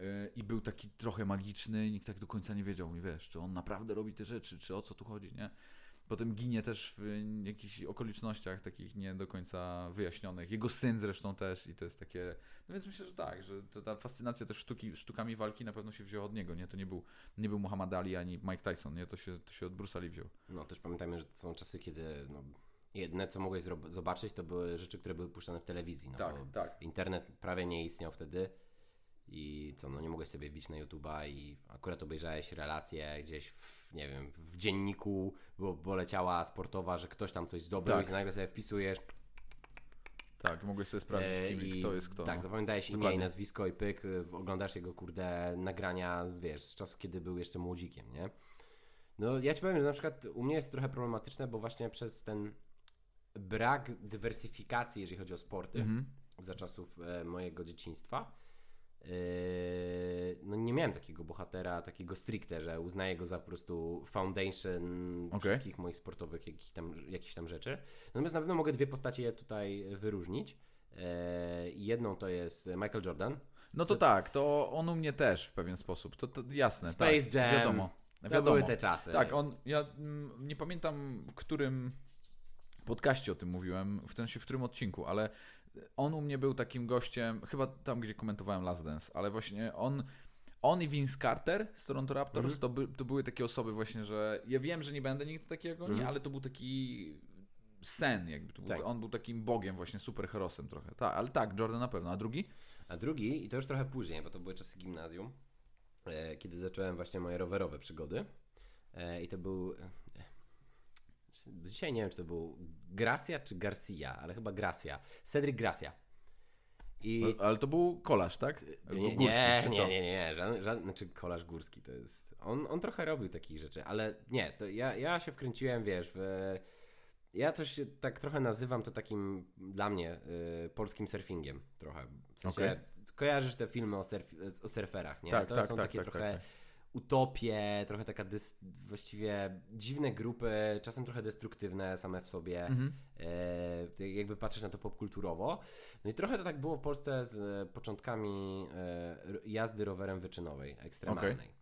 Y, i był taki trochę magiczny, nikt tak do końca nie wiedział, wiesz, czy on naprawdę robi te rzeczy, czy o co tu chodzi, nie? Potem ginie też w jakichś okolicznościach takich nie do końca wyjaśnionych. Jego syn zresztą też i to jest takie... No więc myślę, że tak, że ta fascynacja też sztuki, sztukami walki na pewno się wzięła od niego, nie? To nie był, nie był Muhammad Ali ani Mike Tyson, nie? To się, to się od Bruce Ali wziął. No też pamiętajmy, że to są czasy, kiedy no, jedne co mogłeś zobaczyć to były rzeczy, które były puszczane w telewizji. No, tak, tak. Internet prawie nie istniał wtedy i co, no nie mogłeś sobie bić na YouTube'a i akurat obejrzałeś relację gdzieś w, nie wiem, w dzienniku, bo, bo leciała sportowa, że ktoś tam coś zdobył tak. i nagle sobie wpisujesz tak, mogłeś sobie sprawdzić, e, kim, i, kto jest kto. Tak, no. zapamiętałeś imię i nazwisko i pyk, y, oglądasz jego, kurde, nagrania, z, wiesz, z czasu, kiedy był jeszcze młodzikiem, nie? No, ja ci powiem, że na przykład u mnie jest trochę problematyczne, bo właśnie przez ten brak dywersyfikacji, jeżeli chodzi o sporty, mhm. za czasów e, mojego dzieciństwa, no nie miałem takiego bohatera, takiego stricte, że uznaję go za po prostu foundation okay. wszystkich moich sportowych jakichś tam, jakichś tam rzeczy. Natomiast na pewno mogę dwie postacie tutaj wyróżnić. Yy, jedną to jest Michael Jordan. No to, to, tak, to on u mnie też w pewien sposób, to, to jasne. Space tak, Jam. Wiadomo. wiadomo. były te czasy. Tak, on, ja mm, nie pamiętam, w którym podcaście o tym mówiłem, w, ten, w którym odcinku, ale on u mnie był takim gościem, chyba tam, gdzie komentowałem Last Dance, ale właśnie on, on i Vince Carter z Toronto Raptors mm -hmm. to, by, to były takie osoby właśnie, że ja wiem, że nie będę nigdy takiego, mm -hmm. nie, ale to był taki sen, jakby. Był, tak. On był takim bogiem, właśnie superherosem trochę. Tak, ale tak, Jordan na pewno. A drugi? A drugi, i to już trochę później, bo to były czasy gimnazjum, e, kiedy zacząłem właśnie moje rowerowe przygody. E, I to był do dzisiaj nie wiem, czy to był Gracia czy Garcia, ale chyba Gracia. Cedric Gracia. I... No, ale to był kolarz, tak? Nie, górski, nie, nie, nie, nie, żaden, żaden, znaczy kolarz górski to jest, on, on trochę robił takich rzeczy, ale nie, to ja, ja się wkręciłem, wiesz, w Ja się tak trochę nazywam to takim dla mnie y, polskim surfingiem trochę. W sensie, Okej. kojarzysz te filmy o, surf, o surferach, nie? Tak, to tak, są tak, takie tak, tak, trochę tak. Utopie, trochę taka dys, właściwie dziwne grupy, czasem trochę destruktywne same w sobie. Mhm. E, jakby patrzeć na to popkulturowo. No i trochę to tak było w Polsce z e, początkami e, jazdy rowerem wyczynowej, ekstremalnej.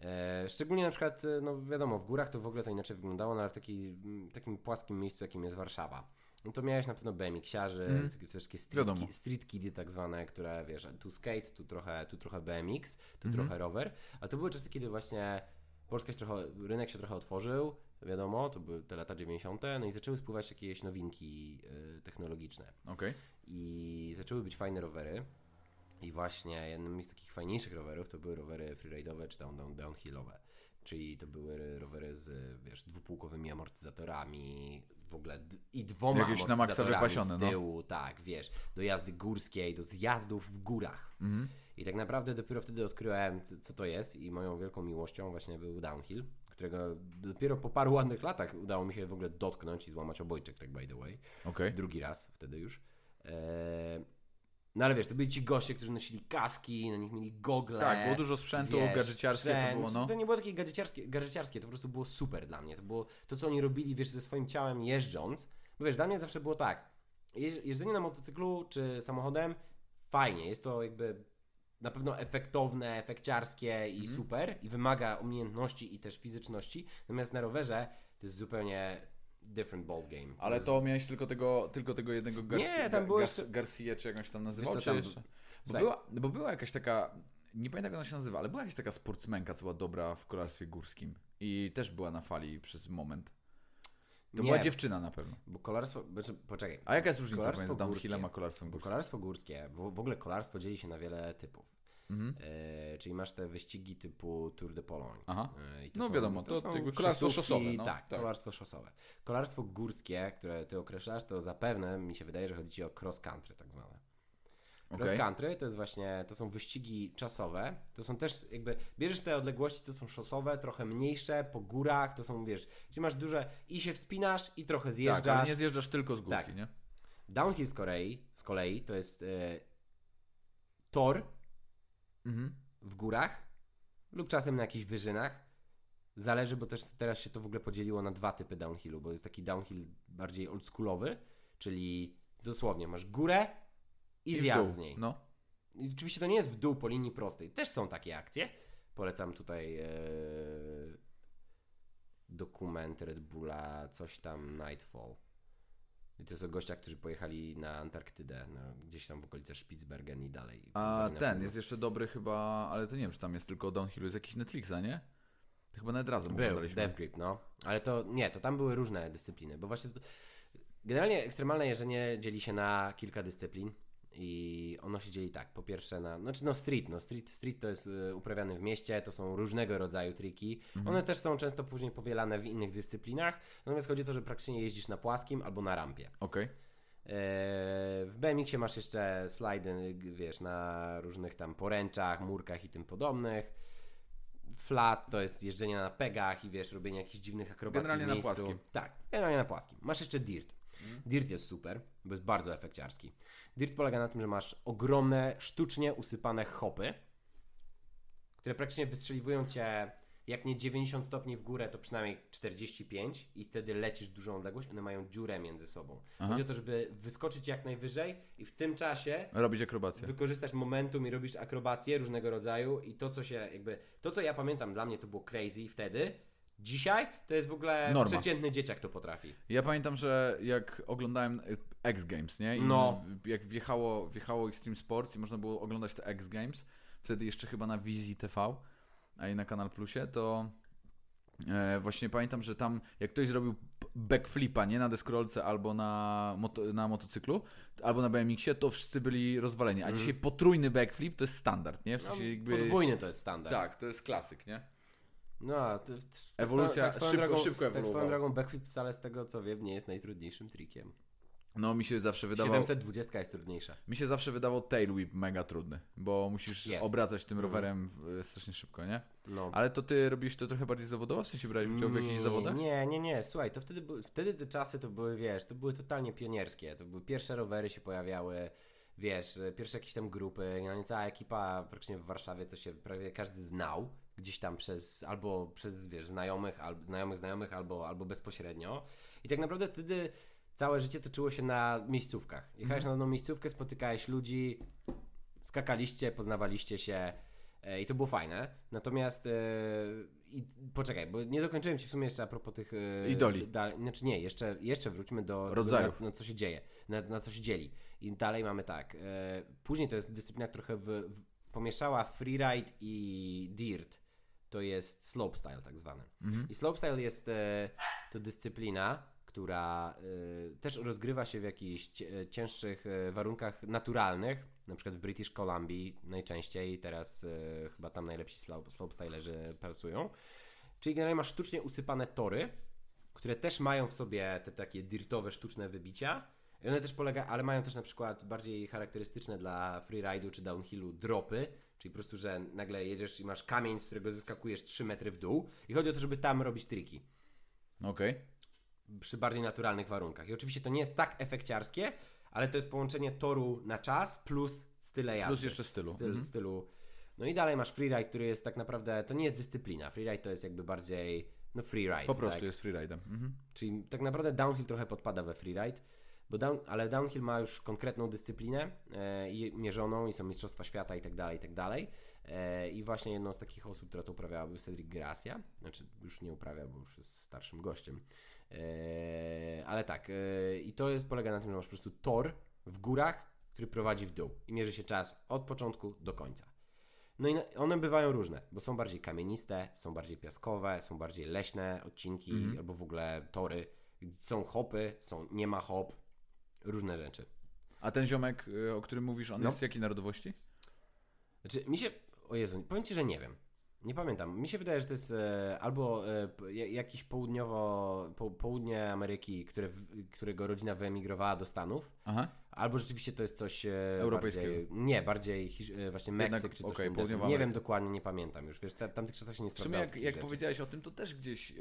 E, szczególnie na przykład, e, no wiadomo, w górach to w ogóle to inaczej wyglądało, no ale w taki, takim płaskim miejscu, jakim jest Warszawa. No to miałeś na pewno BMX-iarzy, takie wszystkie street, ki- street kidy tak zwane, które wiesz, tu skate, tu trochę, tu trochę BMX, tu Mhm. trochę rower, a to były czasy, kiedy właśnie Polska się trochę, rynek się trochę otworzył, wiadomo, to były te lata 90., no i zaczęły spływać jakieś nowinki y, technologiczne Okej. i zaczęły być fajne rowery. I właśnie jednym z takich fajniejszych rowerów to były rowery freeride'owe czy down, down, downhillowe. Czyli to były rowery z, wiesz, dwupółkowymi amortyzatorami, w ogóle i dwoma Jakieś na maksa wypasione, z no. tyłu, tak, wiesz, do jazdy górskiej, do zjazdów w górach. Mhm. I tak naprawdę dopiero wtedy odkryłem, co, to jest i moją wielką miłością właśnie był downhill, którego dopiero po paru ładnych latach udało mi się w ogóle dotknąć i złamać obojczyk, tak by the way. Okej. Drugi raz wtedy już. Eee, no ale wiesz, to byli ci goście, którzy nosili kaski, na nich mieli gogle. Tak, było dużo sprzętu, wiesz, gadżeciarskie to było, no. To nie było takie gadżeciarskie, gadżeciarskie, to po prostu było super dla mnie. To było to, co oni robili, wiesz, ze swoim ciałem jeżdżąc. Bo wiesz, dla mnie zawsze było tak, jeż- jeżdżenie na motocyklu czy samochodem, fajnie, jest to jakby na pewno efektowne, efekciarskie i Mhm. super i wymaga umiejętności i też fizyczności. Natomiast na rowerze to jest zupełnie different ball game. Ale jest- to miałeś tylko tego, tylko tego jednego Garcia, Nie, tam było Gar- Garcia, czy jak on się tam nazywał, Wiesz tam-? Bo była, bo była jakaś taka, nie pamiętam jak ona się nazywa, ale była jakaś taka sportsmenka, co była dobra w kolarstwie górskim. I też była na fali przez moment. To Nie. była dziewczyna na pewno. Bo kolarstwo, znaczy, poczekaj, A jaka jest różnica pomiędzy downhillem a kolarstwem górskim? kolarstwo górskie, w ogóle kolarstwo dzieli się na wiele typów. Mhm. E, czyli masz te wyścigi typu Tour de Pologne. Aha. E, i to No są- wiadomo, to jakby kolarstwo szosowe, no. Tak, Tak. kolarstwo szosowe. Kolarstwo górskie, które ty określasz, to zapewne mi się wydaje, że chodzi ci o cross country tak zwane. Cross Okej. country to jest właśnie, to są wyścigi czasowe, to są też jakby, bierzesz te odległości, to są szosowe, trochę mniejsze, po górach, to są, wiesz, gdzie masz duże, i się wspinasz, i trochę Tak, zjeżdżasz. ale nie zjeżdżasz tylko z górki, Tak. nie? Downhill z kolei, z kolei to jest e, tor Mhm. w górach lub czasem na jakichś wyżynach. Zależy, bo też teraz się to w ogóle podzieliło na dwa typy downhillu, bo jest taki downhill bardziej oldschoolowy, czyli dosłownie masz górę i, w zjazd z niej. No. I oczywiście to nie jest w dół po linii prostej. Też są takie akcje. Polecam tutaj e, dokument Red Bulla, coś tam Nightfall. I to są gościa, którzy pojechali na Antarktydę, no, gdzieś tam w okolice Spitsbergen i dalej. A ten jest jeszcze dobry chyba, ale to nie wiem, czy tam jest tylko downhillu, jest jakiś Netflixa, nie? To chyba nawet razem Był. Death Grip, no. Ale to nie, to tam były różne dyscypliny, bo właśnie to, generalnie ekstremalne jeżdżenie dzieli się na kilka dyscyplin i ono się dzieli tak, po pierwsze na, znaczy no street, no street, street to jest y, uprawiany w mieście, to są różnego rodzaju triki, Mhm. one też są często później powielane w innych dyscyplinach, natomiast chodzi o to, że praktycznie jeździsz na płaskim albo na rampie. Okej. Eee, W BMX-ie masz jeszcze slajdy, wiesz, na różnych tam poręczach, murkach i tym podobnych. Flat to jest jeżdżenie na pegach i wiesz, robienie jakichś dziwnych akrobacji Generalnie w na płaskim. Tak, generalnie na płaskim. Masz jeszcze dirt. Dirt jest super, bo jest bardzo efekciarski. Dirt polega na tym, że masz ogromne, sztucznie usypane hopy, które praktycznie wystrzeliwują cię jak nie 90 stopni w górę, to przynajmniej 45 i wtedy lecisz dużą odległość, one mają dziurę między sobą. Aha. Chodzi o to, żeby wyskoczyć jak najwyżej i w tym czasie Robić akrobację. wykorzystać momentum i robisz akrobacje różnego rodzaju i to, co się jakby, to co ja pamiętam, dla mnie to było crazy wtedy, dzisiaj to jest w ogóle Norma. przeciętny dzieciak to potrafi. Ja pamiętam, że jak oglądałem y, X Games, nie? I No. Jak wjechało, wjechało Extreme Sports i można było oglądać te X Games, wtedy jeszcze chyba na Wizji TV, a i na Kanal Plusie, to e, właśnie pamiętam, że tam jak ktoś zrobił backflipa, nie? Na deskorolce albo na, moto, na motocyklu, albo na BMX-ie, to wszyscy byli rozwaleni. A dzisiaj potrójny backflip to jest standard, nie? W. No, sensie jakby... Podwójny to jest standard. Tak, to jest klasyk, nie? No, a to, to, Ewolucja tak szybko- drogą, szybko Tak swoją ewoluowała. drogą backflip wcale z tego co wiem nie jest najtrudniejszym trikiem. No mi się zawsze wydawało... 720 jest trudniejsza. Mi się zawsze wydawał tail whip mega trudny, bo musisz Jest. obracać tym Mhm. rowerem w- strasznie szybko, nie? No. Ale to ty robisz to trochę bardziej zawodowo? W sensie brałeś udział w jakichś zawodach? Nie, nie, nie, słuchaj, to wtedy, wtedy te czasy to były, wiesz, to były totalnie pionierskie, to były pierwsze rowery się pojawiały, wiesz, pierwsze jakieś tam grupy, no, cała ekipa praktycznie w Warszawie to się prawie każdy znał, gdzieś tam przez, albo przez, wiesz, znajomych, albo znajomych znajomych, albo, albo bezpośrednio i tak naprawdę wtedy całe życie toczyło się na miejscówkach. Jechałeś na daną miejscówkę, spotykałeś ludzi, skakaliście, poznawaliście się e, i to było fajne. Natomiast e, i, poczekaj, bo nie dokończyłem ci w sumie jeszcze a propos tych e, Idoli. Da, znaczy nie, jeszcze, jeszcze wróćmy do Rodzajów. na, na co się dzieje, na, na co się dzieli. I dalej mamy tak. E, później to jest dyscyplina która trochę w, w, pomieszała freeride i dirt. To jest slopestyle tak zwany. Mhm. I slopestyle jest e, to dyscyplina, która e, też rozgrywa się w jakichś cie- cięższych e, warunkach naturalnych, na przykład w British Columbia najczęściej, teraz e, chyba tam najlepsi slope, slopestylerzy pracują. Czyli generalnie masz sztucznie usypane tory, które też mają w sobie te takie dirtowe, sztuczne wybicia. I one też polega, ale mają też na przykład bardziej charakterystyczne dla freeride'u czy downhillu dropy, czyli po prostu, że nagle jedziesz i masz kamień, z którego zyskakujesz 3 metry w dół i chodzi o to, żeby tam robić triki Okej. przy bardziej naturalnych warunkach. I oczywiście to nie jest tak efekciarskie, ale to jest połączenie toru na czas plus style jazdy. Plus jeszcze stylu. Styl, Mhm. stylu. No i dalej masz freeride, który jest tak naprawdę, to nie jest dyscyplina. Freeride to jest jakby bardziej, no freeride. Po prostu tak? jest freeridem. Mhm. Czyli tak naprawdę downhill trochę podpada we freeride, bo down, ale downhill ma już konkretną dyscyplinę e, i mierzoną i są mistrzostwa świata i tak dalej, i tak dalej. E, I właśnie jedną z takich osób, która to uprawiała był Cedric Gracia, znaczy już nie uprawia, bo już jest starszym gościem. E, ale tak, e, i to jest, polega na tym, że masz po prostu tor w górach, który prowadzi w dół i mierzy się czas od początku do końca. No i one bywają różne, bo są bardziej kamieniste, są bardziej piaskowe, są bardziej leśne odcinki Mhm. albo w ogóle tory. Są hopy, są nie ma hop, różne rzeczy. A ten ziomek, y, o którym mówisz, on No. jest jakiej narodowości? Znaczy, mi się. O Jezu, powiem ci, że nie wiem. Nie pamiętam. Mi się wydaje, że to jest e, albo e, jakiś południowo, po, południe Ameryki, które, którego rodzina wyemigrowała do Stanów, Aha. albo rzeczywiście to jest coś e, Europejskiego. Bardziej, nie, bardziej e, właśnie Jednak, Meksyk czy coś południowa Nie Ameryka. wiem dokładnie, nie pamiętam już. Wiesz, w tamtych czasach się nie W sumie jak, jak powiedziałeś o tym, to też gdzieś e,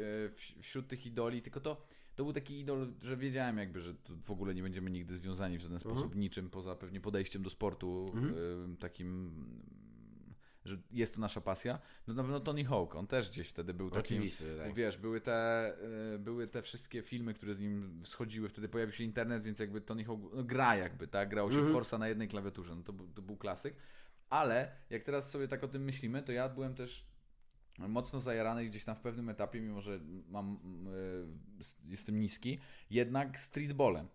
wśród tych idoli, tylko to, to był taki idol, że wiedziałem jakby, że w ogóle nie będziemy nigdy związani w żaden Mhm. sposób niczym, poza pewnie podejściem do sportu Mhm. e, takim, że jest to nasza pasja. No na pewno Tony Hawk, on też gdzieś wtedy był takim, Oczywiście, tak. Wiesz, były te, y, były te wszystkie filmy, które z nim schodziły, wtedy pojawił się internet, więc jakby Tony Hawk no, gra jakby, tak? Grało się w Mhm. Forsa na jednej klawiaturze, no to, to był klasyk. Ale jak teraz sobie tak o tym myślimy, to ja byłem też mocno zajarany gdzieś tam w pewnym etapie, mimo że mam, y, jestem niski, jednak streetballem.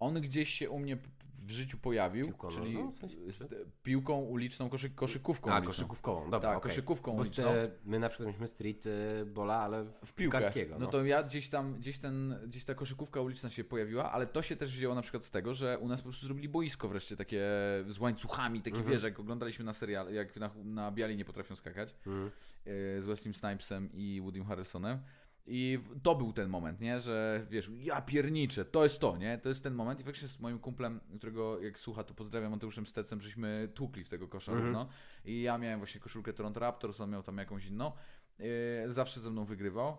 On gdzieś się u mnie w życiu pojawił, Piłką czyli nożną, w sensie? z piłką uliczną, koszy, koszykówką A, uliczną. koszykówkową, dobra, Tak, okej. koszykówką Bo uliczną. ste, my na przykład mieliśmy street y, bola, ale w piłkę. No no. to ja gdzieś tam, gdzieś, ten, gieś ta koszykówka uliczna się pojawiła, ale to się też wzięło na przykład z tego, że u nas po prostu zrobili boisko wreszcie takie z łańcuchami, takie Mhm. wiesz, jak oglądaliśmy na serial, jak na, na Biali nie potrafią skakać, Mhm. yy, z Wesley Snipesem i Woodym Harrelsonem. I to był ten moment, nie? Że wiesz, ja pierniczę, to jest to, nie? To jest ten moment. I faktycznie z moim kumplem, którego jak słucha, to pozdrawiam Mateuszem Stecem, żeśmy tłukli w tego kosza Mhm. równo. I ja miałem właśnie koszulkę Toronto Raptors, on miał tam jakąś inną. Yy, zawsze ze mną wygrywał.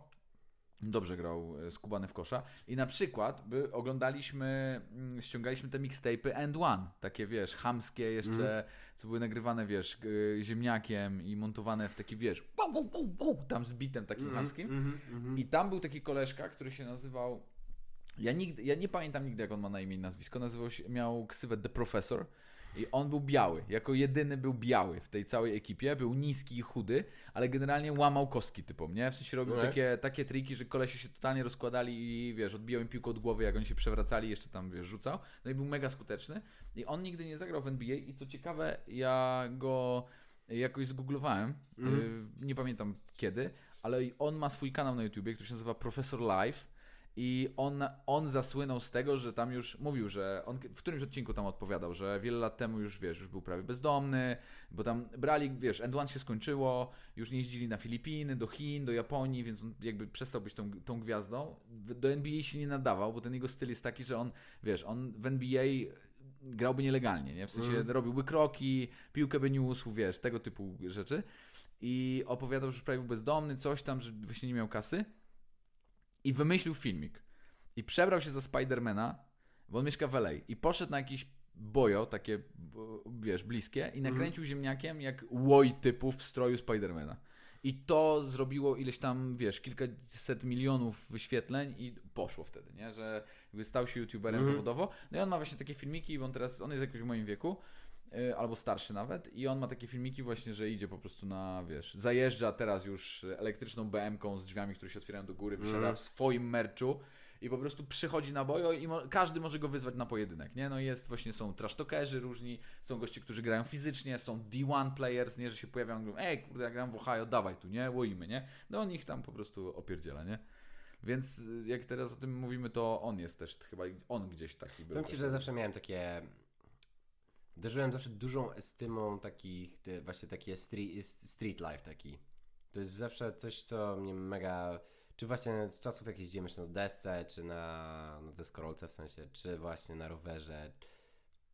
Dobrze grał e, skubany w kosza. I na przykład by oglądaliśmy, mm, ściągaliśmy te mixtape'y End One. Takie wiesz, chamskie jeszcze, co były nagrywane, wiesz, y, ziemniakiem i montowane w taki, wiesz, gu, gu, gu, gu, tam z bitem takim Mhm, chamskim. mhm, mhm. I tam był taki koleżka, który się nazywał. Ja, nigdy, ja nie pamiętam nigdy, jak on ma na imię i nazwisko. Nazywał się, miał ksywę The Professor. I on był biały. Jako jedyny był biały w tej całej ekipie. Był niski i chudy, ale generalnie łamał kostki typom, nie? W sensie robił No. takie, takie triki, że kolesie się totalnie rozkładali i wiesz, odbijał im piłkę od głowy, jak oni się przewracali, jeszcze tam wiesz, rzucał. No i był mega skuteczny. I on nigdy nie zagrał w NBA i co ciekawe, ja go jakoś zgooglowałem. Y, nie pamiętam kiedy, ale on ma swój kanał na YouTubie, który się nazywa Professor Live. I on, on zasłynął z tego, że tam już mówił, że on w którymś odcinku tam odpowiadał, że wiele lat temu już wiesz, już był prawie bezdomny, bo tam brali, wiesz, End One się skończyło, już nie jeździli na Filipiny, do Chin, do Japonii, więc on jakby przestał być tą, tą gwiazdą. Do NBA się nie nadawał, bo ten jego styl jest taki, że on, wiesz, on w NBA grałby nielegalnie, nie? W sensie Mhm. robiłby kroki, piłkę by niósł, wiesz, tego typu rzeczy. I opowiadał, że już prawie był bezdomny, coś tam, że właśnie nie miał kasy. I wymyślił filmik. I przebrał się za Spidermana, bo on mieszka w LA. I poszedł na jakiś bojo, takie, wiesz, bliskie i nakręcił ziemniakiem jak łoj typów w stroju Spidermana. I to zrobiło ileś tam, wiesz, kilkaset milionów wyświetleń i poszło wtedy, nie? Że jakby stał się youtuberem Mhm. zawodowo. No i on ma właśnie takie filmiki, bo on teraz, on jest jakoś w moim wieku, albo starszy nawet i on ma takie filmiki właśnie, że idzie po prostu na, wiesz, zajeżdża teraz już elektryczną BM-ką z drzwiami, które się otwierają do góry, wysiada Mhm. w swoim merczu i po prostu przychodzi na bojo i mo- każdy może go wyzwać na pojedynek, nie? No jest właśnie, są trashtokerzy różni, są goście, którzy grają fizycznie, są D1 players, nie? Że się pojawiają i mówią, ej, kurde, ja gram w Ohio, dawaj tu, nie? Łoimy, nie? No on ich tam po prostu opierdziela, nie? Więc y, jak teraz o tym mówimy, to on jest też chyba, on gdzieś taki był. Powiem Ci, że zawsze miałem takie... Darzyłem zawsze dużą estymą takich, te, właśnie takie street, street life taki. To jest zawsze coś, co mnie mega... Czy właśnie z czasów jak jeszcze na desce, czy na, na deskorolce w sensie, czy właśnie na rowerze.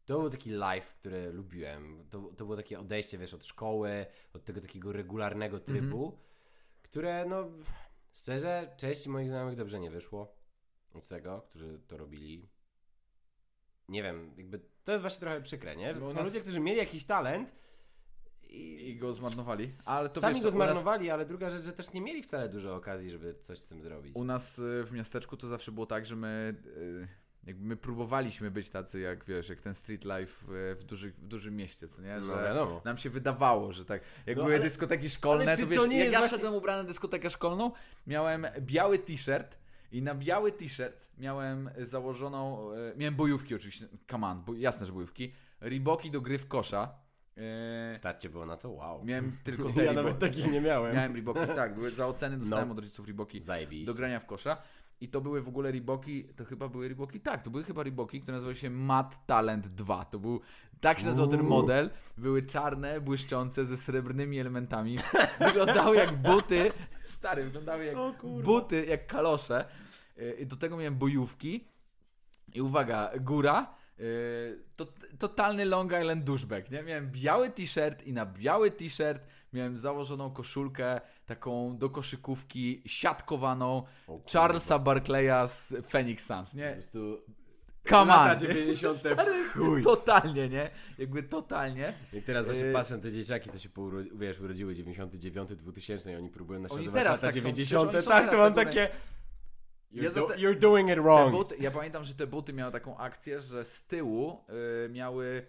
To był taki life, który lubiłem. To, to było takie odejście, wiesz, od szkoły, od tego takiego regularnego trybu, które no... Szczerze, części moich znajomych dobrze nie wyszło od tego, którzy to robili. Nie wiem, jakby to jest właśnie trochę przykre, nie? Że No to są nas- ludzie, którzy mieli jakiś talent i, I go zmarnowali. Ale to sami wiesz, go u nas- zmarnowali, ale druga rzecz, że też nie mieli wcale dużo okazji, żeby coś z tym zrobić. U nas y, w miasteczku to zawsze było tak, że my y, jakby my próbowaliśmy być tacy jak wiesz, jak ten street life y, w, duży, w dużym mieście, co nie? No Że wiadomo. nam się wydawało, że tak. Jak No, były ale- dyskoteki szkolne, to wiesz, to jak ja właśnie- szedłem ubrany na dyskotekę szkolną, miałem biały t-shirt i na biały t-shirt miałem założoną, y, miałem bojówki oczywiście, come on, bo, jasne, że bojówki, riboki do gry w kosza. y, Starcie było na to, wow. Miałem tylko te Ja nawet takich nie miałem. Miałem riboki, tak, były za oceny dostałem No. od rodziców riboki Zajebiście. do grania w kosza. I to były w ogóle Reeboki, to chyba były Reeboki, tak, to były chyba Reeboki, które nazywały się Mad Talent 2. To był, tak się nazywał ten model. Były czarne, błyszczące, ze srebrnymi elementami. Wyglądały jak buty, stary, wyglądały jak buty, jak kalosze. Yy, I do tego miałem bojówki. I uwaga, góra. Yy, to, totalny Long Island douchebag, nie? Miałem biały t-shirt i na biały t-shirt miałem założoną koszulkę taką do koszykówki, siatkowaną. Charlesa Barclaya z Phoenix Suns, Po nie? prostu Come lata on! 90. Stary, chuj. Totalnie, nie? Jakby totalnie. Jak teraz właśnie Yy. patrzę na te dzieciaki, co się pouro- wiesz, urodziły 99, 2000 i oni próbują naśladować teraz lata tak są, 90. przecież oni są tak, to mam tak takie... Ja You're, do, te- you're doing it wrong. buty, ja pamiętam, że te buty miały taką akcję, że z tyłu y, miały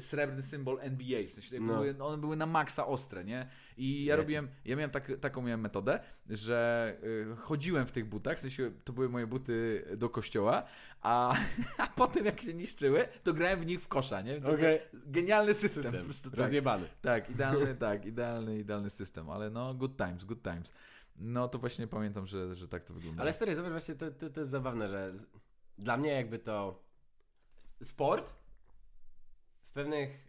srebrny symbol NBA, w sensie No. były, one były na maksa ostre, nie? I ja Wiecie. robiłem, ja miałem tak, taką miałem metodę, że y, chodziłem w tych butach, w sensie to były moje buty do kościoła, a, a potem jak się niszczyły, to grałem w nich w kosza, nie? Okej. Genialny system, System. po prostu tak. Rozjebany. Tak, idealny, tak, idealny, idealny system, ale no good times, good times. No to właśnie pamiętam, że, że tak to wygląda. Ale stary, zobacz właśnie, to, to, to jest zabawne, że dla mnie jakby to sport pewnych,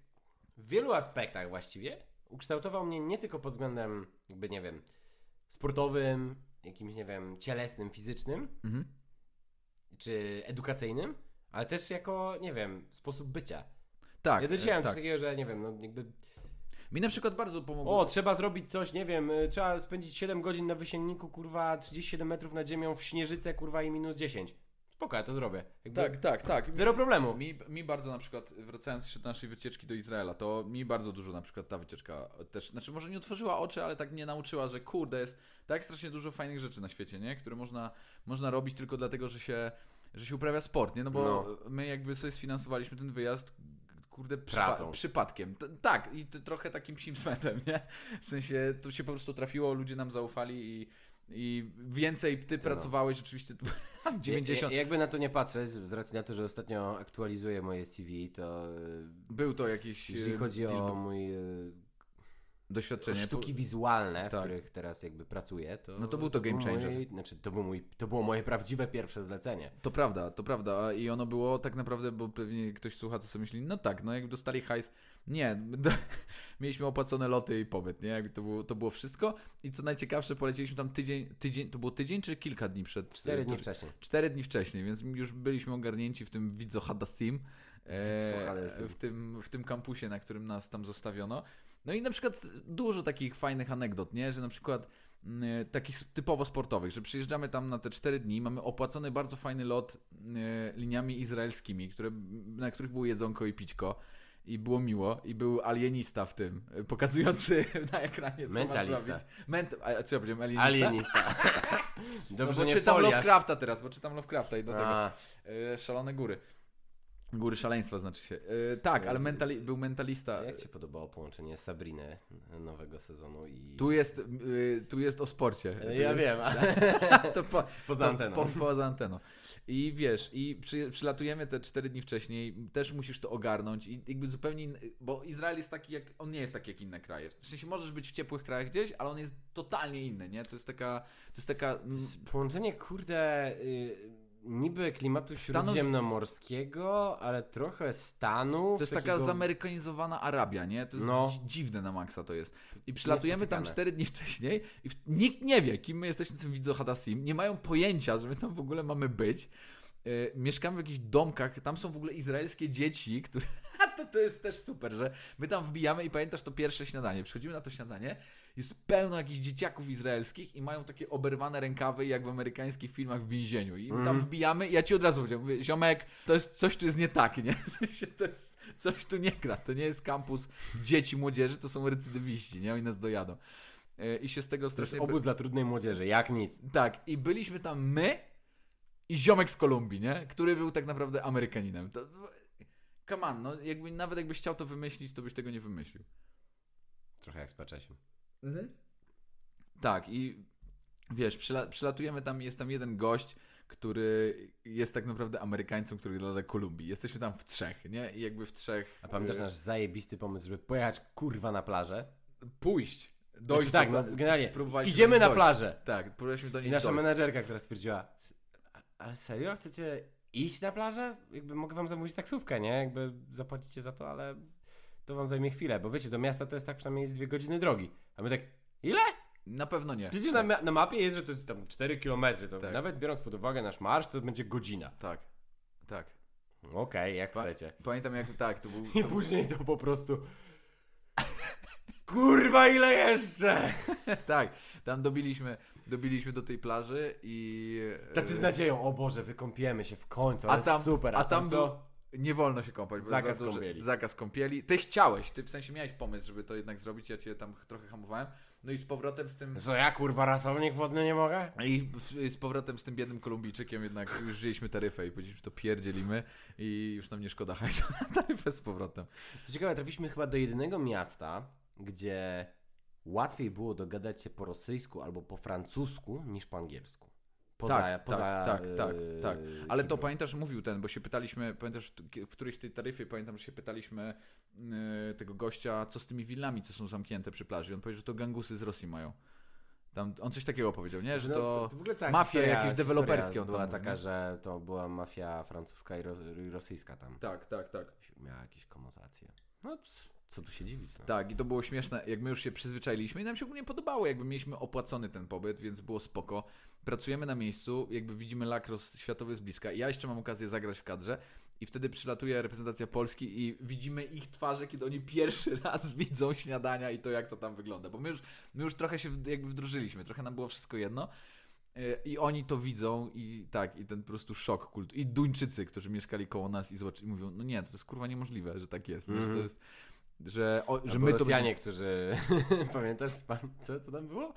w wielu aspektach właściwie ukształtował mnie nie tylko pod względem jakby, nie wiem, sportowym, jakimś, nie wiem, cielesnym, fizycznym, Mhm. czy edukacyjnym, ale też jako, nie wiem, sposób bycia. Tak, ja do dzisiaj e, mam coś tak. takiego, że nie wiem, no jakby Mi na przykład bardzo pomogło. o, trzeba zrobić coś, nie wiem, y, trzeba spędzić 7 godzin na wysienniku, kurwa, 37 metrów nad ziemią w śnieżyce, kurwa i minus 10. Spoko, ja to zrobię. Jakby Tak, tak, tak. Zero problemu. Mi, mi bardzo na przykład, wracając jeszcze do naszej wycieczki do Izraela, to mi bardzo dużo na przykład ta wycieczka też, znaczy może nie otworzyła oczy, ale tak mnie nauczyła, że kurde, jest tak strasznie dużo fajnych rzeczy na świecie, nie? Które można, można robić tylko dlatego, że się, że się uprawia sport, nie? No bo No. my jakby sobie sfinansowaliśmy ten wyjazd kurde, Pracą. przypadkiem. T- tak, i t- trochę takim psim smętem, nie? W sensie, to się po prostu trafiło, ludzie nam zaufali i, i więcej ty no. pracowałeś rzeczywiście 90. Ja, jakby na to nie patrzeć, z racji na to, że ostatnio aktualizuję moje CV, to y, Był to jakiś. jeżeli e, chodzi deal o mój y, doświadczenie. sztuki wizualne, w Tak. których teraz jakby pracuję, to... No to był to game changer. Mój, znaczy, to, był mój, to było moje prawdziwe pierwsze zlecenie. To prawda, to prawda. I ono było tak naprawdę, bo pewnie ktoś słucha, to sobie myśli, no tak, no jak dostali hajs. Nie, do, mieliśmy opłacone loty i pobyt, nie? Jakby to, było, to było wszystko. I co najciekawsze, polecieliśmy tam tydzień, tydzień, to było tydzień czy kilka dni przed. Cztery e, dni wcześniej. Cztery dni wcześniej, więc już byliśmy ogarnięci w tym Widzo Hadassim. Widzo E, w, tym, w tym kampusie, na którym nas tam zostawiono. No i na przykład dużo takich fajnych anegdot, nie? Że na przykład mm, takich typowo sportowych, że przyjeżdżamy tam na te 4 dni, mamy opłacony bardzo fajny lot e, liniami izraelskimi, które, na których było jedzonko i pićko. I było miło, i był alienista w tym, pokazujący na ekranie, co Mentalista. ma zrobić. Ment a co ja powiedziałem, alienista? Alienista. No Dobrze, bo nie czytam foliarz. Lovecrafta teraz, bo czytam Lovecrafta i do tego. A, E, szalone góry. Góry szaleństwa znaczy się. E, tak, ale mentali był mentalista. jak Ci się podobało połączenie Sabriny nowego sezonu i... Tu jest, y, tu jest o sporcie. Tu Ja jest, wiem, a... To po, poza to anteną. Po, poza anteną. I wiesz, i przy, przylatujemy te 4 dni wcześniej, też musisz to ogarnąć i jakby zupełnie, bo Izrael jest taki jak, on nie jest taki jak inne kraje. W sensie możesz być w ciepłych krajach gdzieś, ale on jest totalnie inny, nie? To jest taka, to jest taka... To jest Połączenie, kurde, y, niby klimatu Stanów- śródziemnomorskiego, ale trochę Stanów. To jest taka takiego- zamerykanizowana Arabia, nie? To jest No. dziwne na maksa to jest. I przylatujemy tam. 4 dni wcześniej i w... nikt nie wie, kim my jesteśmy tym Widzo Hadassim. Nie mają pojęcia, że my tam w ogóle mamy być. Yy, mieszkamy w jakichś domkach, tam są w ogóle izraelskie dzieci, które... to, to jest też super, że my tam wbijamy i pamiętasz to pierwsze śniadanie. Przychodzimy na to śniadanie, jest pełno jakichś dzieciaków izraelskich i mają takie oberwane rękawy jak w amerykańskich filmach w więzieniu. I my tam wbijamy i ja ci od razu powiedziałem, mówię, ziomek, to jest, coś tu jest nie tak, nie? To jest, coś tu nie gra, to nie jest kampus dzieci, młodzieży, to są recydywiści, nie? Oni nas dojadą. Yy, I się z tego To jest strasznie... obóz dla trudnej młodzieży, jak nic. Tak, i byliśmy tam my i ziomek z Kolumbii, nie? Który był tak naprawdę Amerykaninem. To, come on, no jakby, nawet jakbyś chciał to wymyślić, to byś tego nie wymyślił. Trochę jak z Paczesiem. Tak, i wiesz, przyla przylatujemy tam, jest tam jeden gość, który jest tak naprawdę Amerykańcem, który doda Kolumbii. Jesteśmy tam w trzech, nie? I jakby w trzech... A pamiętasz y, nasz zajebisty pomysł, żeby pojechać kurwa na plażę? Pójść. Dojść Znaczy, tak, do- no generalnie. Idziemy na dojść. plażę. Tak, próbowaliśmy do I niej nasza dojść. menadżerka, która stwierdziła, "S- a- ale serio, chcecie iść na plażę? Jakby mogę wam zamówić taksówkę, nie? Jakby zapłacicie za to, ale to wam zajmie chwilę, bo wiecie, do miasta to jest tak przynajmniej z dwie godziny drogi. A my tak, ile? Na pewno nie. Przecież na, ma- na mapie jest, że to jest tam 4 km, to Tak. nawet biorąc pod uwagę nasz marsz, to będzie godzina. Tak, tak. Okej, jak Pa- chcecie. Pamiętam jak, tak, to był... I To, później to po prostu... Kurwa, ile jeszcze? tak, tam dobiliśmy, dobiliśmy do tej plaży i... Tacy z e, nadzieją, o Boże, wykąpiemy się w końcu, A ale tam, super. a tam co? był, nie wolno się kąpać. bo Zakaz za duży- kąpieli. Zakaz kąpieli. Ty chciałeś, ty w sensie miałeś pomysł, żeby to jednak zrobić, ja cię tam trochę hamowałem. No i z powrotem z tym... Co ja, kurwa, ratownik wodny nie mogę? I z powrotem z tym biednym Kolumbijczykiem jednak już wzięliśmy taryfę i powiedzieliśmy, że to pierdzielimy i już nam nie szkoda hajsu na taryfę z powrotem. Co ciekawe, trafiliśmy chyba do jedynego miasta, gdzie łatwiej było dogadać się po rosyjsku albo po francusku niż po angielsku. Poza, Tak, poza tak, tak, tak, tak. Ale to pamiętasz, mówił ten, bo się pytaliśmy, pamiętasz w którejś tej taryfie, pamiętam, że się pytaliśmy yy, tego gościa, co z tymi willami, co są zamknięte przy plaży. On powiedział, że to gangusy z Rosji mają. Tam, on coś takiego powiedział, nie? Że No, to... w ogóle cała mafie historia- jakieś deweloperskie on była mówi, taka, nie? że to była mafia francuska i, ro, i rosyjska tam. Tak, tak, tak. Miała jakieś konotacje. No, c- co tu się dziwić? No. Tak, i to było śmieszne, jak my już się przyzwyczailiśmy i nam się ogólnie podobało, jakby mieliśmy opłacony ten pobyt, więc było spoko. Pracujemy na miejscu, jakby widzimy lakros światowy z bliska. Ja jeszcze mam okazję zagrać w kadrze i wtedy przylatuje reprezentacja Polski i widzimy ich twarze, kiedy oni pierwszy raz widzą śniadania i to, jak to tam wygląda. Bo my już, my już trochę się jakby wdrożyliśmy, trochę nam było wszystko jedno. Yy, I oni to widzą i tak, i ten po prostu szok kult. I Duńczycy, którzy mieszkali koło nas i, zobaczyli, mówią, no nie, to jest kurwa niemożliwe, że tak jest. nie? Że to Mhm. jest, że, o, że my to Rosjanie, którzy... Pamiętasz, co to tam było?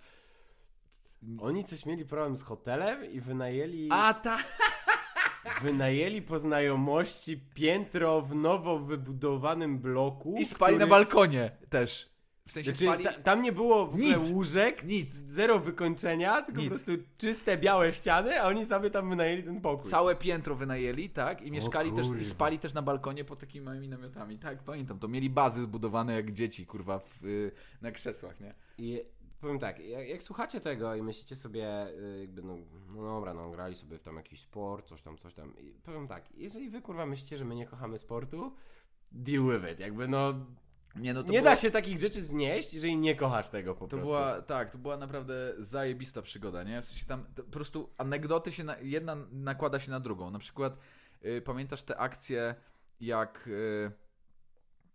Oni coś mieli problem z hotelem i wynajęli... A ta! Wynajęli po znajomości piętro w nowo wybudowanym bloku. I spali który- na balkonie też. W sensie Znaczy, spali... ta, tam nie było w ogóle Nic. łóżek, Nic. zero wykończenia, tylko Nic. po prostu czyste, białe ściany, a oni sobie tam wynajęli ten pokój. Całe piętro wynajęli, tak? I mieszkali też, i spali też na balkonie pod takimi małymi namiotami. Tak, pamiętam. To mieli bazy zbudowane jak dzieci, kurwa, w, y, na krzesłach, nie? I powiem tak, jak, jak słuchacie tego i myślicie sobie, y, jakby, no, no dobra, no grali sobie w tam jakiś sport, coś tam, coś tam. I powiem tak, jeżeli wy kurwa myślicie, że my nie kochamy sportu, deal with it. Jakby no, Nie, no to nie było, da się takich rzeczy znieść, jeżeli nie kochasz tego po To prostu. była, tak, to była naprawdę zajebista przygoda, nie? W sensie tam po prostu anegdoty się, na, jedna nakłada się na drugą. Na przykład y, pamiętasz te akcje, jak y,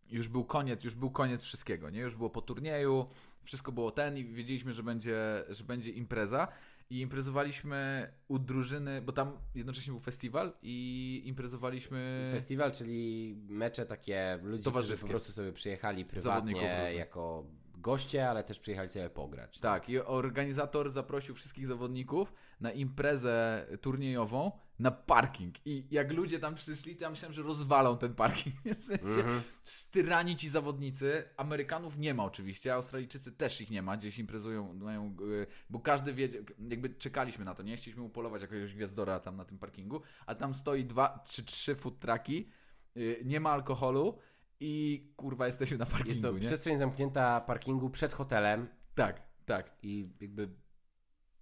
już był koniec, już był koniec wszystkiego, nie? Już było po turnieju, wszystko było ten i wiedzieliśmy, że będzie, że będzie impreza. I imprezowaliśmy u drużyny, bo tam jednocześnie był festiwal i imprezowaliśmy... Festiwal, czyli mecze takie ludzi, którzy po prostu sobie przyjechali prywatnie jako goście, ale też przyjechali sobie pograć. Tak, i organizator zaprosił wszystkich zawodników na imprezę turniejową na parking. I jak ludzie tam przyszli, to ja myślałem, że rozwalą ten parking. W sensie, Mhm. Styrani ci zawodnicy. Amerykanów nie ma oczywiście, Australijczycy też ich nie ma, gdzieś imprezują, mają, y, bo każdy wie, jakby czekaliśmy na to, nie? Chcieliśmy upolować jakiegoś gwiazdora tam na tym parkingu, a tam stoi dwa, trzy, trzy food trucki, y, nie ma alkoholu i kurwa jesteśmy na parkingu, Jest to nie? przestrzeń zamknięta parkingu przed hotelem Tak, tak. i jakby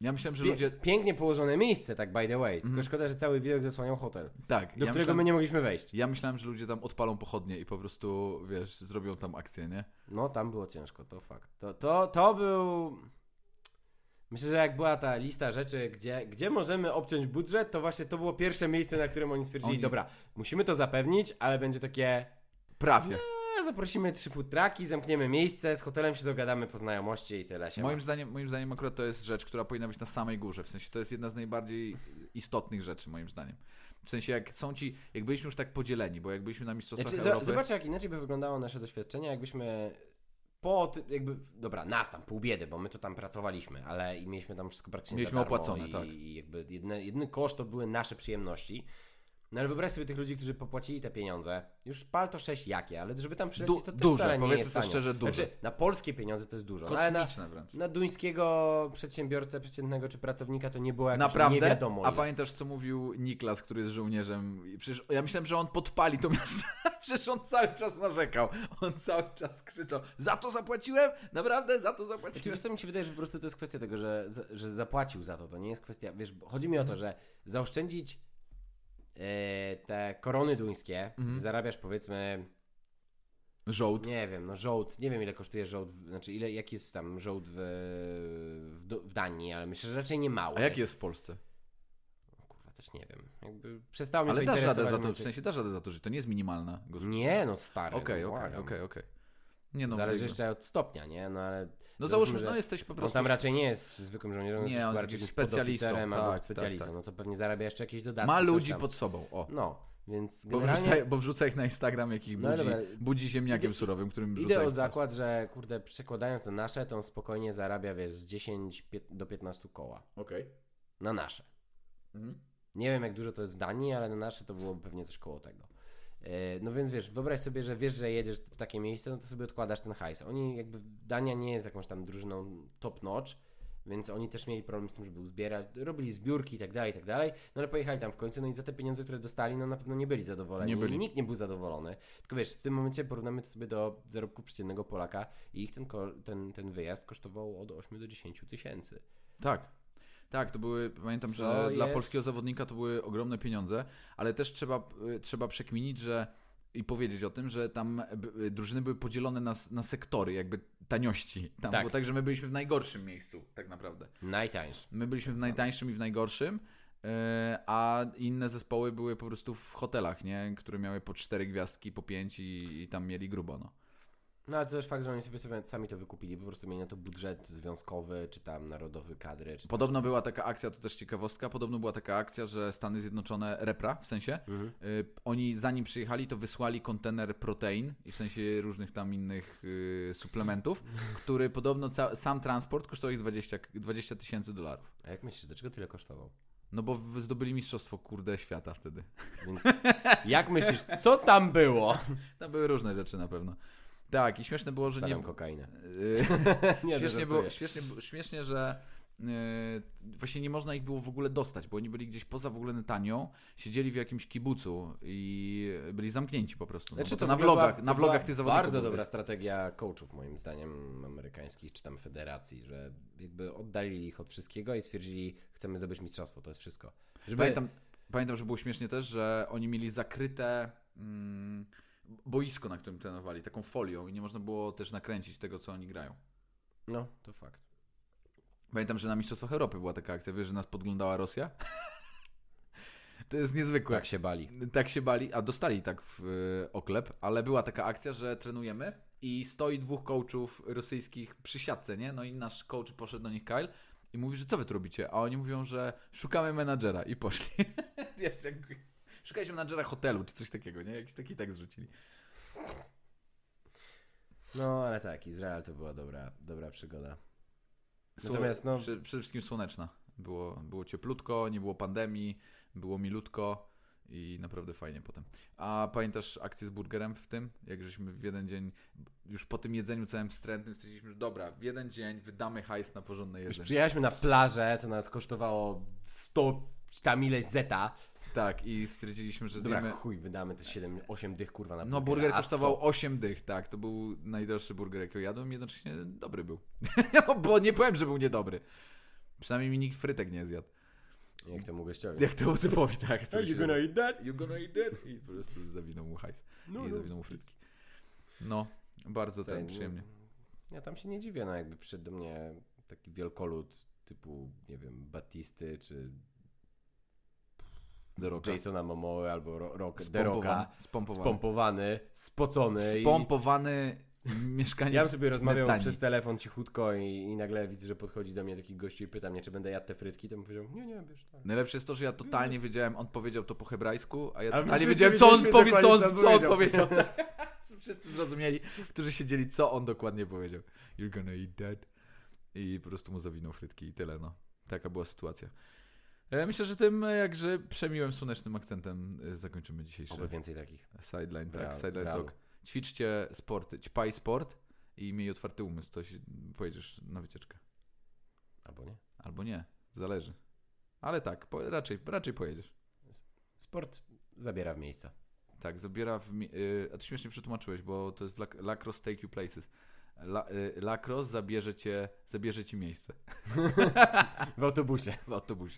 Ja myślałem, że ludzie... Pięknie położone miejsce, tak by the way. Tylko Mhm. szkoda, że cały widok zasłaniał hotel, Tak, do ja którego myślałem, my nie mogliśmy wejść. Ja myślałem, że ludzie tam odpalą pochodnie i po prostu, wiesz, zrobią tam akcję, nie? No, tam było ciężko, to fakt. To, to, to był... Myślę, że jak była ta lista rzeczy, gdzie, gdzie możemy obciąć budżet, to właśnie to było pierwsze miejsce, na którym oni stwierdzili, Oni- dobra, musimy to zapewnić, ale będzie takie, Prawie. Zaprosimy trzy food trucki, zamkniemy miejsce, z hotelem się dogadamy po znajomości i tyle się Moim ma. zdaniem, moim zdaniem akurat to jest rzecz, która powinna być na samej górze. W sensie to jest jedna z najbardziej istotnych rzeczy, moim zdaniem. W sensie jak są ci, jak byliśmy już tak podzieleni, bo jak byliśmy na Mistrzostwach Znaczy, Europy... z- zobaczcie, jak inaczej by wyglądało nasze doświadczenie, jakbyśmy po, ty- jakby, dobra, nas tam, pół biedy, bo my to tam pracowaliśmy, ale i mieliśmy tam wszystko praktycznie Mieliśmy opłacone, i, tak. i jakby jedyny koszt to były nasze przyjemności. No ale wyobraź sobie tych ludzi, którzy popłacili te pieniądze. Już pal to 6 jakie, ale żeby tam przylecieć, Du- to też duże, nie jest sobie szczerze, duże. Znaczy, na polskie pieniądze to jest dużo, no, ale na, wręcz. na duńskiego przedsiębiorcę, przeciętnego czy pracownika to nie było jakieś nie Naprawdę? wiadomo A ile. pamiętasz, co mówił Niklas, który jest żołnierzem? Przecież ja myślałem, że on podpali to miasto. Przecież on cały czas narzekał. On cały czas krzyczał: Za to zapłaciłem? Naprawdę? Za to Znaczy, zapłaciłem? wiesz co, mi się wydaje, że po prostu to jest kwestia tego, że, że zapłacił za to. To nie jest kwestia, wiesz, chodzi mi o to, że zaoszczędzić te korony duńskie, Mhm. zarabiasz powiedzmy, Żołd. nie wiem, no żołd, nie wiem ile kosztuje żołd, znaczy ile, jaki jest tam żołd w, w, w Danii, ale myślę, że raczej nie mały. A jaki jest w Polsce? Kurwa, też nie wiem. Jakby przestało mnie Ale to dasz radę za to, w sensie dasz radę za to, że to nie jest minimalna. Nie, no stary. Okej, no, okej, okej, okej. Nie no, Zależy jeszcze od stopnia, nie? No ale No załóżmy, że no jesteś po on prostu... tam raczej nie jest zwykłym żołnierzem, Nie, on chyba jest specjalistą, tak, albo tak, specjalistą, tak. no to pewnie zarabia jeszcze jakieś dodatki. Ma ludzi pod sobą, o. No, więc Bo generalnie wrzuca, bo wrzuca ich na Instagram, jakich No budzi, dobra. budzi ziemniakiem Idę- surowym, którym wrzuca idę o zakład, że kurde, przekładając na nasze, to on spokojnie zarabia, wiesz, z 10 pie- do 15 koła. Okej. Na nasze. Mhm. Nie wiem, jak dużo to jest w Danii, ale na nasze to było pewnie coś koło tego. E, No więc wiesz, wyobraź sobie, że wiesz, że jedziesz w takie miejsce, no to sobie odkładasz ten hajs. Oni jakby, Dania nie jest jakąś tam drużyną top notch, więc oni też mieli problem z tym, żeby uzbierać, robili zbiórki i tak dalej, i tak dalej, no ale pojechali tam w końcu, no i za te pieniądze, które dostali, no na pewno nie byli zadowoleni. Nie byli. Nikt nie był zadowolony. Tylko wiesz, w tym momencie porównamy to sobie do zarobku przeciętnego Polaka i ich ten, ten, ten wyjazd kosztował od 8 do 10 tysięcy. Tak. Tak, to były, pamiętam, Co że dla jest- polskiego zawodnika to były ogromne pieniądze, ale też trzeba, y, trzeba przekminić, że i powiedzieć o tym, że tam y, drużyny były podzielone na, na sektory, jakby taniości. Tam Tak. było tak, że my byliśmy w najgorszym miejscu, tak naprawdę. Najtańszy. My byliśmy w najtańszym i w najgorszym, y, a inne zespoły były po prostu w hotelach, nie? Które miały po cztery gwiazdki, po pięć i, i tam mieli grubo, no. No ale to też fakt, że oni sobie, sobie sami to wykupili, po prostu mieli na to budżet związkowy, czy tam narodowy kadry, czy Podobno była taka akcja, to też ciekawostka, podobno była taka akcja, że Stany Zjednoczone, repra w sensie, Mhm. y, oni zanim przyjechali, to wysłali kontener protein, i w sensie różnych tam innych y, suplementów, który podobno ca- sam transport kosztował ich 20 20 tysięcy dolarów. A jak myślisz, dlaczego tyle kosztował? No bo zdobyli mistrzostwo, kurde, świata wtedy. Więc jak myślisz, co tam było? Tam były różne rzeczy na pewno. Tak, i śmieszne było, że nie... Stawiam kokainę. Nie, śmiesznie, było, śmiesznie, śmiesznie, że yy, właśnie nie można ich było w ogóle dostać, bo oni byli gdzieś poza w ogóle Netanią, siedzieli w jakimś kibucu i byli zamknięci po prostu. No, Znaczy, to na vlogach, była- na vlogach tych zawodników. Bardzo dobra też. strategia coachów, moim zdaniem, amerykańskich czy tam federacji, że jakby oddalili ich od wszystkiego i stwierdzili, chcemy zdobyć mistrzostwo, to jest wszystko. Żeby... Pamiętam, pamiętam, że było śmiesznie też, że oni mieli zakryte mm, boisko, na którym trenowali, taką folią i nie można było też nakręcić tego, co oni grają. No, to fakt. Pamiętam, że na Mistrzostwach Europy była taka akcja, wiesz, że nas podglądała Rosja? to jest niezwykłe. Tak się bali. Tak się bali, a dostali tak w y, oklep, ale była taka akcja, że trenujemy i stoi dwóch coachów rosyjskich przy siatce, nie? No i nasz coach poszedł do nich, Kyle, i mówi, że co wy tu robicie? A oni mówią, że szukamy menadżera i poszli. Wiesz, jak... Szukaliśmy menadżera hotelu, czy coś takiego, nie? Jakiś taki tekst rzucili. No, ale tak, Izrael to była dobra, dobra przygoda. Natomiast, no- przede wszystkim słoneczna. Było, było cieplutko, nie było pandemii, było milutko i naprawdę fajnie potem. A pamiętasz akcję z burgerem w tym? Jak żeśmy w jeden dzień, już po tym jedzeniu całym wstrętnym stwierdziliśmy, że dobra, w jeden dzień wydamy hajs na porządne Już jedzenie. przyjechaliśmy na plażę, co nas kosztowało 100 czy tam ileś zeta. Tak, i stwierdziliśmy, że Dobra, zjemy... chuj, wydamy te 7, 8 dych kurwa na No burger kosztował co? 8 dych, tak. To był najdroższy burger, jaki jadłem, jednocześnie dobry był. no, bo nie powiem, że był niedobry. Przynajmniej mi nikt frytek nie zjadł. Jak temu gościowi. Jak to typowi, tak. Are który you gonna eat that? You gonna eat that? I po prostu zawinął mu hajs. No, I no. zawinął mu frytki. No, bardzo Słuchaj, ten przyjemnie. no, Ja tam się nie dziwię, no jakby przyszedł do mnie taki wielkolud typu, nie wiem, Batisty czy The Rocka. Jasona Momoe albo Ro- Rock, The Rocka. Spompowany. Spompowany, spocony. i- Spompowany mieszkaniec Ja bym sobie rozmawiał Netanii. przez telefon cichutko i, i nagle widzę, że podchodzi do mnie taki gościu i pyta mnie, czy będę jadł te frytki, to bym powiedział, nie, nie, wiesz, tak. Najlepsze jest to, że ja totalnie wiedziałem, on powiedział to po hebrajsku, a ja A totalnie wiedziałem, co on, powie, co on, co on co powiedział. Wszyscy zrozumieli, którzy siedzieli, co on dokładnie powiedział. You're gonna eat that. I po prostu mu zawinął frytki i tyle, no. Taka była sytuacja. E, Myślę, że tym e, jakże przemiłym, słonecznym akcentem e, zakończymy dzisiejszy Oby więcej takich. sideline, tak, sideline talk. Ćwiczcie sporty, ćpaj sport i miej otwarty umysł, to się pojedziesz na wycieczkę. Albo nie. Albo nie, zależy. Ale tak, po, raczej, raczej pojedziesz. Sport zabiera w miejsca. Tak, zabiera w. mi- a ty śmiesznie przetłumaczyłeś, bo to jest lacrosse take you places. La, y, lacrosse zabierze cię, zabierze ci miejsce W autobusie. w autobusie.